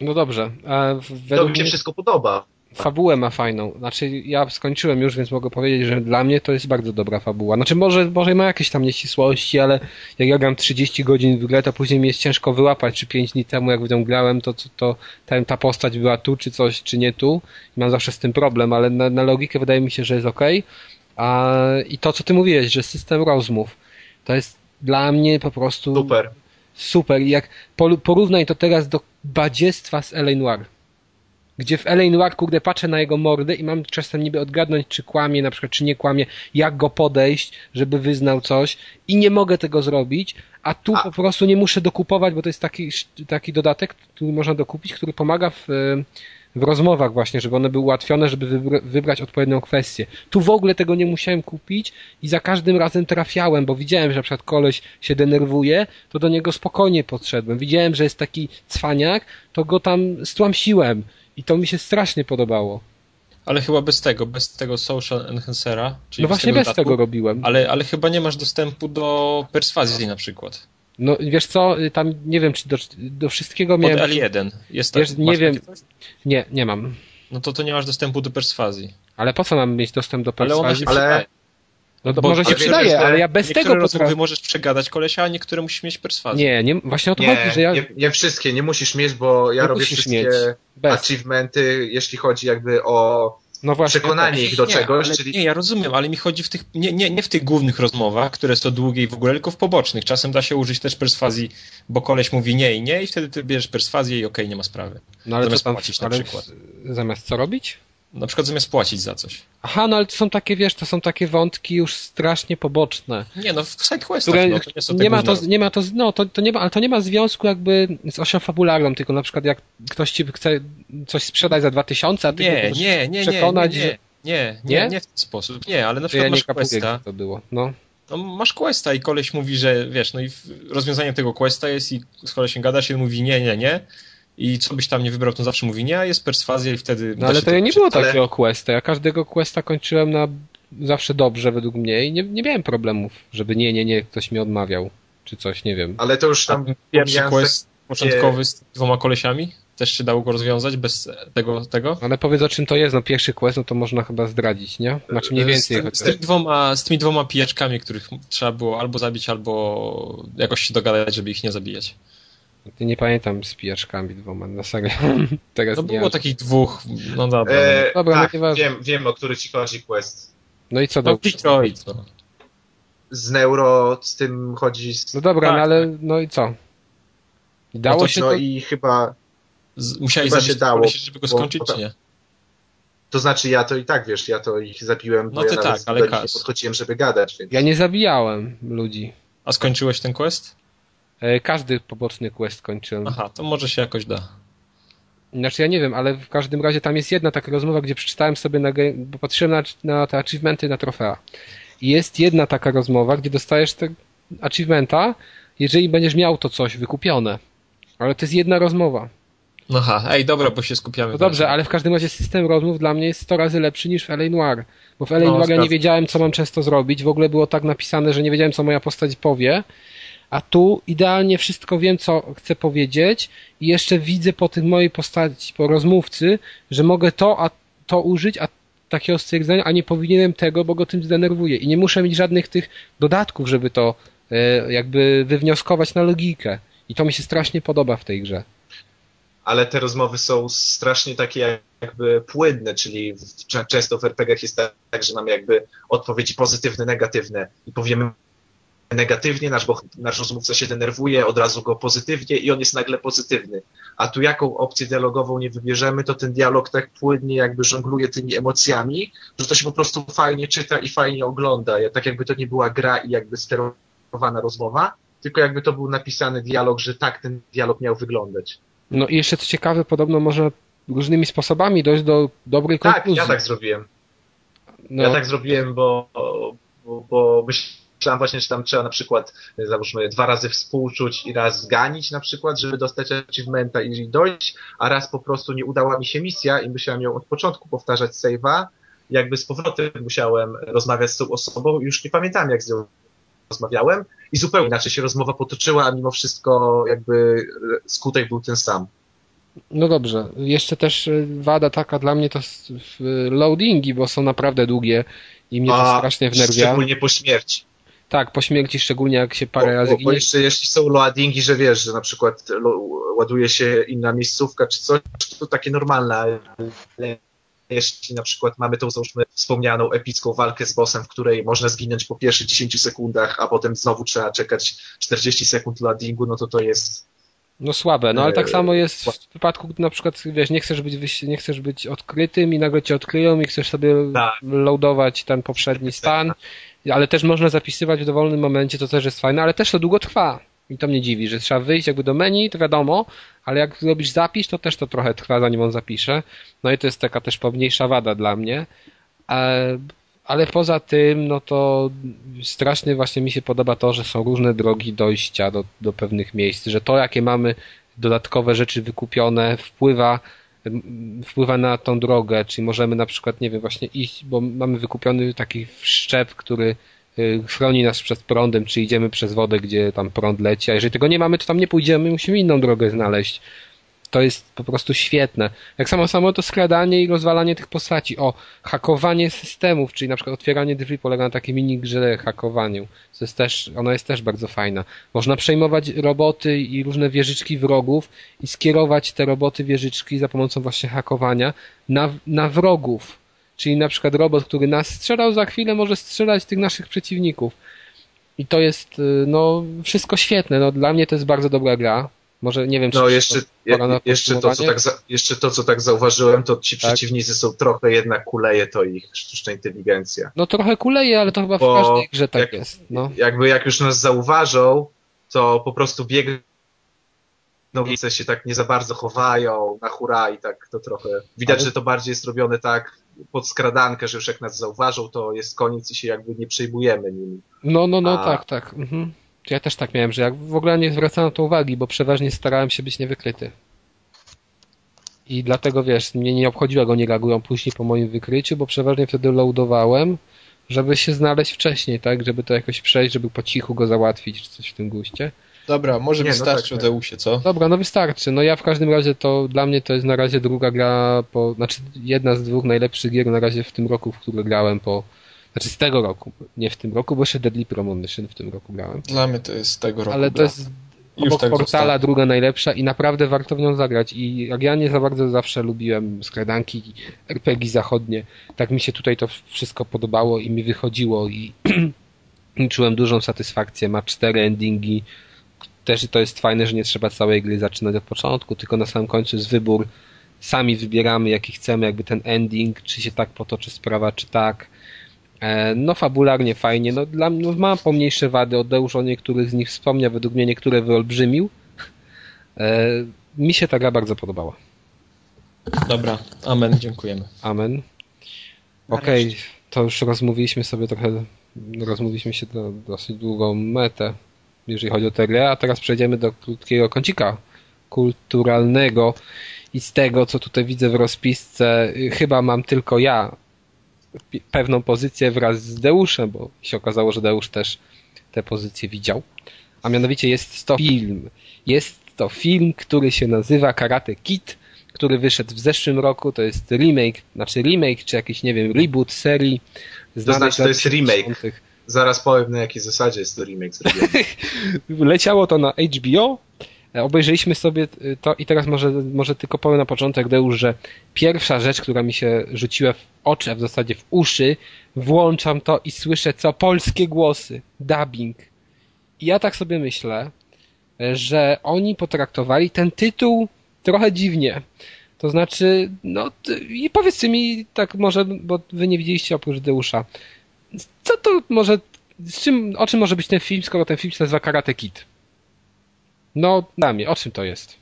No dobrze, a w- To według mi się mnie wszystko podoba. Fabułę ma fajną. Znaczy, ja skończyłem już, więc mogę powiedzieć, że dla mnie to jest bardzo dobra fabuła. Znaczy, może, może ma jakieś tam nieścisłości, ale jak ja gram 30 godzin w grę, to później mi jest ciężko wyłapać, czy 5 dni temu, jak w nią grałem, to, to, to ta, ta postać była tu, czy coś, czy nie tu. I mam zawsze z tym problem, ale na, na logikę wydaje mi się, że jest ok. A, I to, co ty mówiłeś, że system rozmów, to jest dla mnie po prostu Super. super. I jak porównaj to teraz do badziestwa z L.A. Noir. Gdzie w L.A. Noir, kurde, patrzę na jego mordę i mam czasem niby odgadnąć, czy kłamie, na przykład, czy nie kłamie, jak go podejść, żeby wyznał coś i nie mogę tego zrobić, a tu A- po prostu nie muszę dokupować, bo to jest taki, taki dodatek, który można dokupić, który pomaga w, w rozmowach właśnie, żeby one były ułatwione, żeby wybra- wybrać odpowiednią kwestię. Tu w ogóle tego nie musiałem kupić i za każdym razem trafiałem, bo widziałem, że na przykład koleś się denerwuje, to do niego spokojnie podszedłem. Widziałem, że jest taki cwaniak, to go tam stłamsiłem i to mi się strasznie podobało. Ale chyba bez tego, bez tego social enhancera. Czyli No właśnie bez dodatku, tego robiłem. Ale, ale chyba nie masz dostępu do perswazji na przykład. No wiesz co, y, tam nie wiem, czy do, do wszystkiego Pod miałem... L1 jest tak. Wiesz, nie wiem. Nie, nie mam. No to to nie masz dostępu do perswazji. Ale po co mam mieć dostęp do Ale ona perswazji? się Ale- przydaje. No to bo- może się ale przydaje, wiesz, że ale ja bez tego rozmowy potrafię... możesz przegadać kolesia, a niektóre musisz mieć perswazję. Nie, nie, właśnie o to Nie, chodzi, że ja nie, nie wszystkie, nie musisz mieć, bo ja Nie robię wszystkie achievementy, jeśli chodzi jakby o No właśnie. przekonanie ich do nie, czegoś, ale, czyli Nie, ja rozumiem, ale mi chodzi w tych, nie, nie, nie w tych głównych rozmowach, które są długie i w ogóle, tylko w pobocznych. Czasem da się użyć też perswazji, bo koleś mówi nie i nie i wtedy ty bierzesz perswazję i okej, nie ma sprawy. No ale zamiast co tam, płacić na ale przykład. Zamiast co robić? Na przykład zamiast płacić za coś. Aha, no ale to są takie, wiesz, to są takie wątki już strasznie poboczne. Nie, no w sidequestach, Które no, to nie są nie ma to, nie ma to, no to, to nie ma, ale to nie ma związku jakby z osią fabularną, tylko na przykład jak ktoś ci chce coś sprzedać za 2000, a ty Nie, nie, nie, nie, przekonać, nie, że nie, nie, Nie? nie, nie w ten sposób. Nie, ale na ja przykład nie masz questa, to było. No. no, masz questa i koleś mówi, że wiesz, no i rozwiązaniem tego questa jest i z kolesiem gada się mówi nie, nie, nie i co byś tam nie wybrał, to zawsze mówi nie, a jest perswazja i wtedy... No ale to ja nie było ale- takiego questa. Ja każdego questa kończyłem na zawsze dobrze według mnie i nie, nie miałem problemów, żeby nie, nie, nie, ktoś mi odmawiał. Czy coś, nie wiem. ale to już tam Pierwszy quest początkowy z dwoma kolesiami? Też się dało go rozwiązać bez tego? tego? Ale powiedz o czym to jest, no pierwszy quest, no to można chyba zdradzić, nie? Znaczy mniej więcej z, chociaż. z, tymi dwoma, z tymi dwoma pijaczkami, których trzeba było albo zabić, albo jakoś się dogadać, żeby ich nie zabijać. Ty nie pamiętam z pijaczkami dwoma, na serio. Teraz No nie było mam. takich dwóch, no dobra. E, Dobra, tak, no wiem, wiem, o który ci chodzi quest. No i co no do... Detroit, no. Z Neuro, z tym chodzi... Z... No dobra, Tak, no ale no i co? I Dało No to się no to... i chyba... Z, musieli Chyba się dało, kolesia, żeby go skończyć, bo- czy nie? To znaczy ja to i tak, wiesz, ja to ich zabiłem, bo No ty ja nawet tak, ale do nich nie podchodziłem, żeby gadać, więc... Ja nie zabijałem ludzi. A skończyłeś ten quest? E, Każdy poboczny quest kończyłem. Aha, to może się jakoś da. Znaczy ja nie wiem, ale w każdym razie tam jest jedna taka rozmowa, gdzie przeczytałem sobie na, bo patrzyłem na, na te achievementy na trofea. I jest jedna taka rozmowa, gdzie dostajesz te achievementa, jeżeli będziesz miał to coś wykupione. Ale to jest jedna rozmowa. No ha, ej, dobra, bo się skupiamy. No dobrze, ale w każdym razie system rozmów dla mnie jest 100 razy lepszy niż w LA Noir. Bo w LA No, Noir ja nie wiedziałem, co mam często zrobić. W ogóle było tak napisane, że nie wiedziałem, co moja postać powie. A tu idealnie wszystko wiem, co chcę powiedzieć i jeszcze widzę po tym mojej postaci, po rozmówcy, że mogę to, a to użyć, a takiego stwierdzenia, a nie powinienem tego, bo go tym zdenerwuję. I nie muszę mieć żadnych tych dodatków, żeby to e, jakby wywnioskować na logikę. I to mi się strasznie podoba w tej grze. ale te rozmowy są strasznie takie jakby płynne, czyli często w RPG-ach jest tak, że mamy jakby odpowiedzi pozytywne, negatywne i powiemy negatywnie, nasz, boh- nasz rozmówca się denerwuje, od razu go pozytywnie i on jest nagle pozytywny. A tu jaką opcję dialogową nie wybierzemy, to ten dialog tak płynnie jakby żongluje tymi emocjami, że to się po prostu fajnie czyta i fajnie ogląda. Ja- Tak jakby to nie była gra i jakby sterowana rozmowa, tylko jakby to był napisany dialog, że tak ten dialog miał wyglądać. No i jeszcze co ciekawe, podobno można różnymi sposobami dojść do dobrej Tak, konkluzji. ja tak zrobiłem. no, Ja tak zrobiłem, bo, bo, bo myślałem właśnie, że tam trzeba na przykład, załóżmy, dwa razy współczuć i raz zganić na przykład, żeby dostać achievementa i dojść, a raz po prostu nie udała mi się misja i musiałem ją od początku powtarzać save'a. Jakby z powrotem musiałem rozmawiać z tą osobą i już nie pamiętam jak z nią rozmawiałem i zupełnie inaczej się rozmowa potoczyła, a mimo wszystko jakby skutek był ten sam. no dobrze. Jeszcze też y, wada taka dla mnie to loadingi, bo są naprawdę długie i mnie to A strasznie wnerwia. Szczególnie po śmierci. Tak, po śmierci, szczególnie jak się parę bo, razy bo, bo ginie. jeszcze jeśli są loadingi, że wiesz, że na przykład ładuje się inna miejscówka czy coś, to takie normalne. Ale jeśli na przykład mamy tą, załóżmy, wspomnianą epicką walkę z bossem, w której można zginąć po pierwszych 10 sekundach, a potem znowu trzeba czekać 40 sekund loadingu, no to to jest... No słabe, no ale tak Eee, samo jest w przypadku, gdy na przykład, wiesz, nie chcesz być, nie chcesz być odkrytym i nagle cię odkryją i chcesz sobie Tak. loadować ten poprzedni stan, ale też można zapisywać w dowolnym momencie, to też jest fajne, ale też to długo trwa. I to mnie dziwi, że trzeba wyjść jakby do menu, to wiadomo, ale jak zrobisz zapis, to też to trochę trwa, zanim on zapisze. No i to jest taka też pomniejsza wada dla mnie. Ale poza tym, no to strasznie właśnie mi się podoba to, że są różne drogi dojścia do, do pewnych miejsc, że to, jakie mamy dodatkowe rzeczy wykupione, wpływa, wpływa na tą drogę, czyli możemy na przykład, nie wiem, właśnie iść, bo mamy wykupiony taki szczep, który y, chroni nas przed prądem, czy idziemy przez wodę, gdzie tam prąd leci, a jeżeli tego nie mamy, to tam nie pójdziemy, musimy inną drogę znaleźć. To jest po prostu świetne. Jak samo samo to skradanie i rozwalanie tych postaci. O, hakowanie systemów, czyli na przykład otwieranie drzwi polega na takiej mini grze hakowaniu. To jest też, ona jest też bardzo fajna. Można przejmować roboty i różne wieżyczki wrogów i skierować te roboty, wieżyczki za pomocą właśnie hakowania na, na wrogów. Czyli na przykład robot, który nas strzelał, za chwilę może strzelać tych naszych przeciwników. I to jest, y, no, wszystko świetne. No, dla mnie to jest bardzo dobra gra. Może nie wiem, czy No to jeszcze, na jeszcze, to, co tak za, jeszcze to, co tak zauważyłem, to ci Tak. przeciwnicy są trochę jednak kuleje, to ich sztuczna inteligencja. No trochę kuleje, ale to chyba w Bo każdej grze tak jak- jest. No. jakby jak już nas zauważą, to po prostu biegną miejsce się tak nie za bardzo chowają na hura i tak to trochę. Widać, Ale- że to bardziej jest robione tak pod skradankę, że już jak nas zauważą, to jest koniec i się jakby nie przejmujemy nimi. No, no, no, A- tak, tak. Mhm. To Ja też tak miałem, że jak w ogóle nie zwracałem na to uwagi, bo przeważnie starałem się być niewykryty. I dlatego wiesz, mnie nie obchodziło, jak oni reagują później po moim wykryciu, bo przeważnie wtedy loadowałem, żeby się znaleźć wcześniej, tak? Żeby to jakoś przejść, żeby po cichu go załatwić, czy coś w tym guście. Dobra, może Nie, no wystarczy tak, o tak. Deusie, co? Dobra, no wystarczy. No ja w każdym razie to dla mnie to jest na razie druga gra po, znaczy jedna z dwóch najlepszych gier na razie w tym roku, w które grałem po, znaczy z tego roku, nie w tym roku, bo jeszcze Deadly Premonition w tym roku grałem. Dla mnie to jest z tego roku. Ale to jest Już obok tak Portala zostało. druga najlepsza i naprawdę warto w nią zagrać. I jak ja nie za bardzo zawsze lubiłem skradanki RPG zachodnie, tak mi się tutaj to wszystko podobało i mi wychodziło i, i czułem dużą satysfakcję. Ma cztery endingi. Też to jest fajne, że nie trzeba całej gry zaczynać od początku, tylko na samym końcu jest wybór. Sami wybieramy, jaki chcemy, jakby ten ending, czy się tak potoczy sprawa, czy tak. E, No fabularnie fajnie, no dla no, ma pomniejsze wady, Odeusz o niektórych z nich wspomniał, według mnie niektóre wyolbrzymił. E, Mi się ta gra bardzo podobała. Dobra, amen, dziękujemy. Amen. Okej, Nareszcie. to już rozmówiliśmy sobie trochę, rozmówiliśmy się do dosyć długą metę, jeżeli chodzi o tę grę, a teraz przejdziemy do krótkiego kącika kulturalnego i z tego, co tutaj widzę w rozpisce, chyba mam tylko ja pewną pozycję wraz z Deuszem, bo się okazało, że Deusz też tę pozycję widział. A mianowicie jest to film. Jest to film, który się nazywa Karate Kid, który wyszedł w zeszłym roku. To jest remake, znaczy remake, czy jakiś, nie wiem, reboot serii. znanej znaczy, to jest remake. 70.. Zaraz powiem, na jakiej zasadzie jest to remake zrobiony. Leciało to na HBO. E, Obejrzeliśmy sobie y, to i teraz może, może tylko powiem na początek, Deusz, że pierwsza rzecz, która mi się rzuciła w oczy, a w zasadzie w uszy, włączam to i słyszę co polskie głosy, dubbing. I ja tak sobie myślę, e, że oni potraktowali ten tytuł trochę dziwnie. To znaczy, no i powiedzcie mi tak może, bo wy nie widzieliście oprócz Deusza, co to może, z czym, o czym może być ten film, skoro ten film się nazywa Karate Kid? No, mnie, o czym to jest?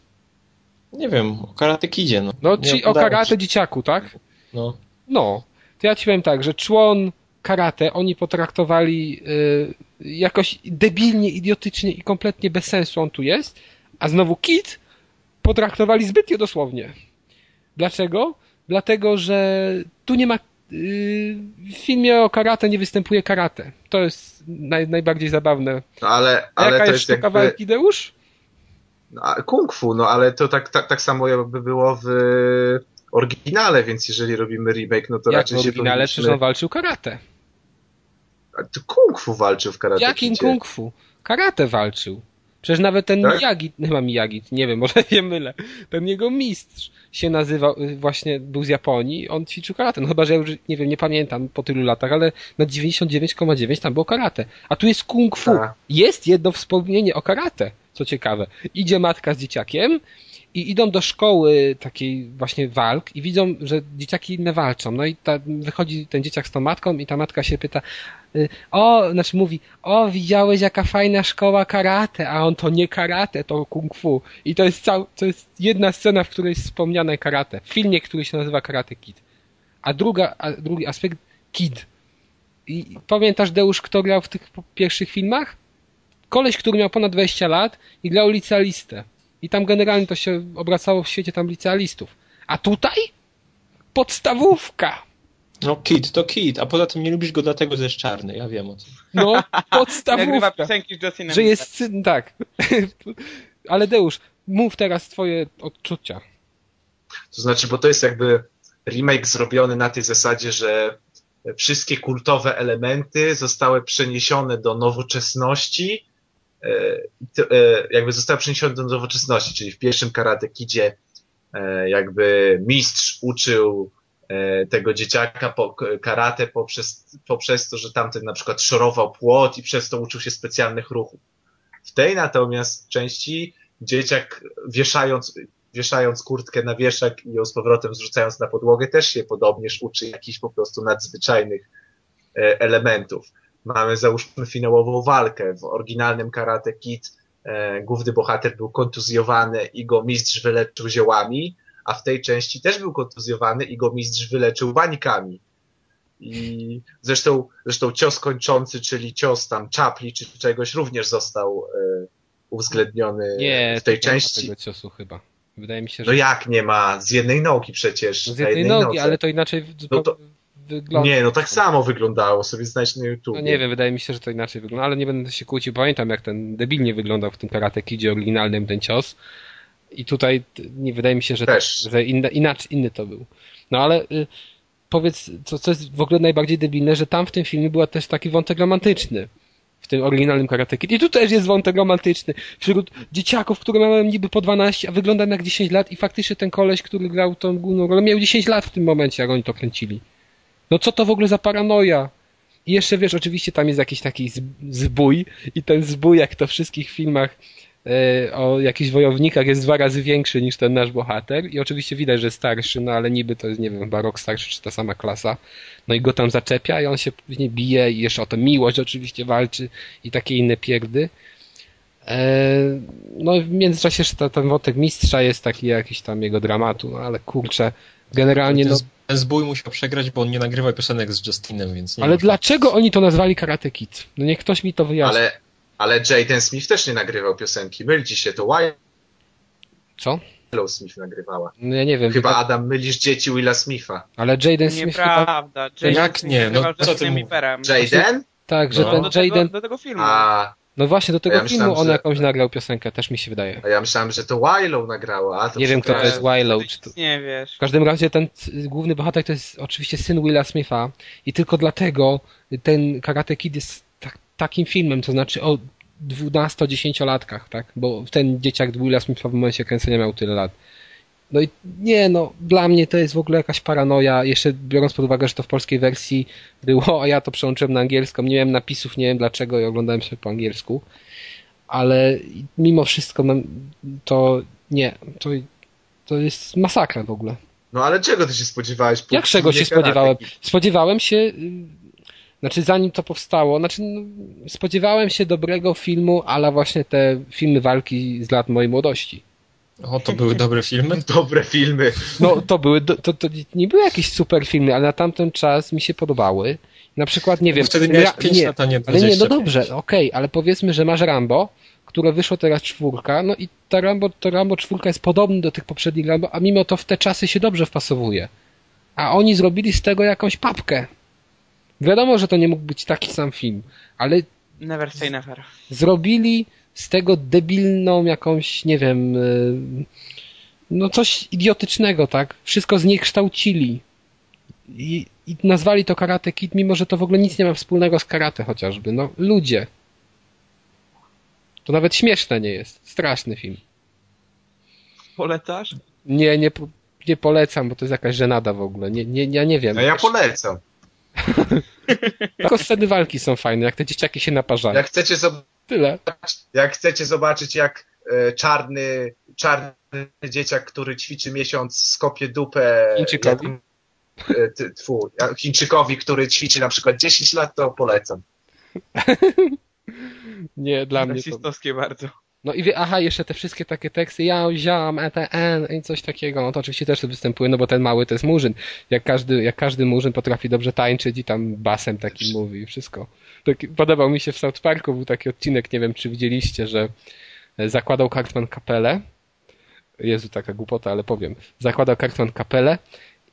Nie wiem, o Karate Kidzie, no. No, czyli o karate ci- dzieciaku, tak? No. No, to ja ci powiem tak, że człon karate oni potraktowali y, jakoś debilnie, idiotycznie i kompletnie bez sensu on tu jest, a znowu Kid potraktowali zbytnio dosłownie. Dlaczego? Dlatego, że tu nie ma y, w filmie o karate nie występuje karate. To jest naj, najbardziej zabawne. Ale, ale jaka to jest jest sztuka jakby... walki, Deusz? No, kung fu, no ale to tak, tak, tak samo jakby było w oryginale, więc jeżeli robimy remake, no to Jak w raczej się oryginale przecież on walczył karate. A to kung fu walczył w karate Jakim Kidzie. kung fu? Karate walczył. Przecież nawet ten Tak? Miyagi, chyba Miyagi, nie wiem, może się mylę, ten jego mistrz się nazywał, y, właśnie był z Japonii, on ćwiczył karate. No chyba, że ja już, nie wiem, nie pamiętam po tylu latach, ale na 99,9 tam było karate. A tu jest kung fu. Tak. Jest jedno wspomnienie o karate, co ciekawe. Idzie matka z dzieciakiem i idą do szkoły takiej właśnie walk i widzą, że dzieciaki inne walczą. No i ta, wychodzi ten dzieciak z tą matką i ta matka się pyta, y, o, znaczy mówi, o, widziałeś jaka fajna szkoła karate, a on to nie karate, to kung fu. I to jest cał, to jest jedna scena, w której jest wspomniane karate. W filmie, który się nazywa Karate Kid. A druga, a drugi aspekt, Kid. I pamiętasz, Deusz, kto grał w tych pierwszych filmach? Koleś, który miał ponad 20 lat i grał licealistę. I tam generalnie to się obracało w świecie tam licealistów. A tutaj? Podstawówka! No Kid, to Kid, a poza tym nie lubisz go dlatego, że jest czarny, ja wiem o tym. No, podstawówka. piosenki z Justinem Że jest syn, tak. Ale Deusz, mów teraz twoje odczucia. To znaczy, bo to jest jakby remake zrobiony na tej zasadzie, że wszystkie kultowe elementy zostały przeniesione do nowoczesności, jakby zostały przeniesione do nowoczesności, czyli w pierwszym Karate Kidzie e, jakby mistrz uczył e, tego dzieciaka po, karate poprzez, poprzez to, że tamten na przykład szorował płot i przez to uczył się specjalnych ruchów. W tej natomiast części dzieciak wieszając, wieszając kurtkę na wieszak i ją z powrotem zrzucając na podłogę też się podobnież uczy jakichś po prostu nadzwyczajnych e, elementów. Mamy załóżmy finałową walkę. W oryginalnym Karate Kid e, główny bohater był kontuzjowany i go mistrz wyleczył ziołami, a w tej części też był kontuzjowany i go mistrz wyleczył bańkami. I zresztą, zresztą cios kończący, czyli cios tam czapli czy czegoś również został e, uwzględniony Nie, w tej to nie części. tego ciosu chyba. Wydaje mi się, że No jak nie ma? Z jednej nogi przecież. z na jednej nogi, ale to inaczej No to- wygląda... Nie, no tak samo wyglądało, sobie znajdź na YouTube. No nie wiem, wydaje mi się, że to inaczej wygląda, ale nie będę się kłócił. Pamiętam, jak ten debilnie wyglądał w tym Karate Kidzie oryginalnym ten cios. I tutaj nie wydaje mi się, że, Też. że inna, inaczej, inny to był. No ale y, powiedz, co, co jest w ogóle najbardziej debilne, że tam w tym filmie był też taki wątek romantyczny. W tym oryginalnym Karate Kid. I tu też jest wątek romantyczny. Wśród dzieciaków, które mają niby po 12, a wyglądam jak 10 lat i faktycznie ten koleś, który grał tą główną rolę, miał 10 lat w tym momencie, jak oni to kręcili. No co to w ogóle za paranoja? I jeszcze wiesz, oczywiście tam jest jakiś taki zbój i ten zbój, jak to w wszystkich filmach e, o jakichś wojownikach jest dwa razy większy niż ten nasz bohater i oczywiście widać, że starszy, no ale niby to jest, nie wiem, chyba rok starszy czy ta sama klasa. No i go tam zaczepia i on się później bije i jeszcze o tę miłość oczywiście walczy i takie inne pierdy. E, no w międzyczasie ten wątek mistrza jest taki jakiś tam jego dramatu, no ale kurczę, generalnie ten, no... z- ten zbój musiał przegrać, bo on nie nagrywa piosenek z Justinem, więc nie Ale dlaczego oni to nazwali Karate Kid? No niech ktoś mi to wyjaśni. Ale, ale Jaden Smith też nie nagrywał piosenki. Mylci się, to Co? Willow Smith nagrywała. No ja nie wiem. Chyba chyba- Adam mylisz dzieci Willa Smitha. Ale Jaden Smith chyba... Nieprawda. Jaden Jak Smith nie? No, co ty. Jaden? Tak, że No. ten Do tego, Jaden... do tego filmu. A, No właśnie, do tego Ja myślałem, filmu on że- jakąś nagrał piosenkę, też mi się wydaje. a ja myślałem, że to Willow nagrała. A to Nie wiem, kto to jest. Willow. Czy to... nie wiesz. W każdym razie ten główny bohater to jest oczywiście syn Willa Smitha i tylko dlatego ten Karate Kid jest tak, takim filmem, to znaczy o 12-10-latkach, tak? Bo ten dzieciak Willa Smitha w momencie kręcenia miał tyle lat. No i nie, no, dla mnie to jest w ogóle jakaś paranoja, jeszcze biorąc pod uwagę, że to w polskiej wersji było, a ja to przełączyłem na angielską, nie miałem napisów, nie wiem dlaczego i oglądałem sobie po angielsku, ale mimo wszystko to nie, to, to jest masakra w ogóle. No ale czego ty się spodziewałeś? Po Jak czego się spodziewałem? Spodziewałem się, y, znaczy zanim to powstało, znaczy no, spodziewałem się dobrego filmu, ale właśnie te filmy walki z lat mojej młodości. O, to były dobre filmy? Dobre filmy. No to były, to, to nie były jakieś super filmy, ale na tamten czas mi się podobały. Na przykład, nie wiem... Wtedy miałeś Ra- 5 nie, lat, a nie Ale nie, no 25. dobrze, okej, ale powiedzmy, że masz Rambo, które wyszło teraz czwórka, no i ta Rambo, to Rambo czwórka jest podobny do tych poprzednich Rambo, a mimo to w te czasy się dobrze wpasowuje. A oni zrobili z tego jakąś papkę. Wiadomo, że to nie mógł być taki sam film, ale Never say never. zrobili z tego debilną jakąś, nie wiem, y, no coś idiotycznego, tak? Wszystko zniekształcili. I, I nazwali to Karate Kid, mimo że to w ogóle nic nie ma wspólnego z karate chociażby. No, ludzie. To nawet śmieszne nie jest. Straszny film. Polecasz? Nie, nie, nie polecam, bo to jest jakaś żenada w ogóle. Nie, nie, ja nie wiem. No ja polecam. Tylko sceny walki są fajne, jak te dzieciaki się naparzają. Jak chcecie zobaczyć, Tyle. jak chcecie zobaczyć jak e, czarny, czarny dzieciak, który ćwiczy miesiąc, skopie dupę Chińczykowi? jak- e, ty- tfu, jak Chińczykowi, który ćwiczy na przykład 10 lat, to polecam. Nie, dla mnie to... Rasistowskie bardzo. No i wie, aha, jeszcze te wszystkie takie teksty, ja ziom, ETN i coś takiego, no to oczywiście też występuje, no bo ten mały to jest murzyn. Jak każdy, jak każdy murzyn potrafi dobrze tańczyć i tam basem takim mówi i wszystko. Taki, podobał mi się w South Parku, był taki odcinek, nie wiem czy widzieliście, że e, zakładał Cartman kapelę. Jezu, taka głupota, ale powiem. Zakładał Cartman kapelę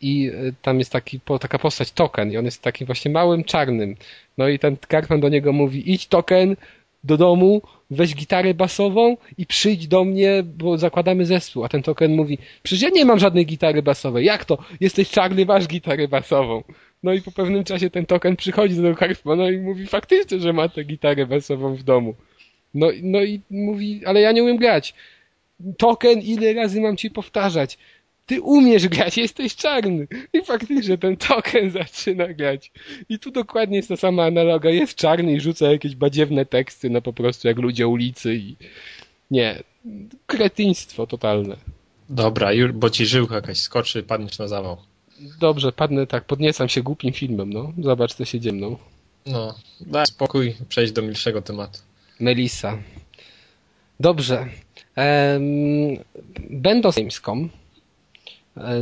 i e, tam jest taki, taka postać Token i on jest takim właśnie małym czarnym. No i ten Cartman do niego mówi, idź Token do domu, weź gitarę basową i przyjdź do mnie, bo zakładamy zespół. A ten Token mówi, przecież ja nie mam żadnej gitary basowej. Jak to? Jesteś czarny, masz gitarę basową. No i po pewnym czasie ten Token przychodzi do Cartmana i mówi faktycznie, że ma tę gitarę basową w domu. No, no i mówi, ale ja nie umiem grać. Token, ile razy mam ci powtarzać? Ty umiesz grać, jesteś czarny. I faktycznie ten token zaczyna grać. I tu dokładnie jest ta sama analoga. Jest czarny i rzuca jakieś badziewne teksty, no po prostu jak ludzie ulicy i... Nie. Kretyństwo totalne. Dobra, już, bo ci żyłka jakaś skoczy, padniesz na zawał. Dobrze, padnę tak, podniecam się głupim filmem, no. Zobacz, co się dzieje mną. No, daj spokój, przejdź do milszego tematu. Melissa. Dobrze. Ehm, będąc Gamescom,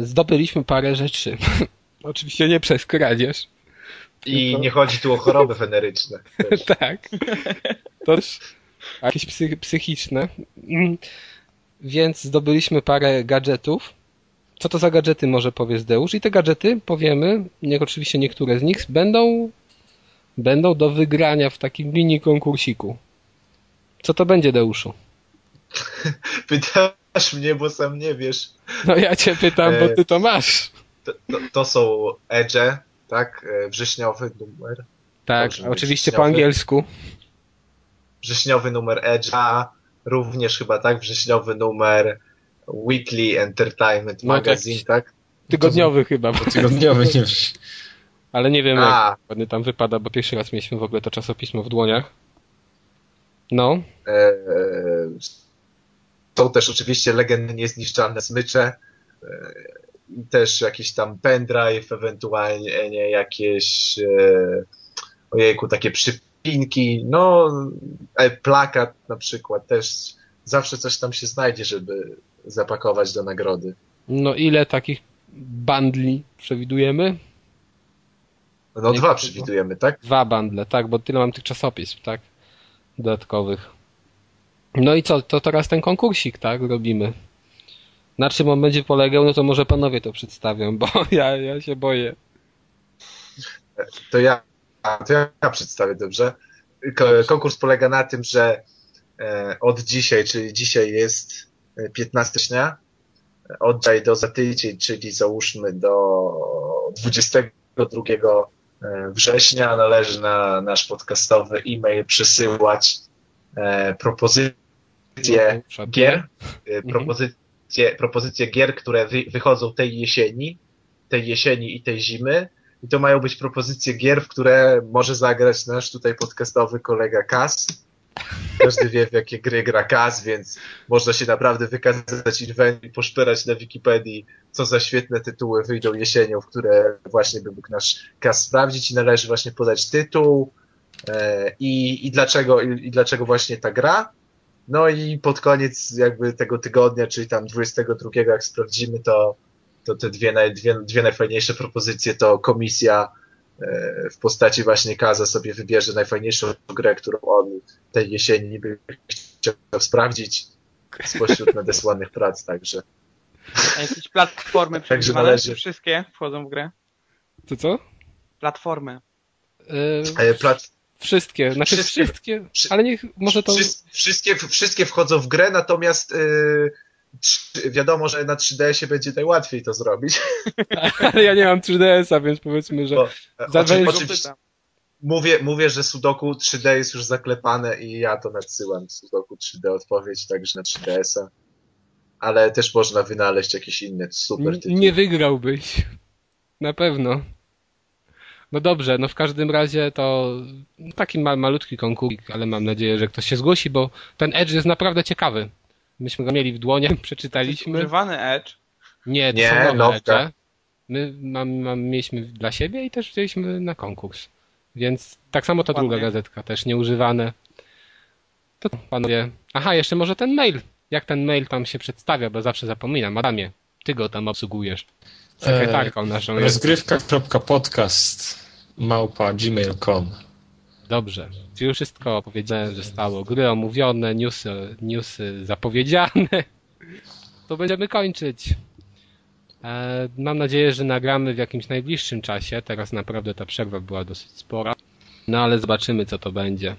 zdobyliśmy parę rzeczy. Oczywiście nie przez kradzież. I Tylko- nie chodzi tu o choroby weneryczne. Też. tak. To też jakieś psy, psychiczne. Mm. Więc zdobyliśmy parę gadżetów, co to za gadżety może powie Deusz i te gadżety powiemy, niech oczywiście niektóre z nich będą będą do wygrania w takim mini konkursiku. Co to będzie Deuszu? Pytasz mnie, bo sam nie wiesz. No ja cię pytam, bo ty to masz. To, to, to są Edge, tak? E, wrześniowy numer. Tak, oczywiście po angielsku. Wrześniowy numer Edge'a, również chyba tak, wrześniowy numer Weekly Entertainment No tak. Magazine, tak? Tygodniowy chyba, bo Tygodniowy, nie wiem. ale nie wiem A. jak ładnie tam wypada, bo pierwszy raz mieliśmy w ogóle to czasopismo w dłoniach. No, E, są też oczywiście legendy niezniszczalne smycze, e, i też jakiś tam pendrive, ewentualnie nie, jakieś e, ojejku, takie przypinki, no e, plakat na przykład też zawsze coś tam się znajdzie, żeby zapakować do nagrody. no ile takich bundli przewidujemy? No Nie dwa przewidujemy, tak? Dwa bundle, tak, bo tyle mam tych czasopism, tak? Dodatkowych. No i co, to teraz ten konkursik, tak, robimy. Na czym on będzie polegał, no to może panowie to przedstawią, bo ja, ja się boję. To ja, to ja przedstawię dobrze. Ko- Konkurs polega na tym, że e, od dzisiaj, czyli dzisiaj jest e, 15 stycznia, od dzisiaj do za tydzień, czyli załóżmy do 22 e, września należy na nasz podcastowy e-mail przesyłać propozycje gier, e, propozycje, propozycje gier, które wy, wychodzą tej jesieni, tej jesieni i tej zimy. I to mają być propozycje gier, w które może zagrać nasz tutaj podcastowy kolega Kas. Każdy wie, w jakie gry gra Kas, więc można się naprawdę wykazać i poszperać na Wikipedii, co za świetne tytuły wyjdą jesienią, w które właśnie by mógł nasz Kas sprawdzić i należy właśnie podać tytuł e, i, i, dlaczego, i, i dlaczego właśnie ta gra. No i pod koniec jakby tego tygodnia, czyli tam 22, jak sprawdzimy, to, to te dwie, naj, dwie, dwie najfajniejsze propozycje to komisja e, w postaci właśnie Kaza sobie wybierze najfajniejszą grę, którą on tej jesieni by chciał sprawdzić spośród nadesłanych prac, także A jakieś platformy Także należy- Wszystkie wchodzą w grę? To co? Platformy. Yy, e, plat, wszystkie, znaczy Wszystkie. wszystkie, Wszy- ale niech może to... Wszys- wszystkie, wszystkie wchodzą w grę, natomiast y, trzy- wiadomo, że na 3DS-ie będzie najłatwiej to zrobić. Ale ja nie mam 3DS-a, więc powiedzmy, że... Bo, Za oczy, wężą oczywiście, mówię, mówię, że Sudoku 3D jest już zaklepane i ja to nadsyłam. Sudoku 3D odpowiedź także na 3DS-a. Ale też można wynaleźć jakieś inne super tytuły. nie wygrałbyś. Na pewno. No dobrze, no w każdym razie to taki ma, malutki konkursik, ale mam nadzieję, że ktoś się zgłosi, bo ten Edge jest naprawdę ciekawy. Myśmy go mieli w dłonie, przeczytaliśmy. Używany Edge. Nie, to Nie, są nowe. Edge. My mam, mam, mieliśmy dla siebie i też wzięliśmy na konkurs. Więc tak samo ta druga gazetka, też nieużywane. To panowie. Aha, jeszcze może ten mail. Jak ten mail tam się przedstawia, bo zawsze zapominam. Adamie, ty go tam obsługujesz. Sekretarką naszą jest. Rozgrywka.podcast małpa gmail.com Dobrze. Czyli już wszystko powiedziałem, że stało. Gry omówione, newsy, newsy zapowiedziane. To będziemy kończyć. E, mam nadzieję, że nagramy w jakimś najbliższym czasie. Teraz naprawdę ta przerwa była dosyć spora. No ale zobaczymy, co to będzie.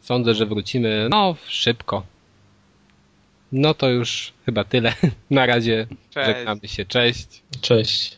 Sądzę, że wrócimy no szybko. No to już chyba tyle. Na razie Cześć. żegnamy się. Cześć. Cześć.